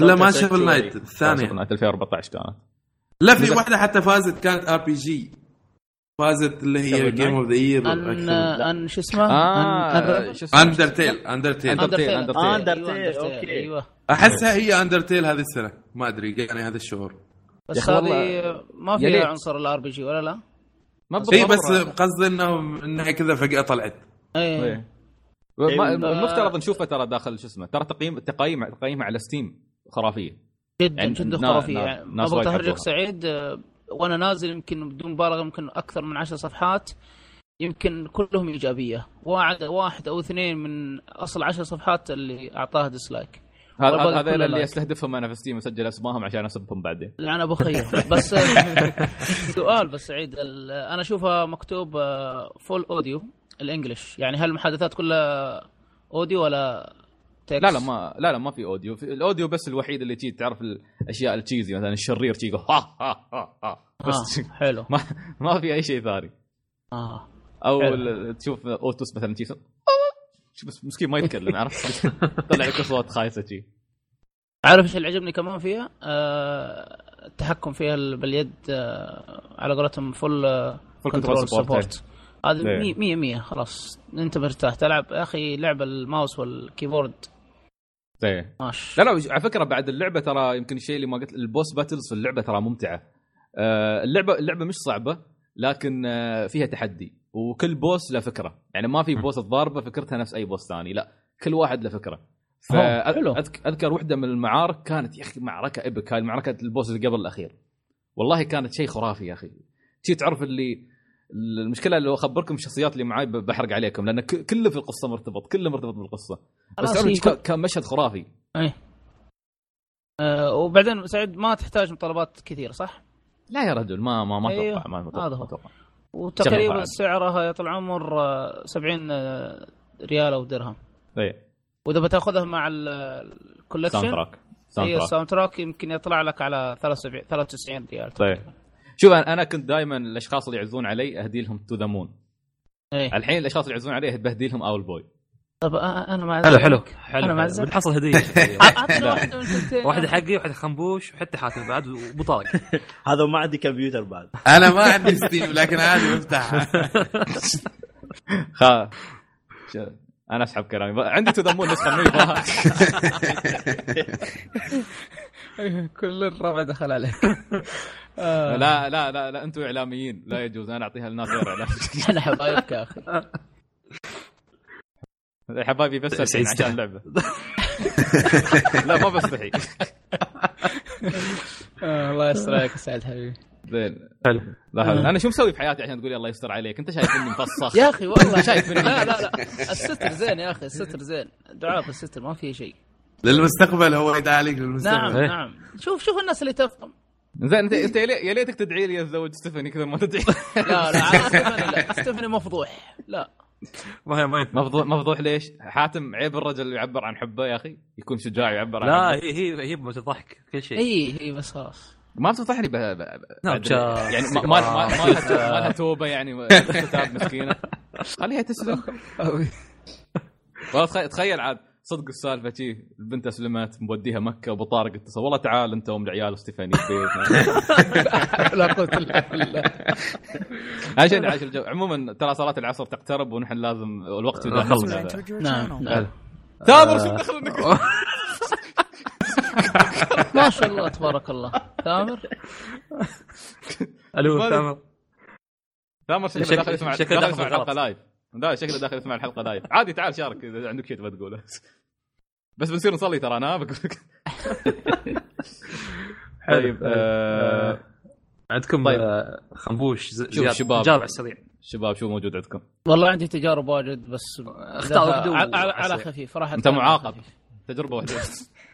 لا ما Shovel Knight الثانية الثانية 2014 كانت. لا في واحدة حتى فازت كانت RPG فازت اللي هي game of the year ان ان شو اسمه؟ آه أن- شو اسمه؟ Undertale Undertale. Undertale. أيوة، أوكي. أيوه أحسها هي Undertale هذه السنة ما أدري يعني هذا الشعور يا بس هذه ما فيها. عنصر ال RPG ولا لا؟ ما اي. بس قصدي إنه إنها كذا فجأة طلعت إيه إيه. ما- أيوة. المفترض نشوفه ترى داخل شو اسمه ترى تقييم تقييم تقييمها على Steam خرافية جدا يعني جدا خرافية يعني أبغى تهرجك. سعيد وأنا نازل يمكن بدون مبالغة يمكن أكثر من عشر صفحات يمكن كلهم إيجابية. واحد واحد أو اثنين من أصل عشر صفحات اللي أعطاها dislike هذا اللي like. أستهدفهم أنا في Steam أسجل اسمائهم عشان أسبهم بعدين. لعن ابو خيه بس [laughs] سؤال بس سعيد ال- أنا أشوفها مكتوب full audio ال English. يعني هل المحادثات كلها audio ولا لا لا ما لا لا ما في audio. في ال audio بس الوحيد اللي تجي تعرف الاشياء ال cheesy مثلا الشرير تجي يقول ها ها ها ها. بس آه حلو. ما ما في أي شيء ثاني. آه أو تشوف Otus مثلا شي شو بس مسكين ما يتكلم عرفت؟ [laughs] طلع لك اصوات خايسة شي. عارف إيش اللي عجبني كمان فيها؟ آه التحكم فيها ال- باليد آه على قولتهم full full control control support، support هذا إيه. 100 100 100 خلاص. انت مرتاح. تلعب يا أخي لعبه ال mouse وال keyboard. إيه. ماشي لا لا على فكرة بعد اللعبة ترى يمكن الشيء اللي ما قلت ال boss battles في اللعبة ترى ممتعة. آه، اللعبة اللعبة مش صعبة لكن آه، فيها تحدي. وكل boss له فكرة. يعني ما في boss ضاربه فكرتها نفس أي boss ثاني. لا كل واحد له فكرة. أوه، حلو. فأذك- أذكر واحدة من المعارك كانت يا أخي معركة epic. هاي معركه ال boss اللي قبل الأخير. والله كانت شيء خرافي يا أخي. تي تعرف اللي المشكلة لو أخبركم الشخصيات اللي معاي بحرق عليكم لأن كله في القصة مرتبط كله مرتبط بالقصة. بس كان- كان مشهد خرافي. إيه. آه وبعدين سعيد ما تحتاج مطالبات كثيرة صح؟ لا يا رجل ما ما ما أيوه، أتوقع ما أتوقع هذا هو. وتقريبا. سعرها يا طول العمر آه، 70 آه، ريال أو درهم. إيه وإذا بتأخذها مع ال- sound ال collection track soundtrack يمكن يطلع لك على 73 93 ريال. طيب شوف أنا أنا كنت دائما الأشخاص اللي يعزون علي أهدي لهم To the Moon إيه. الحين الأشخاص اللي يعزون علي بهدي لهم Owlboy طب أنا مع حلو حلو حلو. أنا مع. ذلك بنحصل هدية. [laughs] واحدة من الثنتين واحدة حقي واحدة خنبوش وحتى حاتم بعد وأبو طارق. [laughs] هذا ما عندي كمبيوتر بعد. أنا ما عندي Steam لكن عادي بفتحها خا شو- أنا أسحب كلامي. عندي To the Moon نسخة مني يبغاها [laughs] [laughs] كل الربع دخل عليك. [laughs] لا لا لا لا أنتم اعلاميين. لا يجوز أنا اعطيها للناس غير [laughs] اعلام إحنا حبايبك يا أخي. حبايبي بس عشان. اللعبه لا ما بستحي آه، الله يستر عليك يا سعد حبيبي. زين. حلو. لا حول. أنا شو مسوي في حياتي عشان تقول لي الله يستر عليك؟ أنت شايف اني مفصخ. يا أخي والله. شايف مني لا لا. لا الستر زين يا أخي الستر زين. دعاء في الستر ما في شيء. للمستقبل هو يدعى عليك نعم للمستقبل إيه. نعم. شوف شوف الناس اللي تفهم زين انت انت يا لي- يا ليتك تدعي لي اتزوج ستيفاني كثر ما تدعي؟ [laughs] لا لا على ستيفاني لا. ستيفاني مفضوح. لا. ما هي ما هي مفضوح مفضوح ليش؟ حاتم عيب الرجل اللي يعبر عن حبه يا أخي؟ يكون شجاع يعبر عن لا حبه. هي هي هي بتضحك كل شيء. اي اي بس خلاص. ما بتفضحني ب... نعم، يعني ما ما ما, لها, توبة يعني [laughs] كتاب مسكينة. خليها تسلم. [laughs] تخيل عاد. صدق السالفة شي البنت أسلمت موديها مكة وابو طارق اتصل. والله تعال أنت وأم العيال وستيفاني [laughs] لا قوه الا بالله عشان عايش الجو عموما ترى صلاة العصر تقترب ونحن لازم الوقت خلص. يدخل User هذا. entered your نعم. نعم تامر شو دخل إنك؟ [laughs] ما شاء الله تبارك الله. تامر [laughs] ألو تامر. تامر شكله شكل- داخل يسمع. الحلقة لايف لا شكله داخل يسمع الحلقة لايف. عادي تعال شارك إذا عندك شيء تبغى تقوله. بس بنصير نصلي ترى أنا بقول لك. [laughs] طيب آه، عندكم طيب. آه، خنبوش شوف شباب. جاب على السريع شباب شو موجود عندكم؟ والله عندي تجارب واجد بس اختار على, على, على. خفيف راح أنت معاقب. تجربة واحدة.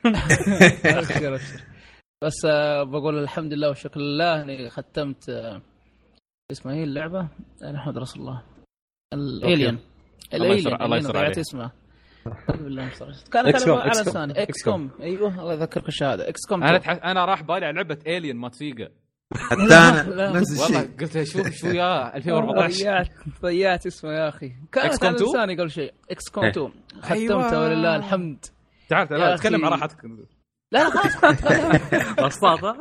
[laughs] [laughs] بس آه، بقول الحمد لله والشكر لله إني ختمت آه، اسمها هي اللعبة؟ نحمد رسول الله. الالين الالين الله يستر ضيعت عليه. اسمه بالله. كانت. على. لساني إكس كوم أيوه الله يذكرك الشهادة إكس كوم أنا تح... أنا راح بالي على لعبة الين ما تفيقة حتى أنا لا. نفس والله الشيء قلت شوف شو يا 2014 ضيعت ضيعت اسمه يا أخي كانت على 2? لساني قبل شيء إكس كوم إيه. 2 أيوة. ختمته ولله الحمد تعال تعال أخي. تكلم على راحتك لا لا خلاص خلاص. بساطه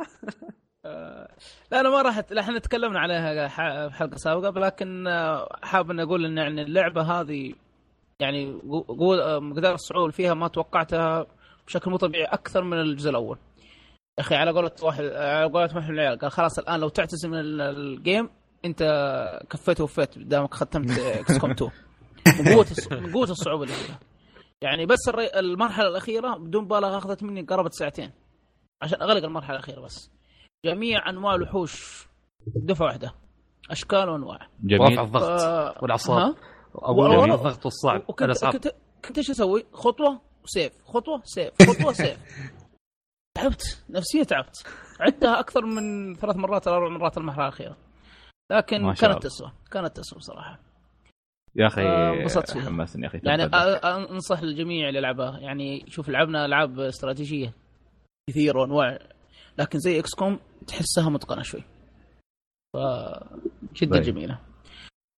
لا أنا ما راح لا إحنا تكلمنا عليها في حلقة سابقة لكن آه، حاب إني أقول إن يعني اللعبة هذه يعني آه، مقدار الصعوبه فيها ما توقعتها بشكل مو طبيعي أكثر من الجزء الأول. يا أخي على قولة واحد على قولة واحد من العيال قال خلاص الآن لو ال- الجيم أنت كفيت وفيت دامك ختمت XCOM 2 من قوة من قوة الصعوبة اللي فيها. يعني بس. المرحلة الأخيرة بدون مبالغة أخذت مني قرابه ساعتين عشان أغلق المرحلة الأخيرة بس. جميع أنواع الوحوش. دفعة واحدة. أشكال وأنواع. رفع جميل الضغط آه، والأعصاب. ها؟ أبو الضغط والصعب وكنت كنت كنت إيش أسوي؟ خطوة وسيف خطوة سيف. خطوة سيف. [laughs] تعبت. نفسيا تعبت. عدتها أكثر من ثلاث مرات أو أربع مرات المرحله الأخيرة. لكن ما شاء كانت. تسوى. كانت تسوى صراحة يا أخي آه، انبسطت فيها. حمسني يا أخي يعني تبدأ. أ- أ- أنصح للجميع اللي يلعبها. يعني شوف لعبنا ألعاب استراتيجية كثير وأنواع. لكن زي XCOM تحسها متقنة شوي ف جدا طيب. جميلة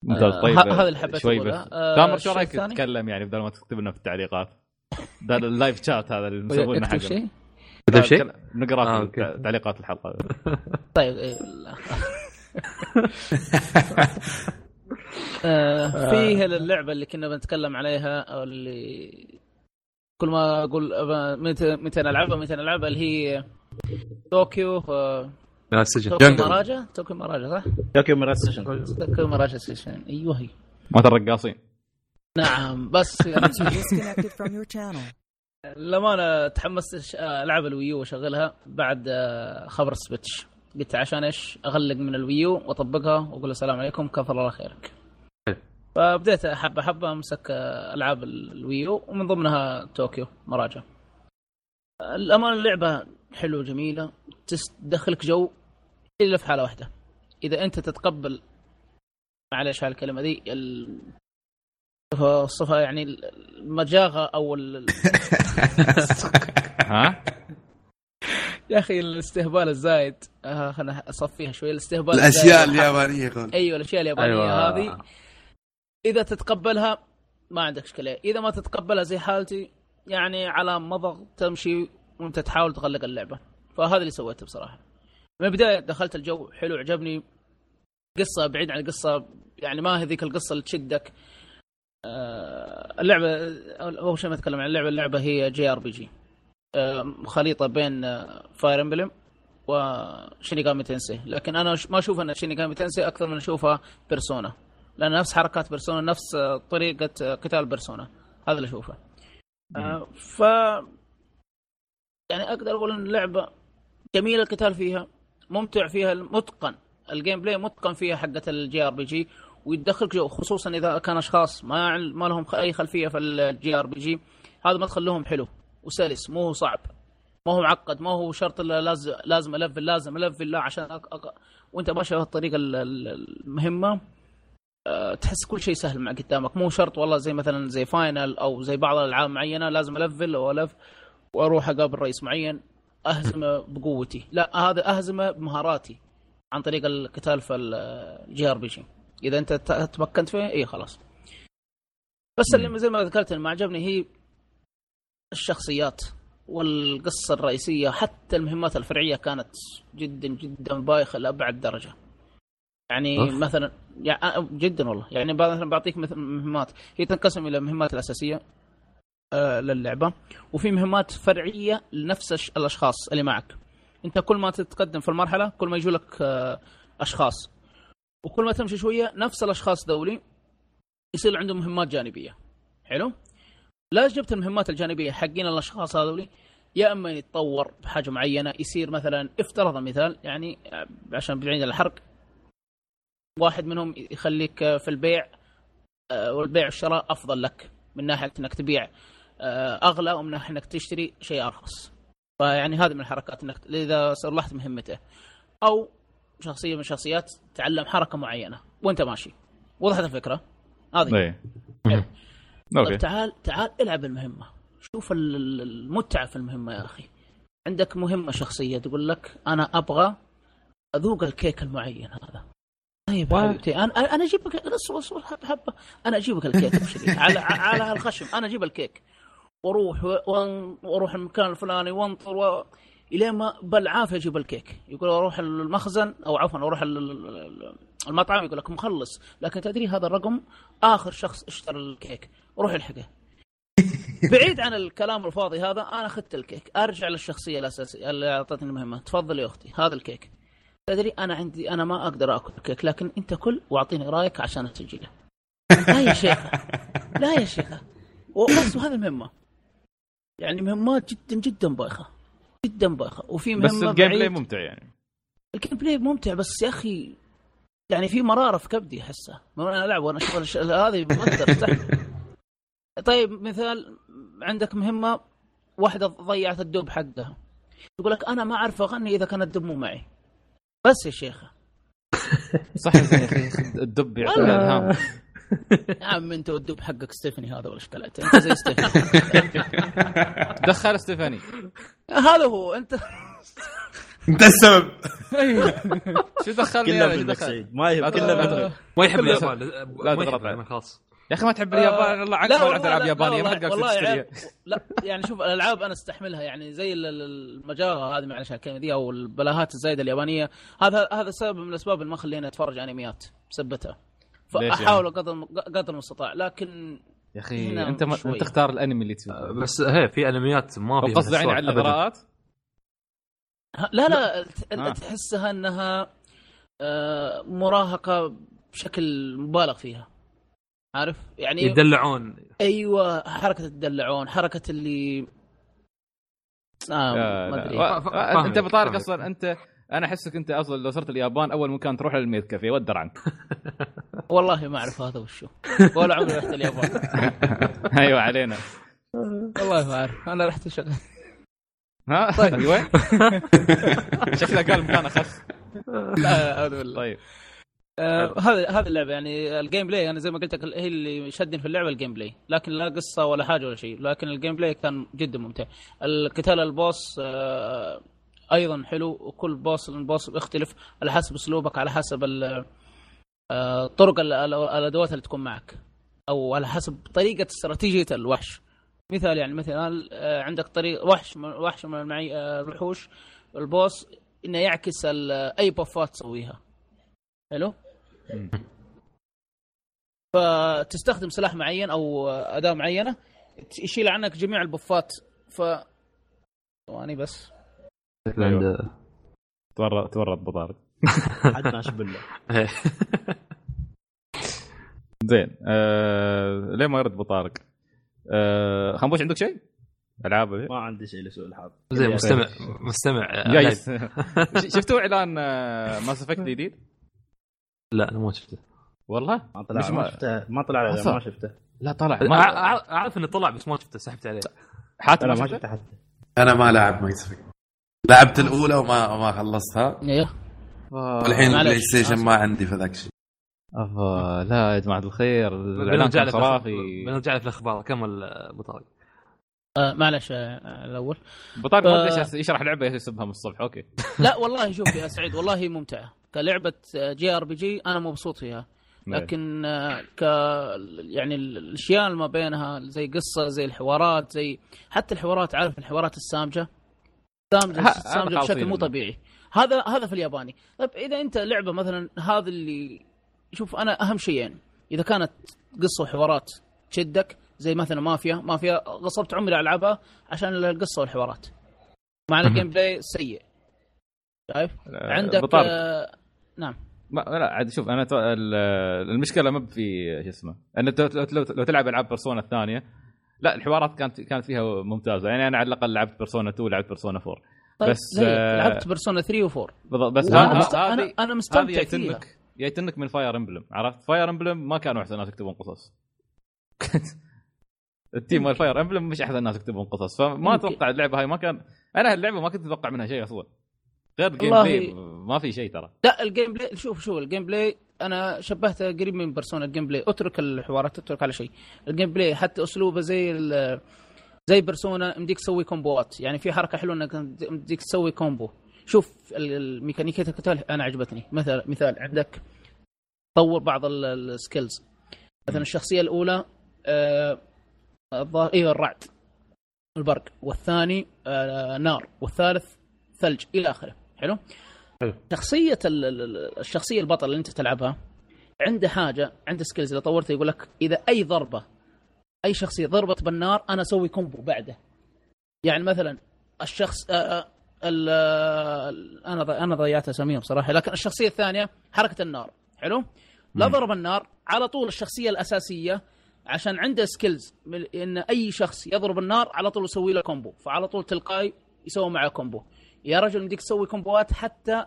ممتاز آه، طيب هذا اللي حبيت شوي. بس آه، تامر شو رأيك؟ تتكلم يعني بدل ما تكتب لنا في التعليقات ده ال live chat هذا اللي مسوينه يكتب حقنا شيء كتب شيء؟ نقرأ آه، تعليقات الحلقة [laughs] طيب إيه،. [laughs] آه، فيه اللعبة اللي كنا بنتكلم عليها أو اللي كل ما أقول متى متى نلعبها متى نلعبها اللي هي Tokyo آه، لا السجن. Tokyo. Mirage؟ Tokyo Mirage صح؟ Tokyo Mirage Sessions Tokyo Mirage Sessions أيوه هي ما الرقاصين. نعم بس يعني. [laughs] لما أنا تحمست العب ال Wii U وأشغلها بعد آه، خبر Switch. قلت عشان إيش؟ أغلق من ال Wii U وأطبقها وأقول السلام عليكم كثر الله خيرك. فبديت حبة حبة أمسك آه، ألعاب ال- الويو ومن ضمنها Tokyo Mirage. الامانه اللعبة حلوة جميله تس- تدخلك جو الا في حالة واحدة إذا أنت تتقبل معلش على الكلمة دي ال- الصفة يعني المصاخة أو ال- [laughs] ها يا أخي الاستهبال الزايد آه خلنا أصفيها شوي الاستهبال الأشياء. اليابانية يقول أيوه الأشياء اليابانية أيوة. أيوة. هذه إذا تتقبلها ما عندك إشكالية إذا ما تتقبلها زي حالتي يعني على مضض تمشي وانت تحاول تغلق اللعبة. فهذا اللي سويته بصراحة. من البداية دخلت الجو حلو عجبني. قصة بعيد عن القصة يعني ما هي ذيك القصة اللي تشدك. آه، اللعبة أول شيء ما أتكلم عن اللعبة اللعبة هي JRPG. خليطة بين Fire Emblem و Shin Megami Tensei لكن أنا ما أشوف أن Shin Megami Tensei أكثر من أشوفها Persona لأن نفس حركات Persona نفس آه، طريقة آه، قتال Persona هذا اللي أشوفه. آه، ف يعني أقدر أقول إن اللعبه جميلة القتال فيها ممتع فيها متقن. ال gameplay متقن فيها حقة ال JRPG ويدخلك جو خصوصا إذا كان أشخاص ما ما لهم أي خلفية في ال JRPG هذا مدخل لهم حلو وسلس مو هو صعب. ما هو معقد ما هو شرط لازم لازم أ level لازم أ level لا عشان أق... وأنت ماشي في الطريقة ال- ال- المهمة أه تحس كل شيء سهل مع قدامك. مو شرط والله زي مثلا زي Final أو زي بعض الألعاب معينة لازم أ level أو ألف. وأروح أقابل رئيس معين أهزمه بقوتي. لا هذا أهزمه بمهاراتي عن طريق القتال في ال JRPG. إذا أنت تمكنت فيه اي خلاص. بس اللي زي ما ذكرت اللي ما عجبني هي الشخصيات والقصة الرئيسية. حتى المهمات الفرعية كانت جدا جدا بايخة لأبعد درجة. يعني أوف. مثلا يعني جدا والله. يعني مثلا بعطيك مثل مهمات. هي تنقسم إلى مهمات الأساسية. آه، للعبة. وفي مهمات فرعية لنفس الأشخاص اللي معك. أنت كل ما تتقدم في المرحلة كل ما يجوا لك آه، أشخاص. وكل ما تمشي شوية نفس الأشخاص ذولي يصير عندهم مهمات جانبية. حلو؟ لا جبت المهمات الجانبية حقين الأشخاص هذولي. يا إما يتطور بحاجة معينة يصير مثلا افترض مثال يعني عشان بعيد الحرق. واحد منهم يخليك في البيع آه، والبيع والشراء أفضل لك من ناحية إنك تبيع. آه، أغلى ومن ناحية إنك تشتري شيء أرخص. فيعني هذه من الحركات إنك إذا صلحت مهمته. أو شخصية من الشخصيات تعلم حركة معينة وأنت ماشي. وضحت الفكرة؟ هذه. حلو. طيب. okay. تعال تعال العب المهمة. شوف ال- ال- المتعة في المهمة يا أخي. عندك مهمة شخصية تقول لك أنا أبغى أذوق الكيك المعين هذا. طيب? حبيبتي أنا أنا أجيب لك اصبر أصبر حبة. حبه أنا أجيب لك الكيك [laughs] على على الخشم أنا أجيب الكيك. وأروح وأروح المكان الفلاني وانطر و... الين ما بالعافيه أجيب الكيك. يقول أروح المخزن أو عفوا أروح ال- ال- ال- المطعم يقول لك مخلص. لكن تدري هذا الرقم؟ آخر شخص اشترى الكيك. روح الحقه. [laughs] بعيد عن الكلام الفاضي هذا أنا أخذت الكيك. أرجع للشخصية الأساسية اللي أعطتني المهمه تفضل يا أختي هذا الكيك. تدري أنا عندي أنا ما أقدر آكل الكيك لكن أنت كل واعطيني رأيك عشان أسجله. لا يا شيخة. لا يا شيخة. وبس وهذه المهمة. يعني مهمات جدا جدا بايخة. جدا بايخة. وفي مهمة بس ال gameplay ممتع يعني. ال gameplay ممتع بس يا أخي يعني في مرارة في كبدي احسه من وأنا ألعب وأنا أشوف هذه ما أقدر [laughs] طيب مثال عندك مهمة واحدة ضيعت الدب حقها. يقول لك أنا ما أعرف أغني إذا كان الدب مو معي. بس يا شيخة. صح يا أخي الدب يعطيك الهام يا [laughs] عم انت والدب حقك ستيفاني هذا ولا اشكالات انت زي ستيفاني. [laughs] دخل ستيفاني. هذا هو انت. انت السبب. شو دخلني أنا شو دخل. ما تغلط. منك ما يحب اليابان. لا ما تغلط يحب خلاص. يا أخي ما تحب اليابان. الله والله لعبت العاب يابانية. ما حد والله تشتريها. عيب. لا يعني شوف الألعاب أنا أستحملها. يعني زي ال- ال- المجاغه هذه معلش الكلمة دي أو البلاهات الزايدة اليابانية. هذا هذا سبب من الأسباب اللي ما خليني أتفرج أنميات بسبتها ليش فاحاول قدر قدر المستطاع لكن يا أخي أنت ما شوية. تختار الأنمي اللي تبغاه بس هي في أنميات ما فيها قصدي يعني على. الإغراءات لا لا آه. تحسها أنها آه، مراهقة بشكل مبالغ فيها عارف يعني يدلعون أيوه حركة الدلعون حركة اللي آه لا، ما لا. أدري أنت بطارق. أصلا أنت أنا أحسك أنت أصلا لو صرت اليابان أول مكان تروح للميت كافيه ودر عنك. [laughs] والله ما أعرف هذا وشو. ولا عمري رحت اليابان. [laughs] أيوه علينا. والله ما أعرف. أنا رحت شغل. ها؟ طيب. [laughs] وين؟ شكله قال مكان اخف لا اعوذ بالله طيب. آه، هذا هذه اللعبة يعني ال gameplay أنا زي ما قلت لك هي اللي شدني في اللعبة ال gameplay. لكن لا قصة ولا حاجة ولا شيء. لكن ال gameplay كان جدا ممتع. القتال ال boss آه، أيضا حلو وكل boss ال boss بيختلف على حسب أسلوبك على حسب آه، طرق ال- ال- الأدوات اللي تكون معك أو على حسب طريقة استراتيجية الوحش. مثال يعني مثلا آه، عندك طريق وحش من وحش من المعي آه، الوحوش البوس إنه يعكس ال- أي بفات تسويها. حلو؟ فتستخدم سلاح معين أو أداة معينة يشيل عنك جميع البفات ف ثواني بس. عند تورط تورط بطارق [laughs] حد ناش بالله. [laughs] زين آه... ليه ما يرد بطارق؟ آه... خنبوش عندك شيء؟ ألعاب؟ ما عندي شيء لسوء الحظ. زين مستمع مستمع آه، جايز [laughs] شفتوا إعلان ماس افكت جديد؟ لا أنا ما شفته. والله؟ ما طلع مش ما شفته. ما طلع. ما شفته. لا طلع. ما... أعرف إنه طلع بس ما شفته سحبت عليه. حاتم لا ما شفته؟ حتى. أنا ما لاعب Mass Effect لعبت الأولى وما ما خلصتها. أيوه والحين معلش. PlayStation ما عندي فذاك الشيء أفا لا يا جماعة الخير. الإعلان بنرجع كان لك خرافي بنرجع لك في الأخبار كمل ابو طارق آه معلش آه الأول. بطارق آه. إيش يشرح لعبة يسبها من الصبح أوكي. [laughs] لا والله شوف يا سعيد والله ممتعة. كلعبة JRPG أنا مبسوط فيها. لكن آه، ك يعني ال- الأشياء اللي ما بينها زي قصة زي الحوارات زي حتى الحوارات عارف الحوارات السامجة؟ سامجه بشكل مو. طبيعي. هذا هذا في الياباني. طيب إذا أنت لعبة مثلا هذا اللي شوف أنا أهم شيئين. إذا كانت قصة وحوارات تشدك زي مثلا مافيا مافيا غصبت عمري ألعبها عشان القصة والحوارات. مع ال gameplay سيء. شايف؟ آه، عندك بطارق. آه نعم. ما لا عاد شوف أنا المشكلة ما في شو اسمه أن انت لو, لو, لو تلعب ألعاب Persona الثانية لا الحوارات كانت كانت فيها ممتازة. يعني أنا على الأقل لعبت Persona 2 ولعبت Persona 4 طيب بس، آه، لعبت Persona 3 و4 بالضبط بس وأنا ها- مست... أنا أنا مستمتع فيها. يتنك يتنك من Fire Emblem عرفت؟ Fire Emblem ما كانوا أحسن ناس يكتبون قصص. [laughs] ال team مال Fire Emblem مش أحسن ناس يكتبون قصص فما. أتوقع اللعبة هاي ما كان أنا اللعبة ما كنت أتوقع منها شيء أصلا. غير ال gameplay ما في شيء ترى. لا ال gameplay شوف شوف ال gameplay أنا شبهته قريب من Persona ال gameplay أترك الحوارات أترك على شيء. ال gameplay حتى أسلوبه زي زي Persona مديك تسوي كومبوات. يعني في حركة حلوة إنك مديك تسوي combo. شوف ال- الميكانيكيه القتال أنا عجبتني. مثلا مثال عندك طور بعض ال- ال skills مثلا الشخصية الأولى آه الظاهر إيوه الرعد البرق. والثاني آه نار. والثالث ثلج. إلى آخره. حلو؟ شخصية ال- ال- ال- الشخصية البطل اللي انت تلعبها عنده حاجة عنده skills إذا طورته يقول لك إذا أي ضربة أي شخصية ضربت بالنار أنا أسوي combo بعده. يعني مثلا الشخص آه، آه، ال- آه، أنا أنا ضيعت أساميهم صراحة لكن الشخصية الثانية حركة النار حلو؟ لا ضرب النار على طول الشخصية الأساسية عشان عنده skills إن أي شخص يضرب النار على طول يسوي له combo فعلى طول تلقائي يسوي معه combo يا رجل يمديك تسوي كومبوات حتى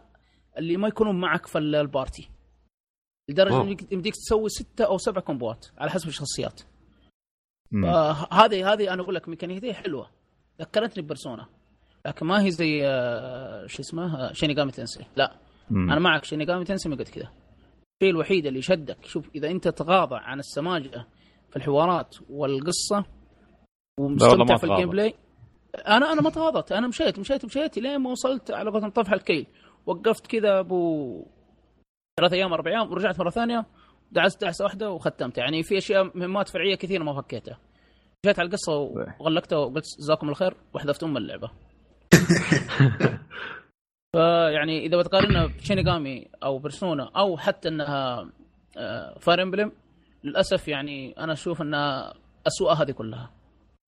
اللي ما يكونون معك في ال- ال party لدرجة. انك يمديك تسوي ستة أو سبع كومبوات على حسب الشخصيات. آه هذه هذه أنا أقول لك ميكانيكية حلوة ذكرتني ب Persona لكن ما هي زي آه شو اسمه آه Shin Megami Tensei لا مم. أنا معك Shin Megami Tensei ما قلت كذا الشيء الوحيد اللي يشدك شوف إذا أنت تغاضى عن السماجة في الحوارات والقصة ومستمتع في ال gameplay أنا أنا ما تغاضيت. أنا مشيت مشيت مشيت لين ما وصلت على قولتهم طفح الكيل وقفت كذا أبو ثلاث أيام أربع أيام ورجعت مرة ثانية دعست دعسه واحدة وختمت. يعني في أشياء مهمات فرعية كثيرة ما فكيتها. جيت على القصة وغلقتها وقلت جزاكم الله خير وحذفت ام اللعبة. [laughs] فيعني إذا بتقارنها ب Shin Megami أو Persona أو حتى إنها Fire Emblem للأسف يعني أنا أشوف إنها اسوء هذه كلها.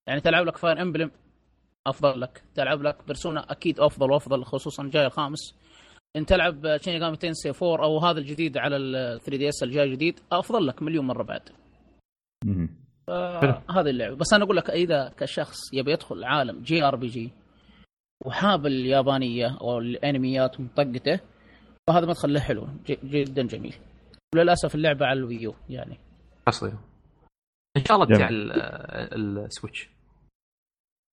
يعني تلعب لك Fire Emblem أفضل لك. تلعب لك Persona أكيد أفضل وأفضل خصوصا جاي الخامس. إن تلعب Shin Megami Tensei 4 أو هذا الجديد على ال 3DS الجاي جديد أفضل لك مليون مرة بعد. مهم. هذه اللعبة. بس أنا أقول لك إذا كشخص يبي يدخل عالم JRPG وحاب اليابانية أو الأنميات ومطقته فهذا مدخل له حلو جدا جميل. وللأسف اللعبة على ال Wii U يعني. حصري إن شاء الله جميل. تجي على ال- ال Switch.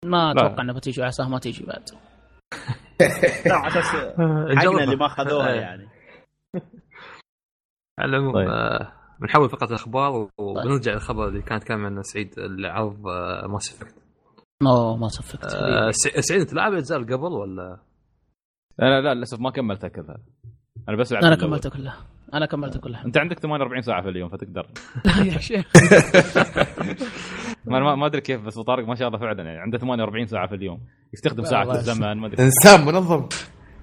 ما لا. أتوقع انها بتيجي عساها ما تيجي بعد. [laughs] لا على أساس [laughs] حقنا اللي ما أخذوها يعني. [laughs] على العموم طيب. آه، بنحول فقط الأخبار وبنرجع للخبر اللي كان كان عنه سعيد العرض Mass Effect ما ما صفقت آه، سعيد أنت لعب الاجزاء اللي قبل ولا؟ أنا لا للأسف ما كملتها كلها أنا بس أنا الأول. كملتها كلها. أنا كملتها كلها. أنت عندك 48 ساعة في اليوم فتقدر. لا [laughs] يا [laughs] شيخ. ما ما- ما أدري كيف بس طارق ما شاء الله فعلا يعني عنده 48 ساعة في اليوم. يستخدم ساعة. الزمن ما أدري. إنسان منظم.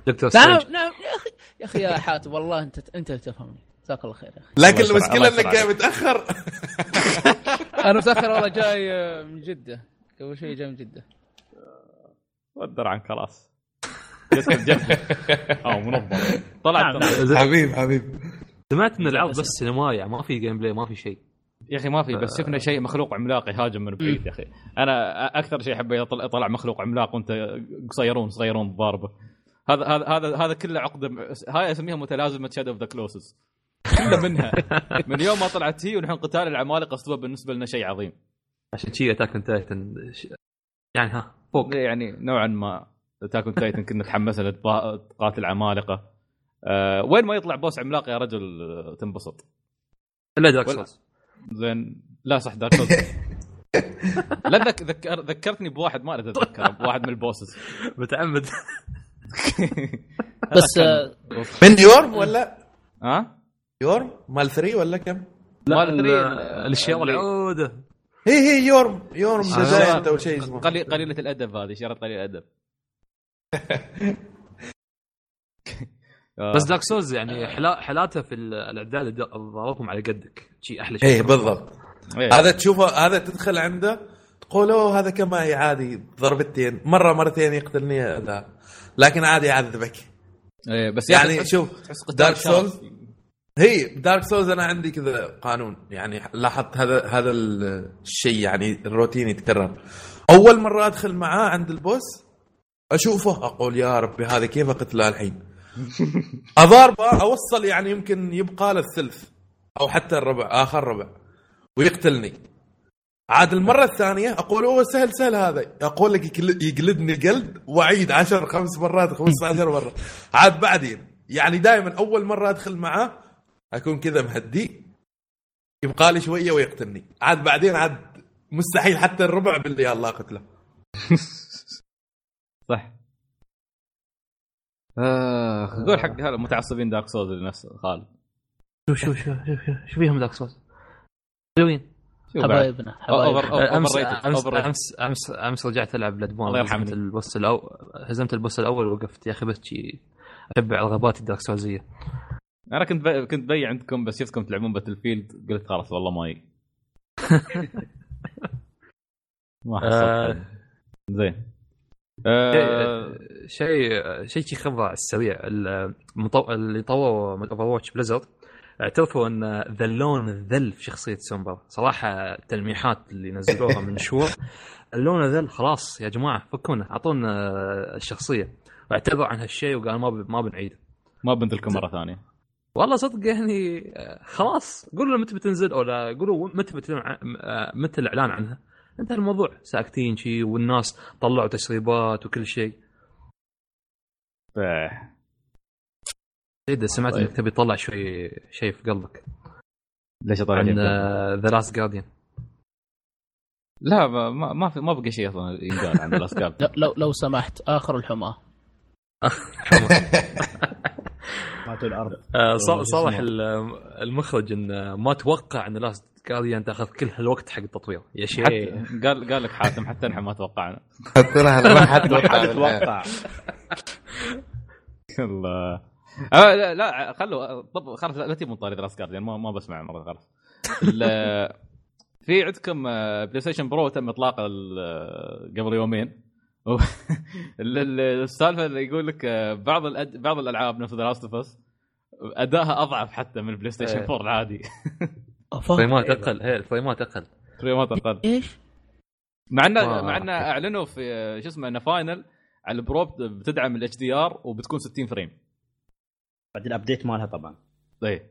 دكتور نعم نعم. يا أخي يا أخي يا حاتم والله انت أنت اللي تفهمني. جزاك الله خير يا أخي. لكن المشكلة إنك جاي. متأخر. [laughs] أنا متأخر والله جاي آه، من جدة. قبل شوي جاي من جدة. ودر عن خلاص. يسكت جده أو منظم طلع نعم. ترى. حبيب حبيب. سمعت ان العرض بس سينمائي يعني ما في gameplay ما في شيء. يا أخي ما في بس شفنا شيء مخلوق عملاق يهاجم من بعيد يا أخي. أنا أكثر شيء أحبه يطلع طلع مخلوق عملاق وأنت قصيرون صغيرون ضاربه هذا هذا هذا هذا كله عقده هاي أسميها متلازمة Shadow of the Colossus كله منها. من يوم ما طلعت هي ونحن قتال العمالقة استوى بالنسبة لنا شيء عظيم. عشان شي Attack Titan يعني ها فوق. يعني نوعا ما. Attack on Titan كنا نتحمس له تبا- تقاتل عمالقة. أه وين ما يطلع boss عملاق يا رجل آه، تنبسط. إلا Dark Souls زين. لا صح Dark Souls [laughs] لا ذك... ذكر... ذكرتني بواحد ما أدري اتذكر بواحد من ال bosses. [laughs] متعمد. [laughs] بس آه، من يورم ولا؟ ها؟ يورم مال 3 ولا كم؟ لا ال- الأشياء والعوده هي هي يورم يورم آه. جزاير أو شيء قليلة الأدب هذه شرط قليل الأدب. بس دارك سولز يعني حلا حالاتها في ال- الاعداد اللي ضربهم على قدك. شي أحلى شيء إيه بالضبط. إيه. هذا تشوفه هذا تدخل عنده تقول أوه هذا كما هي عادي ضربتين. مرة مرتين يقتلني ذا لكن عادي يعذبك إيه بس يعني تحس- شوف Dark. Souls هي Dark Souls أنا عندي كذا قانون. يعني لاحظت هذا هذا ال- الشيء يعني الروتين يتكرر. أول مرة أدخل معاه عند ال boss أشوفه أقول يا ربي هذا كيف اقتله الحين؟ [laughs] اضاربه أوصل يعني يمكن يبقى له الثلث أو حتى الربع آخر ربع ويقتلني. عاد المرة الثانية أقول أوه سهل سهل هذا. أقول لك يقل- يقلدني قلد وأعيد 10 خمس مرات 15 مرة. عاد بعدين يعني دائما أول مرة أدخل معاه أكون كذا مهدي يبقى لي شوية ويقتلني. عاد بعدين عاد مستحيل حتى الربع باللي الله قتله. [laughs] صح. آه. قول حق هذا متعصبين Dark Souls لنفس خالد. شوف شوف شوف شوف شوف فيهم Dark Souls حلوين. حبايبنا حبايبنا امس امس. امس امس أمس رجعت ألعب بلاد الله يرحمني. هزمت ال boss الأول هزمت البوس الأول ووقفت. يا أخي بس شي أتبع الغابات الدارك سولزيه أنا كنت بي... كنت بي عندكم بس شفتكم تلعبون باتل فيلد قلت خلاص والله ماي ما [laughs] آه. حصلت زين. آه، شيء شيء شي خبر على السريع المطو... اللي طوروا اوفر واتش بليزرد اعترفوا أن ذلون الذل في شخصية سومبر صراحة التلميحات اللي نزلوها من شهور. [laughs] اللون الذل خلاص يا جماعة فكونا أعطونا الشخصية. واعتذروا عن هالشيء وقال ما ب... ما بنعيد. ما بنت لكم مرة ثانية. والله صدق يعني آه، خلاص قولوا متى بتنزل أو لا قولوا متى بتعلن عن- آه، متى الإعلان عنها. انتهى الموضوع. ساكتين شي والناس طلعوا تسريبات وكل شيء. آه، إذا سمعت طيب. انك تبي تطلع شوي شيء في قلبك. ليش طالع عن The Last Guardian لا ما ما ما, في ما بقى شيء أصلا ينقال عن Last Guardian [laughs] لو لو سمحت آخر الحماة. [laughs] [laughs] ماتوا الأرض. آه، ص- والله صالح اسمه. ال- المخرج انه ما توقع إن Last Guardian تاخذ كل هالوقت حق التطوير. يا شيء حتى قال قال لك حاتم حتى نحن ما توقعنا. حتى أنا ما حد [laughs] توقع. الله آه لا, لا خلوا طب خلاص لا تجيبون طاري Last Guardian ما ما بسمع مرة خلاص. [laughs] في عندكم PlayStation Pro تم اطلاقه آه، قبل يومين. السالفة اللي يقول لك آه، بعض الأد... بعض الألعاب نفس The Last of Us ادائها أضعف حتى من ال PlayStation إيه. 4 العادي. فريمات أقل هي الفريمات أقل. فريمات أقل. إيش؟ مع إنه مع إنه أعلنوا في آه، شو اسمه إنه Final على ال Pro بت- بتدعم ال HDR وبتكون 60 frame. بعد ال update مالها طبعا. إيه.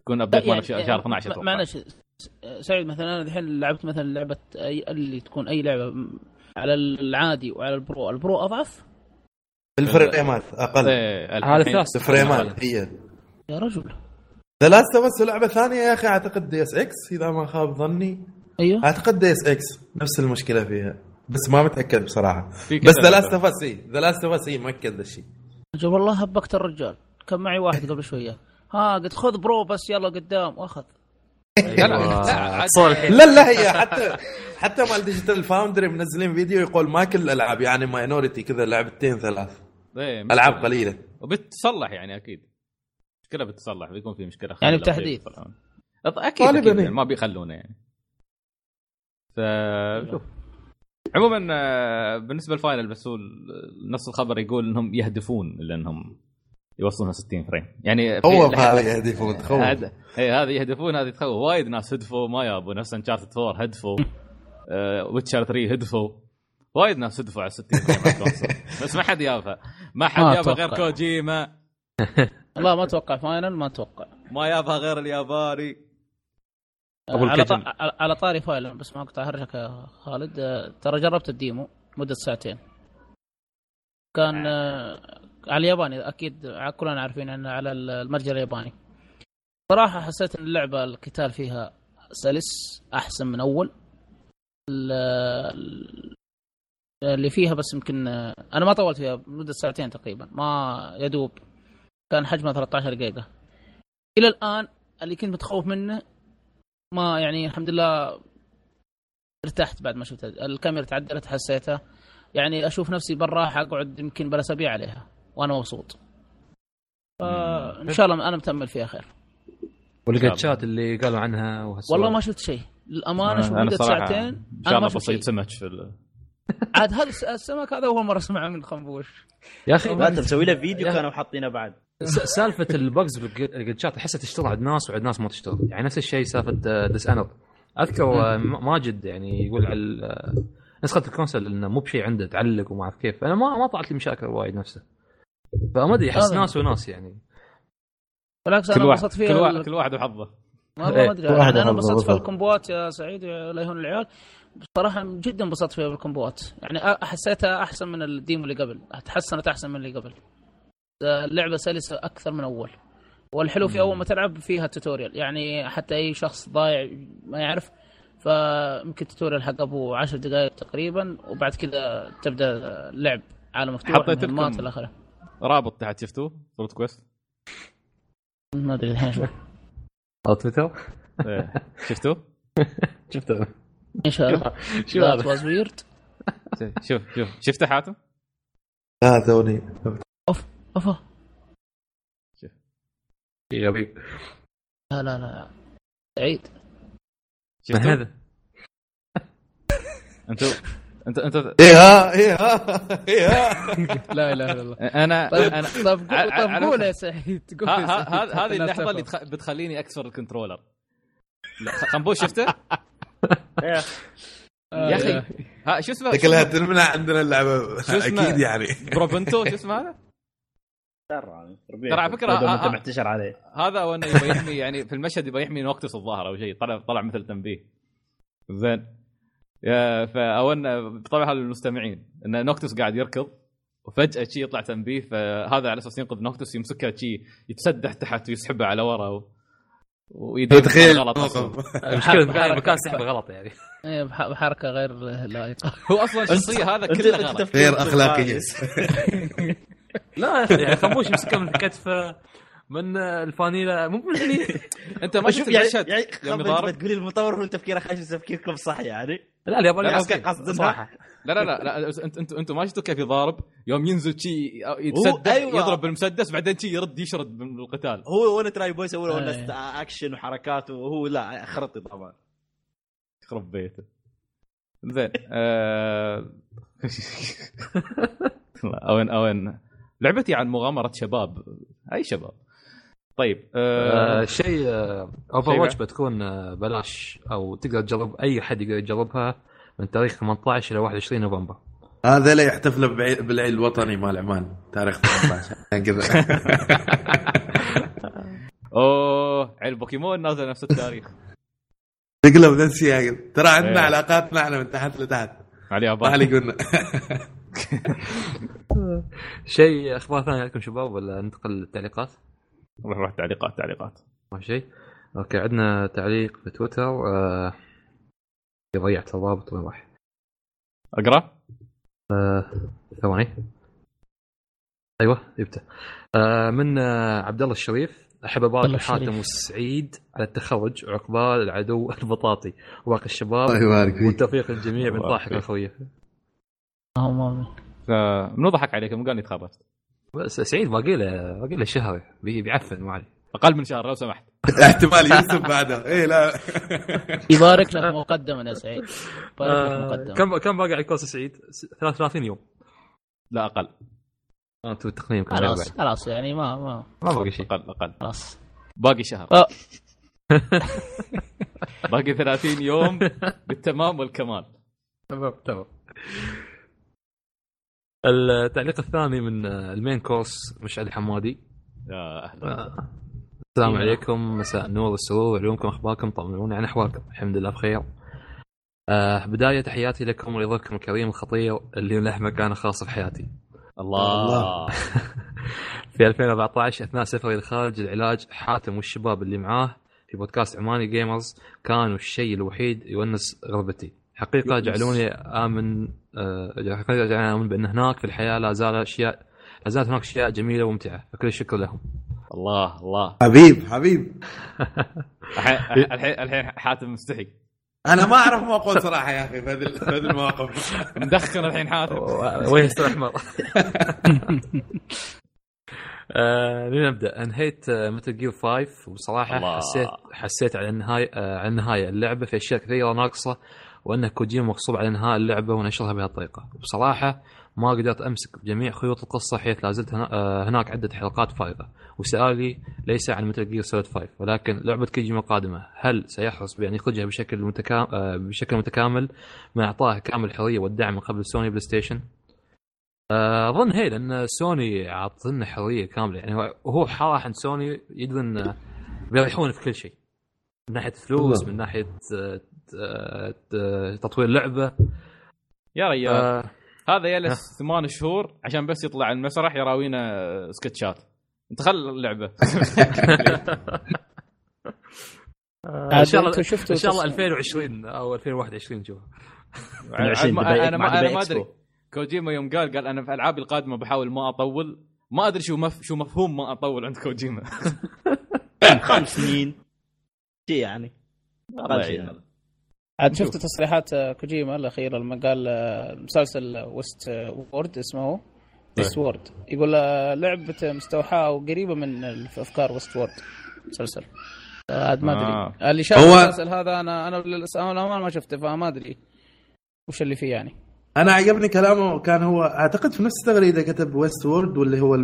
تكون update يعني- مالك شهر شهر 12 م- أتوقع. معلش س- سعيد مثلا أنا الحين لعبت مثلا لعبة أي اللي تكون أي لعبة على العادي وعلى ال Pro، ال Pro أضعف؟ الفريمات أقل. إيه، هذا ثلاث الفريمات هي. يا رجل. The Last بس لعبة ثانية يا أخي. أعتقد Deus Ex إذا ما خاب ظني. أيوه. أعتقد Deus Ex نفس المشكلة فيها بس ما متأكد بصراحة. بس The. Last of Us The Last of Us مؤكد ذا الشيء. والله هبكت الرجال. كان معي واحد قبل شوية. ها قلت خذ Pro بس يلا قدام. وأخذ. لا لا لا لا لا هي [laughs] حتى حتى مال Digital Foundry منزلين فيديو يقول ما كل الألعاب يعني minority كذا لعبتين ثلاث. إيه، ألعاب. قليلة. وبتصلح يعني أكيد. مشكلة بتصلح بيكون في مشكلة يعني بتحديث. أكيد إيه. يعني ما بيخلونه يعني. ف شوف. عموما آه، بالنسبة لل Final بس هو نص الخبر يقول إنهم يهدفون لانهم يوصلونها 60 frame. يعني [laughs] خوف هذا يهدفون تخوف هذا يهدفون هذه تخوف. وايد ناس هدفوا ما يابوا نفس Uncharted 4 هدفوا. Witcher 3 هدفوا. وايد ناس هدفوا على 60 frame. [laughs] بس ما حد يابها ما حد يابها غير. كوجيما [laughs] والله ما أتوقع. Final ما أتوقع. ما يابها غير الياباني. أبو على. على طاري Final بس ما أقطع هرجك يا خالد. آه، ترى جربت ال demo مدة ساعتين. كان آه، على الياباني أكيد كلنا عارفين إنه على المتجر الياباني. صراحة حسيت إن اللعبة القتال فيها سلس أحسن من أول. ال- ال- اللي فيها بس يمكن أنا ما طولت فيها مده ساعتين تقريبا ما يدوب كان حجمها 13 دقيقه إلى الآن اللي كنت متخوف منه ما يعني الحمد لله ارتحت بعد ما شفت الكاميرا تعدلت حسيتها. يعني أشوف نفسي برا حقعد يمكن بلا اسابيع عليها. وأنا مبسوط. فان شاء الله أنا متأمل فيها خير. والجاتشات اللي قالوا عنها وهالسوالف. والله ما شفت شيء. للامانه أنا مده ساعتين؟ إن أنا شاء ما الله شفت بصيد شيء. سمك في ال... عاد هذا الس- السمك هذا أول مرة أسمعه من خنبوش. يا أخي لا انت مسوي له فيديو يا- كانوا حاطينه بعد. [laughs] سالفة البجز بالجاتشات احسها تشتغل عند ناس وعند ناس ما تشتغل. يعني نفس الشيء سالفة ديس انر أذكر آه، ماجد يعني يقول على آه، نسخة الكونسل إنه مو بشيء عنده تعلق وما أعرف كيف. أنا ما ما طلعت لي مشاكل وايد نفسه. فما أدري أحس. ناس وناس يعني. بالعكس كل أنا واحد انبسطت كل فيها واحد ال- كل واحد وحظه. ما إيه، أدري كل واحد أنا انبسطت في بالضبط. ال comboات يا سعيد لا يهون العيال. بصراحة جدا انبسطت فيها بال comboات يعني حسيتها أحسن من ال demo اللي قبل. تحسنت أحسن من اللي قبل. اللعبة سلسة أكثر من أول. والحلو في أول ما تلعب فيها tutorial يعني حتى أي شخص ضايع ما يعرف فيمكن ال tutorial حق أبو 10 دقائق تقريبا وبعد كذا تبدأ اللعب عالم مفتوح حطيت لكم- رابط تحت شفتوه فروت كويست ما أدري الحين شوف على تويتر؟ إيه. شفتوه؟ [laughs] شفته إيش هذا؟ شو هذا؟ was weird شوف شوف شفته حاتم؟ لا توني افا شيء غبي لا لا لا. سعيد من شفتوه؟ هذا. أنتوا انت انت إيه ها إيه ها إيه ها [laughs] لا إله إلا الله أنا طيب أنا طيب على قول يا سعيد قول. هذه اللحظة اللي. بتخليني أكسر ال controller خنبوش شفته؟ آه، يا أخي ها شو اسمه؟ شكلها تمنع عندنا اللعبة؟ أكيد يعني Prompto شو اسمه هذا؟ ترى. ترى على دام آه، أنت آه. محتشر عليه هذا وانه يبي يحمي يعني في المشهد يبي يحمي Noctis الظاهر أو شيء طلع طلع مثل تنبيه زين يا فا انه طبعا هذا للمستمعين إن Noctis قاعد يركض وفجأة شي يطلع تنبيه فهذا على أساس ينقذ Noctis يمسكها شي يتسدح تحت ويسحبها على ورا و... ويدير تخيل. غلط. [laughs] المشكلة مكان مكان سحب غلط يعني. إيه، بح- بحركة غير لائقة. هو أصلا الشخصيه هذا كله غلط. غير. خايس. [laughs] [laughs] لا يا أخي يعني خنبوش يمسكه من كتفه من الفانيلا مو من هني أنت ما شفت يعني المشهد يعني انت تقولي المطور هو تفكيره خايس تفكيركم صح يعني. لا اليابانيين لا، صراحة. لا لا لا, لا انت انت أنتم ما شفتوا كيف يضارب يوم ينزل شي يتسدد أيوة. يضرب بالمسدس بعدين شي يرد يشرد بالقتال. هو وأنا تراي بوي يسوي. نفس أكشن وحركات وهو لا خرطي طبعا. يخرب بيته. زين آه... [laughs] لا، اوين أوين. لعبتي عن مغامرة شباب أي شباب؟ طيب آه، آه... شيء Overwatch شيء بتكون آه، بلاش. أو تقدر تجرب أي حد يقدر يجربها من تاريخ 18 إلى 21 نوفمبر. هذا لا يحتفل بالعيد الوطني مال عمان تاريخ 18 [laughs] عشان كذا. [laughs] أوه عيل بوكيمون نازل نفس التاريخ. تقلب ذا السياق ترى عندنا إيه. علاقات معنا من تحت لتحت. علي قلنا [laughs] شيء أخبار ثانية عندكم شباب ولا ننتقل للتعليقات؟ نروح نروح تعليقات تعليقات. ما في شيء. أوكي عندنا تعليق في تويتر آه... ضيعت الرابط وين راح؟ أقرأ؟ آه، ثواني. أيوه جبته آه من آه عبد الله الشريف. أحب أبارك الشريف. والسعيد على التخرج وعقبال العدو [laughs] البطاطي. وباقي الشباب. الله يبارك فيك. والتوفيق للجميع من ضاحك. أخوي اللهم آمين. آه، منو ضحك عليك؟ قال لي تخرجت. بس سعيد باقي له باقي له شهر بي- بيعفن ما علي أقل من شهر لو سمحت. احتمال يوسف بعده إيه لا. [laughs] يبارك لك مقدما يا سعيد. يبارك لك آه مقدما. كم كم باقي على كورس سعيد؟ س- 33 يوم. لا أقل. آه، أنتم التقنيه يمكن خلاص. خلاص يعني ما ما. ما باقي شيء. أقل أقل. خلاص. باقي شهر. آه. [laughs] باقي 30 يوم بالتمام والكمال. تمام تمام. التعليق الثاني من آه، المين كورس مشعل الحمادي يا أهلا. آه، السلام. عليكم. مساء النور والسرور. علومكم أخباركم؟ طمنوني عن أحوالكم. الحمد لله بخير. آه بداية تحياتي لكم ولضيفكم الكريم الخطير اللي له مكانة خاص في حياتي. الله. [laughs] في 2014 أثناء سفري لخارج العلاج حاتم والشباب اللي معاه في بودكاست عماني جيمرز كانوا الشيء الوحيد يونس غربتي حقيقة جعلوني آمن آه، حقيقة جعلوني آمن بأن هناك في الحياة لا زال اشياء لا زالت هناك أشياء جميلة وممتعة. فكل الشكر لهم. الله الله. حبيب. حبيب. [laughs] الحين الحين الحين حاتم مستحي. أنا ما أعرف ما أقول صراحة يا أخي في هذه المواقف. [laughs] مدخن الحين حاتم. [laughs] وجه استحمر آه لنبدا أنهيت Metal Gear 5 وبصراحه الله. حسيت حسيت على النهاية آه على النهاية. اللعبة في أشياء كثيرة ناقصة. وأن كوجيما مغصوب على انهاء اللعبة ونشرها بهالطريقة. وبصراحة ما قدرت أمسك بجميع خيوط القصة حيث لا زلت آه، هناك عدة حلقات فارغه وسؤالي ليس عن Metal Gear Solid 5 ولكن لعبة كوجيما قادمه هل سيحرص بأن يخرجها بشكل متكامل بشكل متكامل مع إعطائها كامل الحريه والدعم من قبل Sony PlayStation؟ آه، أظن هي لأن سوني عطتنا حرية كاملة. يعني هو- هو صراحة سوني يقدر ان بيريحون في كل شيء من ناحية فلوس. من ناحية آه، آه، آه، تطوير لعبه يا ريال. آه، هذا يجلس ثمان شهور عشان بس يطلع المسرح يراوينا سكتشات. انت خل اللعبة. [laughs] إن شاء الله إن شاء الله تص- 2020 أو 2021 نشوف العشرين ما- دبي- أنا ما. أدري. كوجيما يوم قال قال أنا في الالعابي القادمة بحاول ما أطول. ما أدري شو مف... شو مفهوم ما أطول عند كوجيما. [laughs] خمس سنين. شي يعني [laughs] الله أقل شيء. يعين. عاد شفت تصريحات آه، كوجيما الاخيره لما قال آه، مسلسل Westworld اسمه هو Westworld. يقول آه، لعبة مستوحاة وقريبة من افكار Westworld مسلسل. آه، عاد ما أدري. آه. اللي شاف هو- المسلسل هذا أنا أنا للاسف أنا ما شفته فما أدري وش اللي فيه يعني. أنا عجبني كلامه كان هو أعتقد في نفس التغريده كتب Westworld واللي هو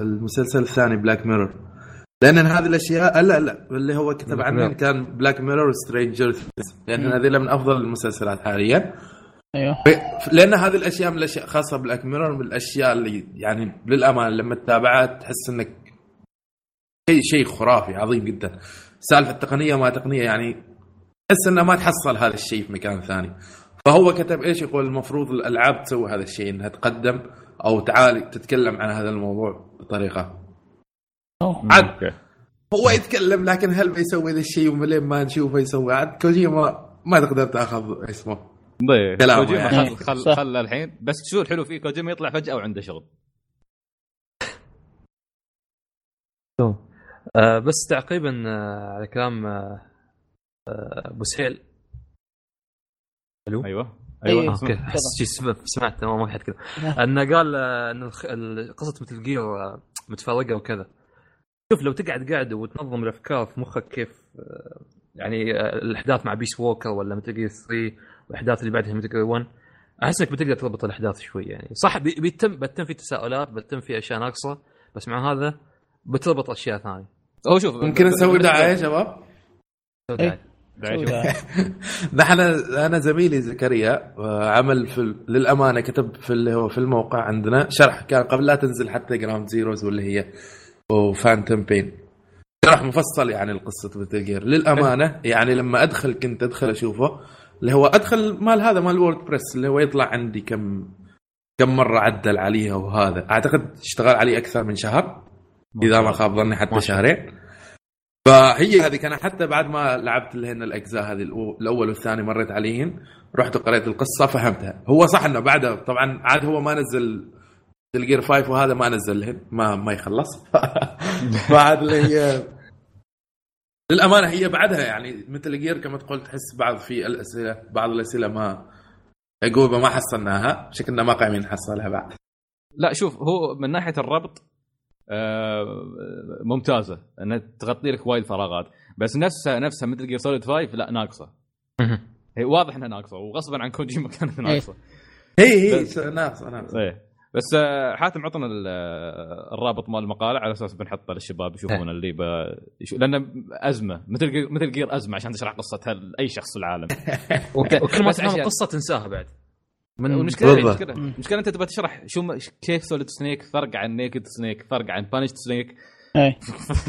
المسلسل الثاني Black Mirror لأن هذه الاشياء لا لا اللي هو كتب عنه Mirror. كان Black Mirror Stranger لأن هذه من أفضل المسلسلات حاليا. أيوه. لأن هذه الأشياء من الاشياء خاصة Black Mirror من الأشياء اللي يعني للأمانة لما تتابعها تحس إنك شيء شيء خرافي عظيم جدا. سالفة تقنية ما تقنية يعني تحس انها ما تحصل هذا الشيء في مكان ثاني. فهو كتب إيش يقول المفروض الألعاب تسوي هذا الشيء إنها تقدم أو تعالي تتكلم عن هذا الموضوع بطريقة. عاد okay. هو يتكلم لكن هل بيسوي ذا الشيء وملين ما نشوفه يسوي؟ عاد كوجيما ما تقدر تأخذ اسمه. ضيق كلامه كوجيما يعني. خل خل. خل الحين. بس شو الحلو فيه؟ كوجيما يطلع فجأة وعنده شغل. آه بس تعقيبا آه على كلام آه آه، أبو سهيل. ألو؟ أيوه. أيوة. أيوه. آه، okay حس شي سمع- سمعت ما ما حد كذا. [laughs] أنه قال ان قصة Metal Gear متفرقة وكذا. شوف لو تقعد قاعد وتنظم الأفكار في مخك كيف آه، يعني آه، الأحداث مع Peace Walker ولا Metal Gear 3 والاحداث اللي بعدها Metal Gear 1 أحس إنك بتقدر تربط الأحداث شوي يعني. صح بي- بيتم بتم في تساؤلات بتم في أشياء ناقصة بس مع هذا بتربط أشياء ثانية. هو شوف ممكن نسوي دعاية يا شباب؟ إيه. [laughs] نحن أنا زميلي زكريا آه، عمل في للأمانة كتب في اللي هو في الموقع عندنا شرح كان قبل لا تنزل حتى Ground Zeroes واللي هي و Phantom Pain. شرح مفصل يعني لقصه Metal Gear للأمانة يعني لما أدخل كنت أدخل أشوفه اللي هو أدخل مال هذا مال WordPress اللي هو يطلع عندي كم كم مرة عدل عليها وهذا. أعتقد اشتغل عليه أكثر من شهر إذا ما خاب ظني حتى شهرين. فهي هذه كان حتى بعد ما لعبت لهن الأجزاء هذه الأول والثاني مريت عليهن رحت وقريت القصة فهمتها. هو صح إنه بعدها طبعا عاد هو ما نزل الجير 5 وهذا ما نزل لهن ما ما يخلص. [laughs] بعد اللي هي للأمانة هي بعدها يعني مثل جير كما تقول تحس بعض في الأسئلة بعض الأسئلة ما اجوبه ما حصلناها شكلنا ما قايمين نحصلها بعد. لا شوف هو من ناحية الربط آه، ممتازة. إنها تغطي لك وايد فراغات. بس نفسها نفسها Metal Gear Solid 5 لا ناقصة. هي واضح إنها ناقصة وغصبا عن كوجيما كانت ناقصة. هي هي بس- ناقص ناقص إيه. بس آه، حاتم عطنا ال- آه، الرابط مال المقالة على أساس بنحطه للشباب يشوفون اللي ب... لأنه أزمة Metal. Metal Gear أزمة عشان تشرح قصتها لأي شخص في العالم [laughs] وك- وكل ما تفهم القصة تنساها بعد من والمشكلة بالضبط. المشكلة المشكلة أنت تبغى تشرح شو م... كيف Solid Snake فرق عن Naked Snake فرق عن Punished Snake إيه.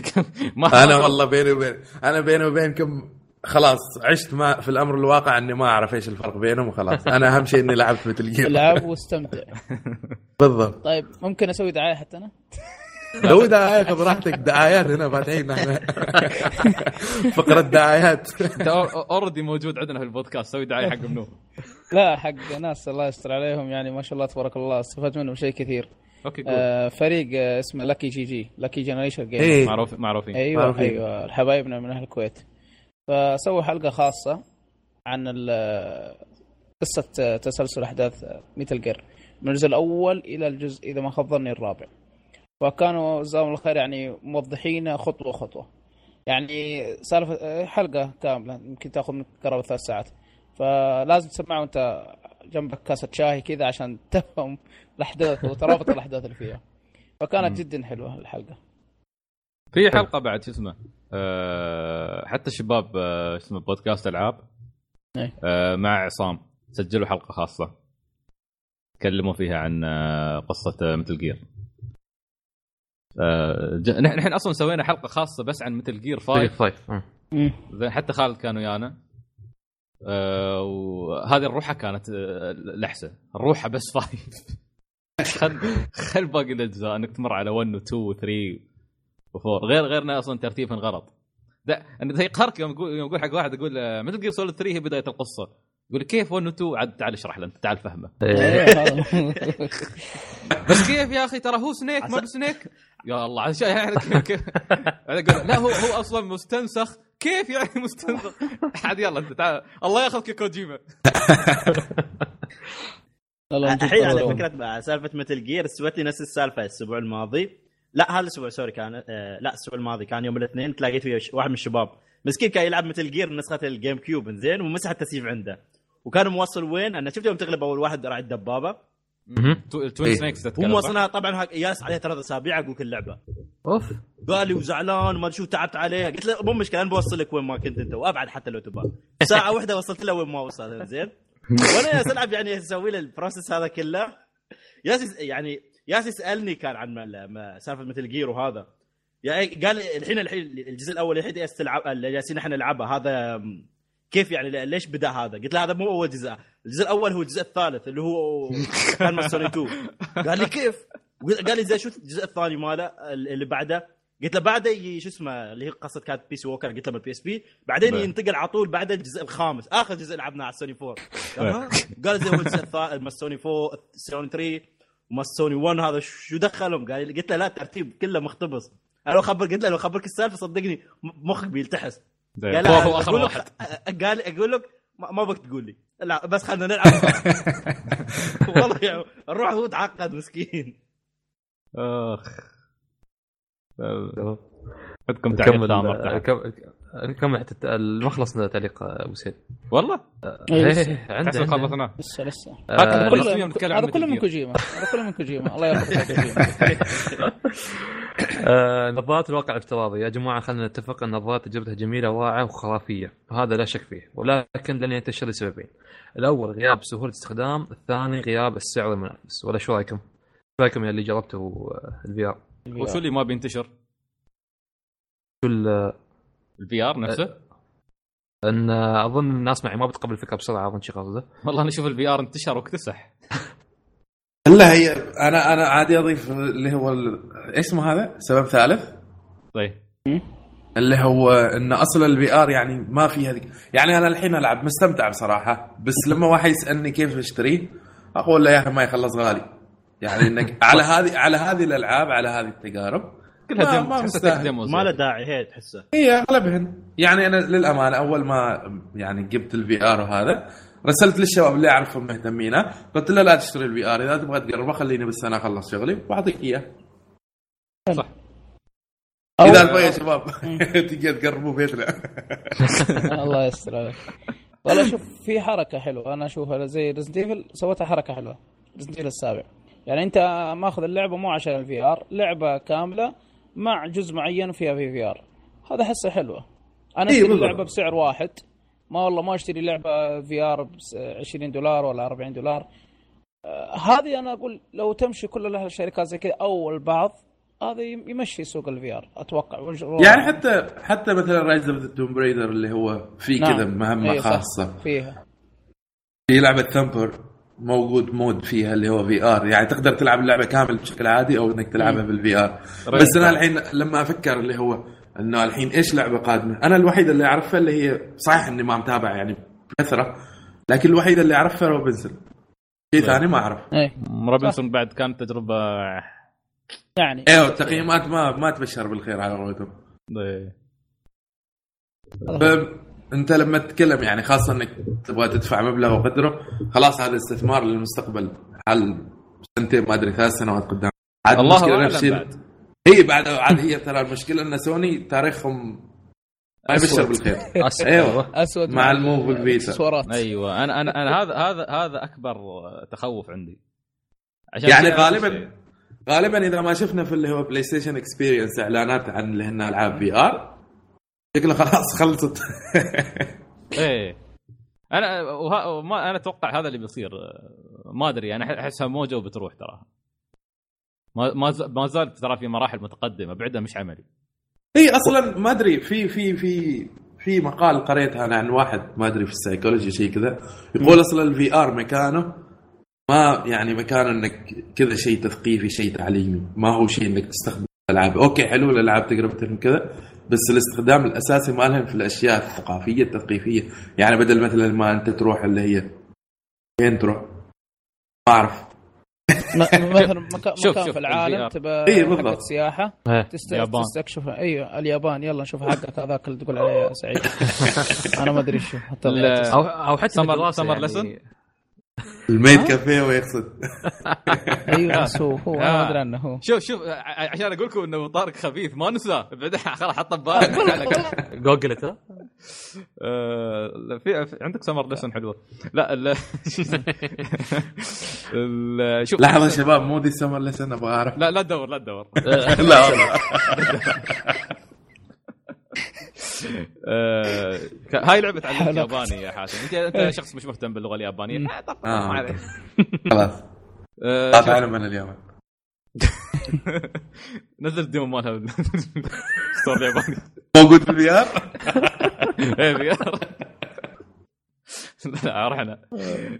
[laughs] ما أنا والله بيني وبين أنا بيني وبينكم خلاص عشت ما في الأمر الواقع إني ما أعرف إيش الفرق بينهم وخلاص. أنا أهم شيء إني لعبت Metal [laughs] Gear ألعب واستمتع. [laughs] بالضبط. طيب ممكن أسوي دعاية حتى أنا؟ لو دعاية خذ راحتك دعايات هنا فاتحين إحنا [laughs] فقرة دعايات. أنت already موجود عندنا في البودكاست. سوي دعاية حق منو؟ لا حق ناس الله يستر عليهم. يعني ما شاء الله تبارك الله. استفدت منهم شيء كثير. أوكي آه فريق آه اسمه لاكي GG لاكي Generation Game معروف معروفين. أيوه معروفين. أيوه. الحبايبنا من أهل الكويت. فسووا حلقة خاصة عن قصة تسلسل أحداث Metal Gear. من الجزء الأول إلى الجزء إذا ما خاب ظني الرابع. فكانوا جزاهم الله خير يعني موضحين خطوة خطوة. يعني سالفه حلقة كاملة يمكن تأخذ منك قرابه ثلاث ساعات. فلازم تسمعها وأنت جنبك كاسة شاي كذا عشان [laughs] تفهم الأحداث وترابط الأحداث اللي فيها. فكانت جدا حلوة الحلقة. في حلقة بعد شو اسمه؟ آه حتى الشباب آه شو اسمه بودكاست ألعاب إيه. آه مع عصام سجلوا حلقة خاصة تكلموا فيها عن قصة Metal Gear نحن نحن أصلا سوينا حلقة خاصة بس عن Metal Gear 5 five. مم. زين حتى خالد كان ويانا آه وهذه الروحة كانت لحسة الروحة بس five [laughs] خل خل باقي الأجزاء إنك تمر على 1 و 2 و 3 و 4 غير غير انه أصلا ترتيبهم غلط. ده انت يقهرك يوم يقول يوم يقول حق واحد يقول آه، Metal Gear Solid 3 هي بداية القصة. يقول كيف 1 و 2 عاد تعال اشرح له انت تعال فهمه. [laughs] إيه. [laughs] بس كيف يا أخي؟ ترى هو Snake ما ب Snake يا الله عاد شا- يعني كيف لا هو هو أصلا مستنسخ. كيف يعني مستنسخ؟ عاد يلا انت تعال. الله ياخذك يا كوجيما. [laughs] الحين على. فكرة سالفة Metal Gear سوت لي نفس السالفة الأسبوع الماضي. لا هذا الأسبوع sorry كان آه لا الأسبوع الماضي كان يوم الاثنين تلاقيت ش- واحد من الشباب مسكين كان يلعب Metal Gear نسخة ال GameCube زين ومسح التسييف عنده. وكان موصل وين؟ أنا شفت يوم تغلب أول واحد راعي الدبابة. Twin. Snakes هو تتكلم موصلها طبعا هاك- ياس عليها ثلاث أسابيع أقول كل لعبة. أوف. قال لي وزعلان وما شو تعبت عليها قلت له مو مشكلة أنا بوصلك وين ما كنت أنت. وأبعد حتى لو تبغى. ساعة واحدة وصلت له وين ما وصل زين. [laughs] وأنا ياس ألعب يعني أسوي له ال process هذا كله. ياس يعني ياس يسالني كان عن سالفة Metal Gear وهذا يعني قال الحين الحين الجزء الأول الحين ياس تلعب جالسين إحنا نلعبها هذا كيف يعني ليش بدأ هذا؟ قلت له هذا مو أول جزء، الجزء الأول هو الجزء الثالث اللي هو [laughs] كان مع سوني 2 قال لي كيف؟ قال لي زين شو الجزء الثاني ماله اللي بعده؟ قلت له بعده شو اسمه اللي هي قصة كانت Peace Walker قلت له بال PSP بعدين. ينتقل على طول بعد الجزء الخامس آخر جزء لعبناه على السوني 4 قال ها؟ قال زي هو الجزء الثالث ما السوني 4 السوني 3 وما السوني 1 هذا شو دخلهم؟ قال لي- قلت له لا الترتيب كله مختبص أنا لو خبر قلت له لو خبرك السالفة صدقني مخك بيلتحس. قال هو اخر واحد. قال أقول لك ما بك تقول لي. لا بس خلينا نلعب. [laughs] والله يعني الروح هو تعقد مسكين. أخ. عندكم تعليق كم- نكمل حتى ما خلصنا تعليق أبو سيد. والله؟ إيه، لسه. إيه، عنده حسب عنده. خلصنا. لسه لسه. آه، هذا كله هذا كله من كوجيما. هذا كله من كوجيما. الله يرحمه كوجيما [laughs] آه، نظارات الواقع الافتراضي. يا جماعة خلينا نتفق أن نظارات تجربتها جميلة واعية وخرافية. وهذا لا شك فيه. ولكن لن ينتشر لسببين. الأول غياب سهولة استخدام. الثاني غياب السعر المنافس. ولا شو رأيكم؟ شو رأيكم يا اللي جربتوا ال VR؟ وشو اللي ما بينتشر؟ كل ال VR نفسه؟ أن أظن الناس معي ما بتقبل الفكرة بسرعة أظن شي قصده والله أنا أشوف ال VR انتشر واكتسح. [laughs] لا هي أنا أنا عادي أضيف اللي هو ال- إيش اسمه هذا؟ سبب ثالث. طيب. اللي هو إن أصلا ال VR يعني ما في هذيك. يعني أنا الحين ألعب مستمتع بصراحة بس لما واحد يسألني كيف اشتريه أقول له يا أخي ما يخلص غالي. يعني إنك [laughs] على هذه على هذه الألعاب على هذه التجارب كلها ما- demo ما. demo ما له داعي هي تحسه. هي أغلبهن. يعني أنا للأمانة أول ما يعني جبت ال VR وهذا رسلت للشباب اللي أعرفهم مهتمينه قلت له لا تشتري ال VR إذا تبغى تجربه خليني بس أنا أخلص شغلي وأعطيك إياه. صح. إذا تبغى يا شباب [laughs] تقدر تجربوا بيتنا. [laughs] الله يستر عليك. والله شوف في حركة حلوة. أنا اشوفها زي Resident Evil سوتها حركة حلوة. Resident Evil السابع. يعني أنت ماخذ اللعبة مو عشان ال VR لعبة كاملة مع جزء معين فيها في VR. هذا حسه حلوة. أنا إيه أشتري بالضبط. اللعبه بسعر واحد. ما والله ما أشتري لعبة VR ب 20 دولار ولا 40 دولار. آه، هذه أنا أقول لو تمشي كل الشركات زي كذا أو البعض هذا يم- يمشي سوق الفي ار. أتوقع. يعني حتى حتى مثلا Rise of Tomb Raider اللي هو في نعم. كذا مهمة إيه، صح. خاصة. فيها. في لعبة Thumper موجود mode فيها اللي هو VR يعني تقدر تلعب اللعبة كامل بشكل عادي أو إنك تلعبها بال VR. بس أنا الحين لما أفكر اللي هو إنه الحين إيش لعبة قادمة؟ أنا الوحيده اللي اعرفها اللي هي صحيح إني ما متابع يعني بكثرة لكن الوحيده اللي اعرفها Robinson شيء ثاني ما أعرف. إيه. Robinson بعد كانت تجربة يعني. أيوه التقييمات ما ما تبشر بالخير على قولتهم إيه. انت لما تتكلم يعني خاصة انك تبغى تدفع مبلغ وقدره خلاص هذا استثمار للمستقبل حل سنتين ما أدري ثلاث سنوات قدام عاد الله المشكلة أعلم نفس الشيء. بعد. عاد هي ترى المشكلة إن سوني تاريخهم ما يبشر. بالخير [laughs] أسود. أيوه أسود مع ال Move وال Vita. اكسسوارات أيوه أنا أنا أنا هذا هذا هذا أكبر تخوف عندي عشان يعني غالبا غالبا إذا ما شفنا في اللي هو PlayStation Experience إعلانات عن اللي هن ألعاب VR شكله خلاص خلصت. إيه. أنا وه... وما أنا أتوقع هذا اللي بيصير ما أدري أنا أحسها موجة وبتروح ترى. ما ما ز- ما زالت ترى في مراحل متقدمة بعدها مش عملي. إي أصلا ما أدري في في في في مقال قريته أنا عن واحد ما أدري في السايكولوجي شيء كذا يقول أصلا ال VR مكانه ما يعني مكانه إنك كذا شيء تثقيفي شيء تعليمي ما هو شيء إنك تستخدم الالعاب okay حلو الألعاب تجربتهم كذا. بس الاستخدام الأساسي مالهم في الأشياء الثقافية التثقيفية. يعني بدل مثلا ما أنت تروح اللي هي فين تروح؟ ما أعرف. [laughs] مثلا مكان, شوف- مكان شوف في العالم. تبى بالضبط. حقت سياحه. تستكشف. أيوه اليابان. يلا نشوف حقك. هذاك اللي تقول عليه يا سعيد. [laughs] أنا ما أدري شو. حتى أو حتى سمر- سمر يعني لسن؟ الميد كافيه ويقصد. [laughs] أيوه بس هو هو أنا ما أدري عنه هو. شوف شوف ع- عشان أقول لكم إنه طارق خبيث ما نساه بعدين [laughs] خلاص حطه ببالك. جوجلت ها؟ آه، في عندك سمر لسن حلوة. لا [laughs] شوف. لحظة شباب مو دي سمر لسن أبغى أعرف. لا لا تدور لا تدور. لا والله. آه، هاي لعبة تعلمك ياباني يا حاتم. انت انت شخص مش مهتم باللغة اليابانية. آه،. [laughs] خلاص. آه، تعلم من اليوم [laughs] نزل الديمو مالها. [laughs] ستور الياباني. موجود في الفي ار إيه VR. لا رحنا.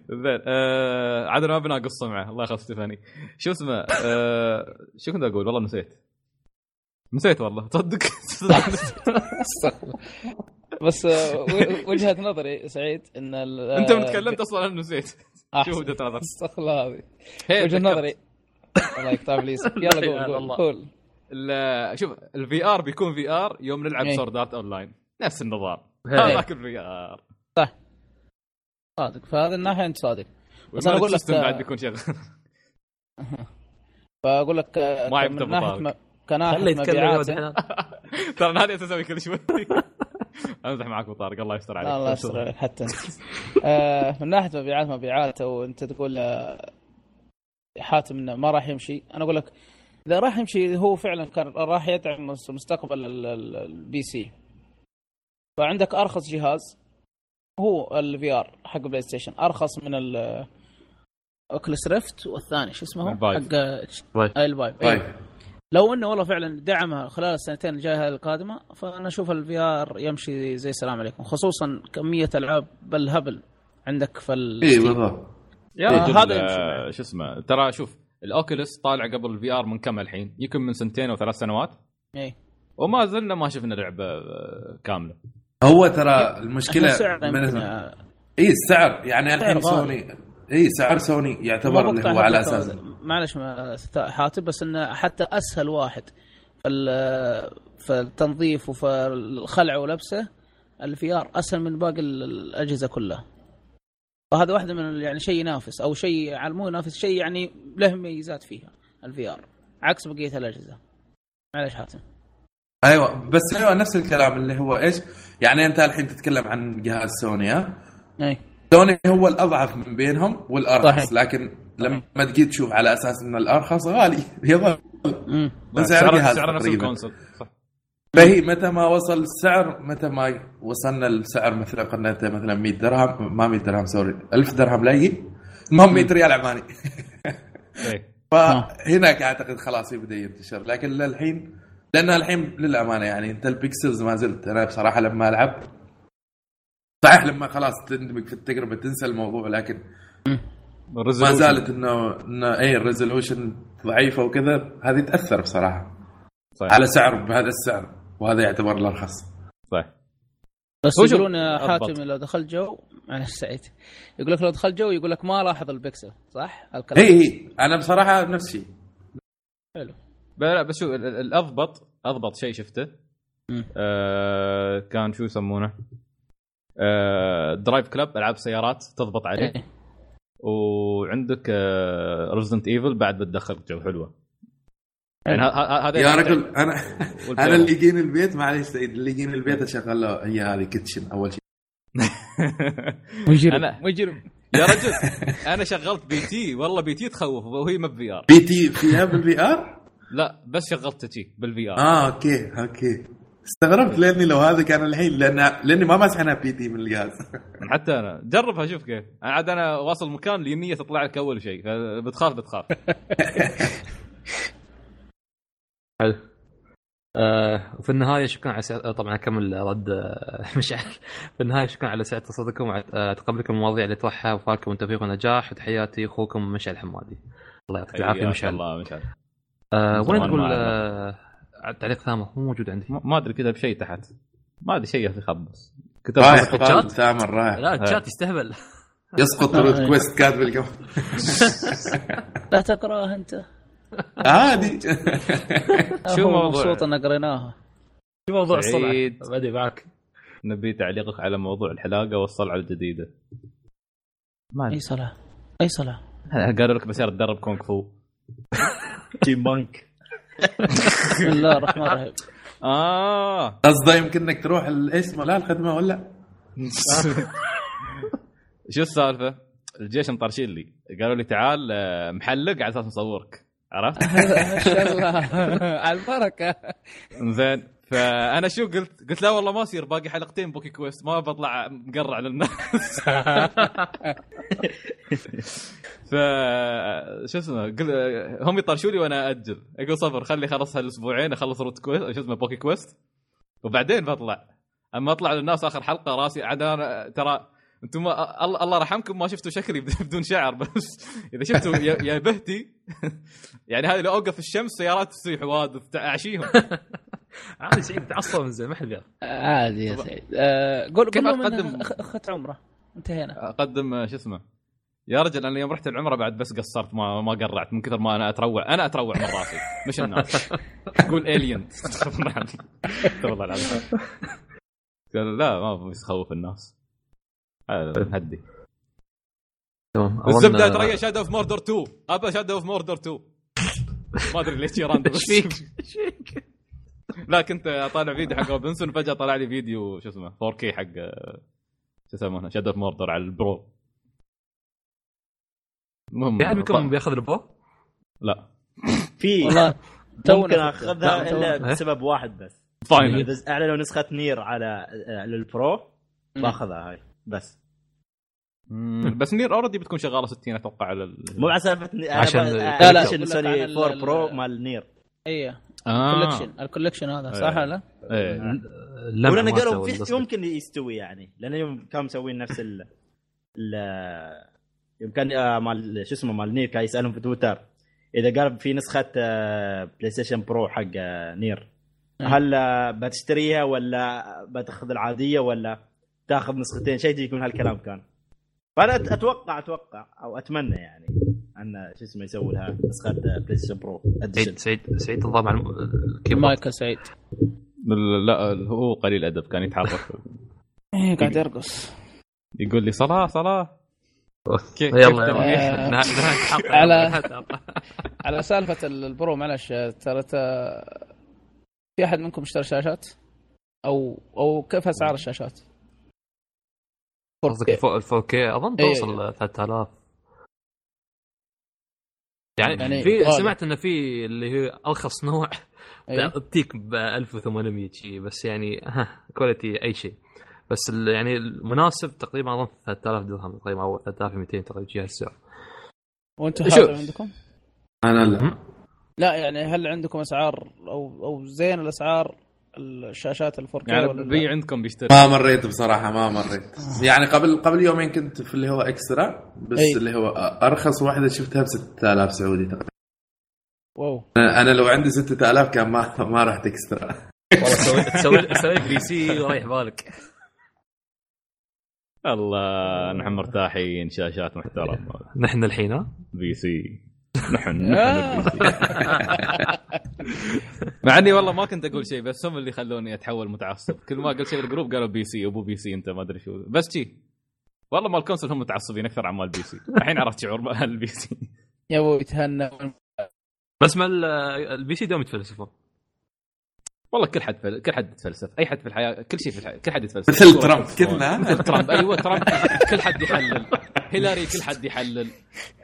زين آه، عاد ما بنا قصه معه الله يخلص ستيفاني. شو اسمه آه، شو كنت أقول؟ والله نسيت. نسيت والله تصدق؟ [laughs] [laughs] بس آه، وجهة نظري سعيد إن ال- أنت من آه، تكلمت أصلا أنا نسيت. [laughs] أحسن. شو وجهة نظر استغفر الله العظيم هي وجهة. نظري الله يقطع ابليسك يلا لا قول قول شوف الفي ار بيكون في ار يوم نلعب. سورد ارت اون لاين نفس النظام. هذاك الفي ار صادق. فهذا الناحيه انت صادق. بس أنا أقول لك- بعد بيكون شغال فأقول لك آه، ما من ولد مبيعات. [laughs] ترى أنا هذه أسوي كل شوي. [laughs] أمزح معك أبو طارق الله يستر عليك. الله يستر عليك حتى أنت. آه، من ناحية مبيعات مبيعات وأنت تقول آه، حاتم إنه ما راح يمشي. أنا أقول لك إذا راح يمشي هو فعلا كان راح يدعم مس- مستقبل ال- ال- ال PC. فعندك أرخص جهاز هو ال VR حق PlayStation. أرخص من ال Oculus Rift والثاني شو اسمه. حق آه، Vive. آه، ال Vive. طيب. أيوه. لو انه والله فعلا دعمها خلال السنتين الجاية القادمة فأنا أشوف ال VR يمشي زي السلام عليكم خصوصا كمية ألعاب بالهبل عندك في ال اي بالضبط. يا رجل هذا. شو اسمه ترى شوف ال Oculus طالع قبل ال VR من كم الحين؟ يمكن من سنتين أو ثلاث سنوات. اي وما زلنا ما شفنا لعبة آه، كاملة. هو ترى المشكلة السعر من آه، اي السعر يعني الحين سعر. سوني اي سعر سوني يعتبر اللي هو على أساس. معلش ما- حاتم بس إنه حتى أسهل واحد في ال- في التنظيف وفي الخلع ولبسه ال VR أسهل من باقي ال- الأجهزة كلها فهذا واحدة من يعني شيء ينافس أو شيء على مو ينافس شيء يعني له ميزات فيها ال VR عكس بقية الأجهزة معلش حاتم أيوه بس أيوه نفس الكلام اللي هو إيش؟ يعني أنت الحين تتكلم عن جهاز سوني ها؟ أي سوني هو الأضعف من بينهم والأرخص. لكن لما تجي تشوف على أساس إن الأرخص غالي. [laughs] يظل. سعر سعر نفس تقريبا. ال console صح. فهي متى ما وصل السعر متى ما وصلنا السعر مثلا قلنا إنت مثلا 100 درهم ما 100 درهم sorry 1000 درهم لا يجي. المهم 100 ريال عماني. إيه. [laughs] فهناك أعتقد خلاص يبدأ ينتشر. لكن للحين لأن الحين للأمانة يعني أنت ال pixels ما زلت. أنا بصراحة لما العب صحيح لما خلاص تندمج في التجربة تنسى الموضوع لكن ما. زالت انه إنه اي ال resolution ضعيفة وكذا هذه تأثر بصراحة صحيح. على سعر بهذا السعر وهذا يعتبر الأرخص صح بس يقولون. حاتم لو دخلت جو معلش سعيد يقول لك لو دخلت جو يقول لك ما لاحظ البكسل صح؟ الكلام اي اي أنا بصراحة نفس الشيء حلو لا بس شو ال- ال- الأضبط أضبط شيء شفته. آه كان شو يسمونه آه Driveclub ألعاب سيارات تضبط عليه إيه. وعندك آه Resident Evil بعد بتدخل جو حلوة. يعني هذا يا رجل أنا أنا اللي يجيني البيت معليش سعيد اللي يجيني البيت [laughs] أشغل له هي هذه Kitchen أول شيء. [laughs] مجرم. أنا- مجرم. يا رجل أنا شغلت بي تي والله بي تي تخوف وهي ما بفي آر. بي تي فيها بالفي آر؟ لا بس شغلت تي بالفي آر. آه أوكي أوكي. استغربت لأني لو هذا كان الحين لأن لأني ما ماسح أنا بي تي من الجهاز. [laughs] حتى أنا. جربها شوف كيف. أنا عاد أنا واصل مكان اليميه تطلع لك أول شيء فبتخاف بتخاف. [laughs] حلو. آه وفي النهاية شكرا على سعر... طبعا اكمل رد آه، [laughs] مشعل في النهاية شكرا على سعه تصديقكم وتقبلكم المواضيع اللي طرحها وفالكم التوفيق والنجاح وتحياتي أخوكم مشعل حمادي. الله يعطيك العافية مشعل. الله مشعل. آه وين تقول تعليق ثامر مو موجود عندي. ما ما أدري كتب شيء تحت. ما أدري شيء في خبص. كتب رايح الشات؟ ثامر رايح. لا الشات يستهبل. يسقط [laughs] رود كويست كاتب القمر [laughs] لا تقرأها أنت. عادي. [laughs] شو موضوع؟ مبسوط إن قريناها. شو موضوع الصلع. بدي معك. نبي تعليقك على موضوع الحلاقة والصلعة الجديدة. ما أي صلاة؟ أي صلاة؟ قالوا لك بصير تدرب كونغ فو. تيم بانك بسم الله الرحمن الرحيم. آه. قصده يمكن إنك تروح ال- إيش اسمه لا الخدمة ولا؟ [laughs] شو السالفة؟ الجيش مطرشين لي. قالوا لي تعال آه، محلق على أساس نصورك عرفت؟ [laughs] ما شاء الله. [laughs] على البركة. زين. فأنا شو قلت؟ قلت لا والله ما يصير باقي حلقتين بوكي Quest ما بطلع مقرع للناس. [laughs] ف شو اسمه قل... هم يطرشوا لي وأنا أجل أقول صبر خلي خلص هالأسبوعين أخلص Route Quest شو اسمه بوكي Quest وبعدين بطلع. أما أطلع للناس آخر حلقة راسي عاد أنا ترى أنتم ما الله رحمكم ما شفتوا شكلي [laughs] بدون شعر بس إذا شفتوا يا بهتي. [laughs] يعني هذه لو أوقف الشمس سيارات تسوي حوادث أعشيهم. [laughs] عادي سعيد تعصب من زين ما حد عادي يا سعيد. آه، قول كيف أخ- اخذت عمرة. انتهينا. أقدم آه، شو اسمه؟ يا رجل أنا يوم رحت العمرة بعد بس قصرت ما ما قرعت من كثر ما أنا أتروع. أنا أتروع من راسي مش الناس. تقول الين استغفر الله العظيم قال لا ما بس خوف الناس. هذا هدي تمام. الزبدة ترى Shadow of Mordor 2 أبا Shadow of Mordor 2 ما أدري ليش random [laughs] إيش فيك؟ لا كنت اطالع فيديو حق روبنسون فجأة طلع لي فيديو شو اسمه 4K حق شو يسمونه Shadow of Mordor على ال Pro. المهم احد منكم بياخذ ال Pro؟ لا. [laughs] في ممكن. أخذها لا، إلا. بسبب واحد بس. final إذا أعلنوا نسخة NieR على على ال Pro مم. باخذها هاي بس. بس NieR already بتكون شغالة 60 أتوقع على ال... مو على سالفة عشان- لا، لا، سوني عن ال- 4 Pro ال- مال NieR. إيه. آه. ال collection ال collection هذا صح إيه. ولا؟ إيه ولأن قالوا في. يمكن يستوي يعني لأن يوم كانوا مسوين نفس ال ال يوم كان آه، مال شو اسمه مال NieR كان يسألهم في تويتر إذا قال في نسخة آه، PlayStation Pro حق آه، NieR مم. هل آه، بتشتريها ولا بتأخذ العادية ولا تأخذ نسختين شيء يكون هالكلام كان فأنا أتوقع أتوقع أو أتمنى يعني ان شو اسمه يسوي لها نسخه PlayStation Pro سعيد سعيد سعيد على الم- الكيبورد مايكل سعيد. لا هو قليل أدب كان يتحرك. إيه قاعد يرقص. يقول لي صلاة صلاة. يلا يلا. على-. [laughs] على سالفة ال- ال Pro معلش ترى في أحد منكم اشترى شاشات؟ أو أو كيف أسعار الشاشات؟ قصدك الفو- ال 4K أظن إيه. توصل 3000 يعني, يعني في غالي. سمعت انه في اللي هي ارخص [laughs] نوع أيوه. تجيك ب 1800 شي بس يعني ها كواليتي أي شيء بس ال- يعني المناسب تقريبا أظن 3000 درهم تقريبا أو 3200 تقريبا جهه السعر وأنتم. هذا عندكم؟ أنا لا لا يعني هل عندكم أسعار أو أو زين الأسعار الشاشات ال 4K يعني ولا بي؟ عندكم بيشتري. ما مريت بصراحة ما مريت. يعني قبل قبل يومين كنت في اللي هو إكسترا بس أي. اللي هو أرخص واحدة شفتها ب 6000 سعودي تقريبا. واو. أنا لو عندي 6000 كان ما ما رحت إكسترا. والله تسوي [laughs] تسوي تسوي PC ورايح بالك. الله نحن مرتاحين شاشات محترمة. نحن الحين ها؟ PC نحن نحن. [laughs] ال PC [laughs] مع إني والله ما كنت أقول شيء بس هم اللي خلوني أتحول متعصب. كل ما قلت شيء بال group قالوا PC ابو PC أنت ما أدري شو. بس شي. والله مال ال console هم متعصبين أكثر عن مال PC. الحين عرفت شعور مال ال PC. يا أبوي تهنى بس ما ال- ال PC دوم يتفلسفون والله كل حد فل... كل حد يتفلسف. أي حد في الحياة كل شيء في الحياة كل حد يتفلسف. مثل ترامب كلنا مثل ترامب. أيوه ترامب. كل حد يحلل. هيلاري كل حد يحلل.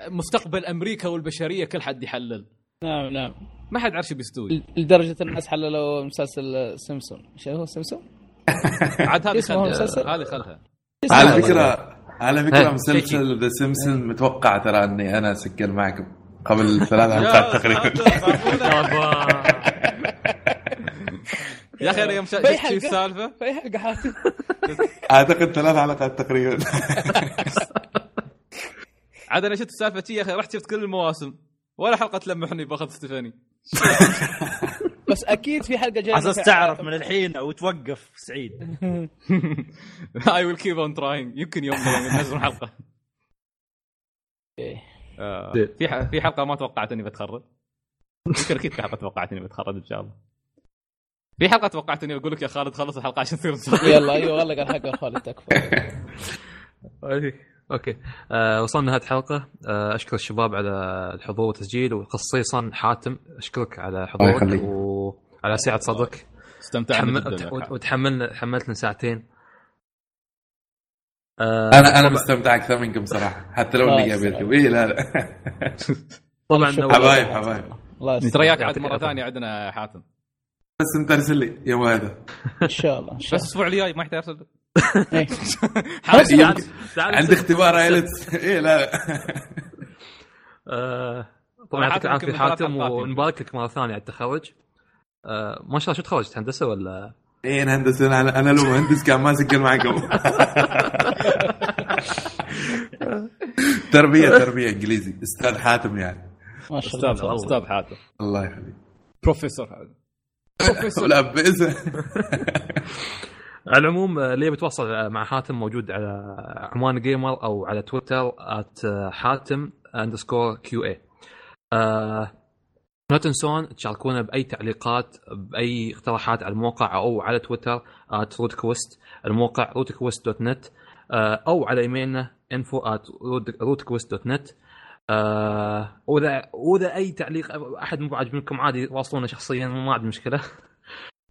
مستقبل أمريكا والبشرية كل حد يحلل. نعم نعم. ما حد عارف شو بيستوي لدرجة الناس حللوا مسلسل سيمسون. إيش هو سيمسون؟ [laughs] عاد هذه اسمه خلها؟ هذه خلها. على فكرة على فكرة مسلسل The Simpson متوقع ترى أني أنا أسجل معكم قبل ثلاث ساعات تقريبا. يا أخي أنا يوم شفت شو. السالفة. في حلقه حاتم أعتقد ثلاث حلقات تقريبا. عاد أنا شفت السالفة يا أخي رحت شفت كل المواسم. ولا حلقة تلمحني باخذ ستيفاني. [laughs] بس أكيد في حلقة جاية على أساس تعرف من الحين وتوقف سعيد. I will keep on trying يمكن يوم من الأيام ينزلون حلقة. إيه. آه، في ح- في حلقة ما توقعت اني بتخرج يمكن أكيد في حلقة توقعت اني بتخرج إن شاء الله. في حلقة توقعت اني بقول لك يا خالد خلص الحلقة عشان تصير. يلا أيوه والله قال حق خالد تكفى. [laughs] أوكي. آه وصلنا نهايه الحلقة. آه أشكر الشباب على الحضور والتسجيل وخصيصا حاتم أشكرك على حضورك يخليك. وعلى سعه صدرك. تحمل وت- وتحملنا حملتنا ساعتين. آه أنا أنا مستمتع أكثر منكم صراحة حتى لو إني خلاص. قابلكم. اي لا لا. [laughs] طبعا حبايب حبايب. نترياك عاد مرة. ثانية عندنا حاتم. بس انت ارسل لي. يوم هذا إن شاء الله. [laughs] إن بس الأسبوع الجاي ما يحتاج أرسل. إيه. [laughs] تعال عندي اختبار IELTS اي لا لا. آه طبعا يعطيك العافية حاتم يمكن. ونبارك لك مرة ثانية على التخرج. آه ما شاء الله شو تخرجت هندسة ولا؟ إيه هندسة أنا أنا لو مهندس كان ما سجل معكم [laughs] تربية تربية إنجليزي. أستاذ حاتم يعني. ما شاء الله أستاذ أستاذ حاتم. الله يخليك. بروفيسور هذا [laughs] ولا باسم على العموم آه، اللي بيتواصل آه، مع حاتم موجود على عنوان gamer أو على تويتر at حاتم underscore QA لا تنسون تشاركونا بأي تعليقات بأي اقتراحات على الموقع أو على تويتر at روتكوست الموقع روتكوست dot net أو على إيميلنا info at روتكوست dot net واذا وإذا أي تعليق أحد مو عاجبكم عادي واصلونا شخصيا ما عندي مشكلة.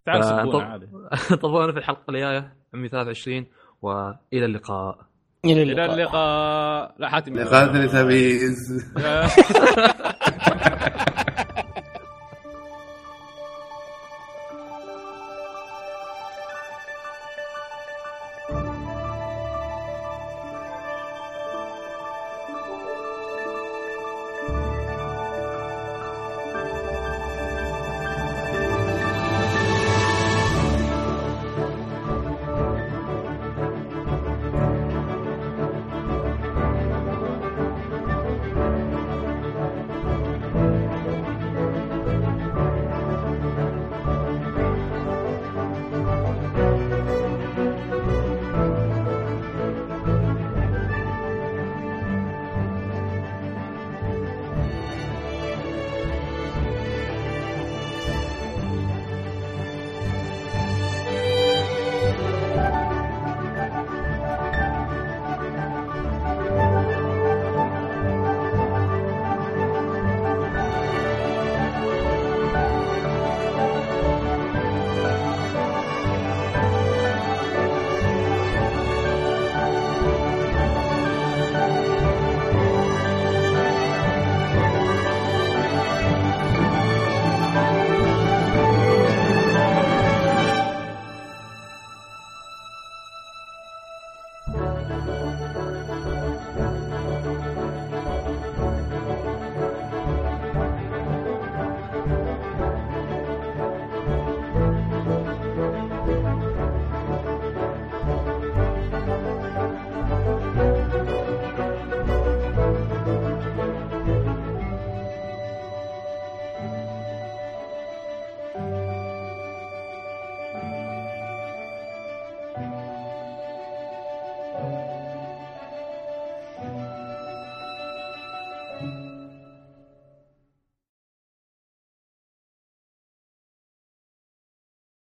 تعال سبونا عادي. [laughs] في الحلقة الجاية 123 وإلى اللقاء. إلى إلى اللقاء. لا حاتم. لقاء تبيز. [laughs]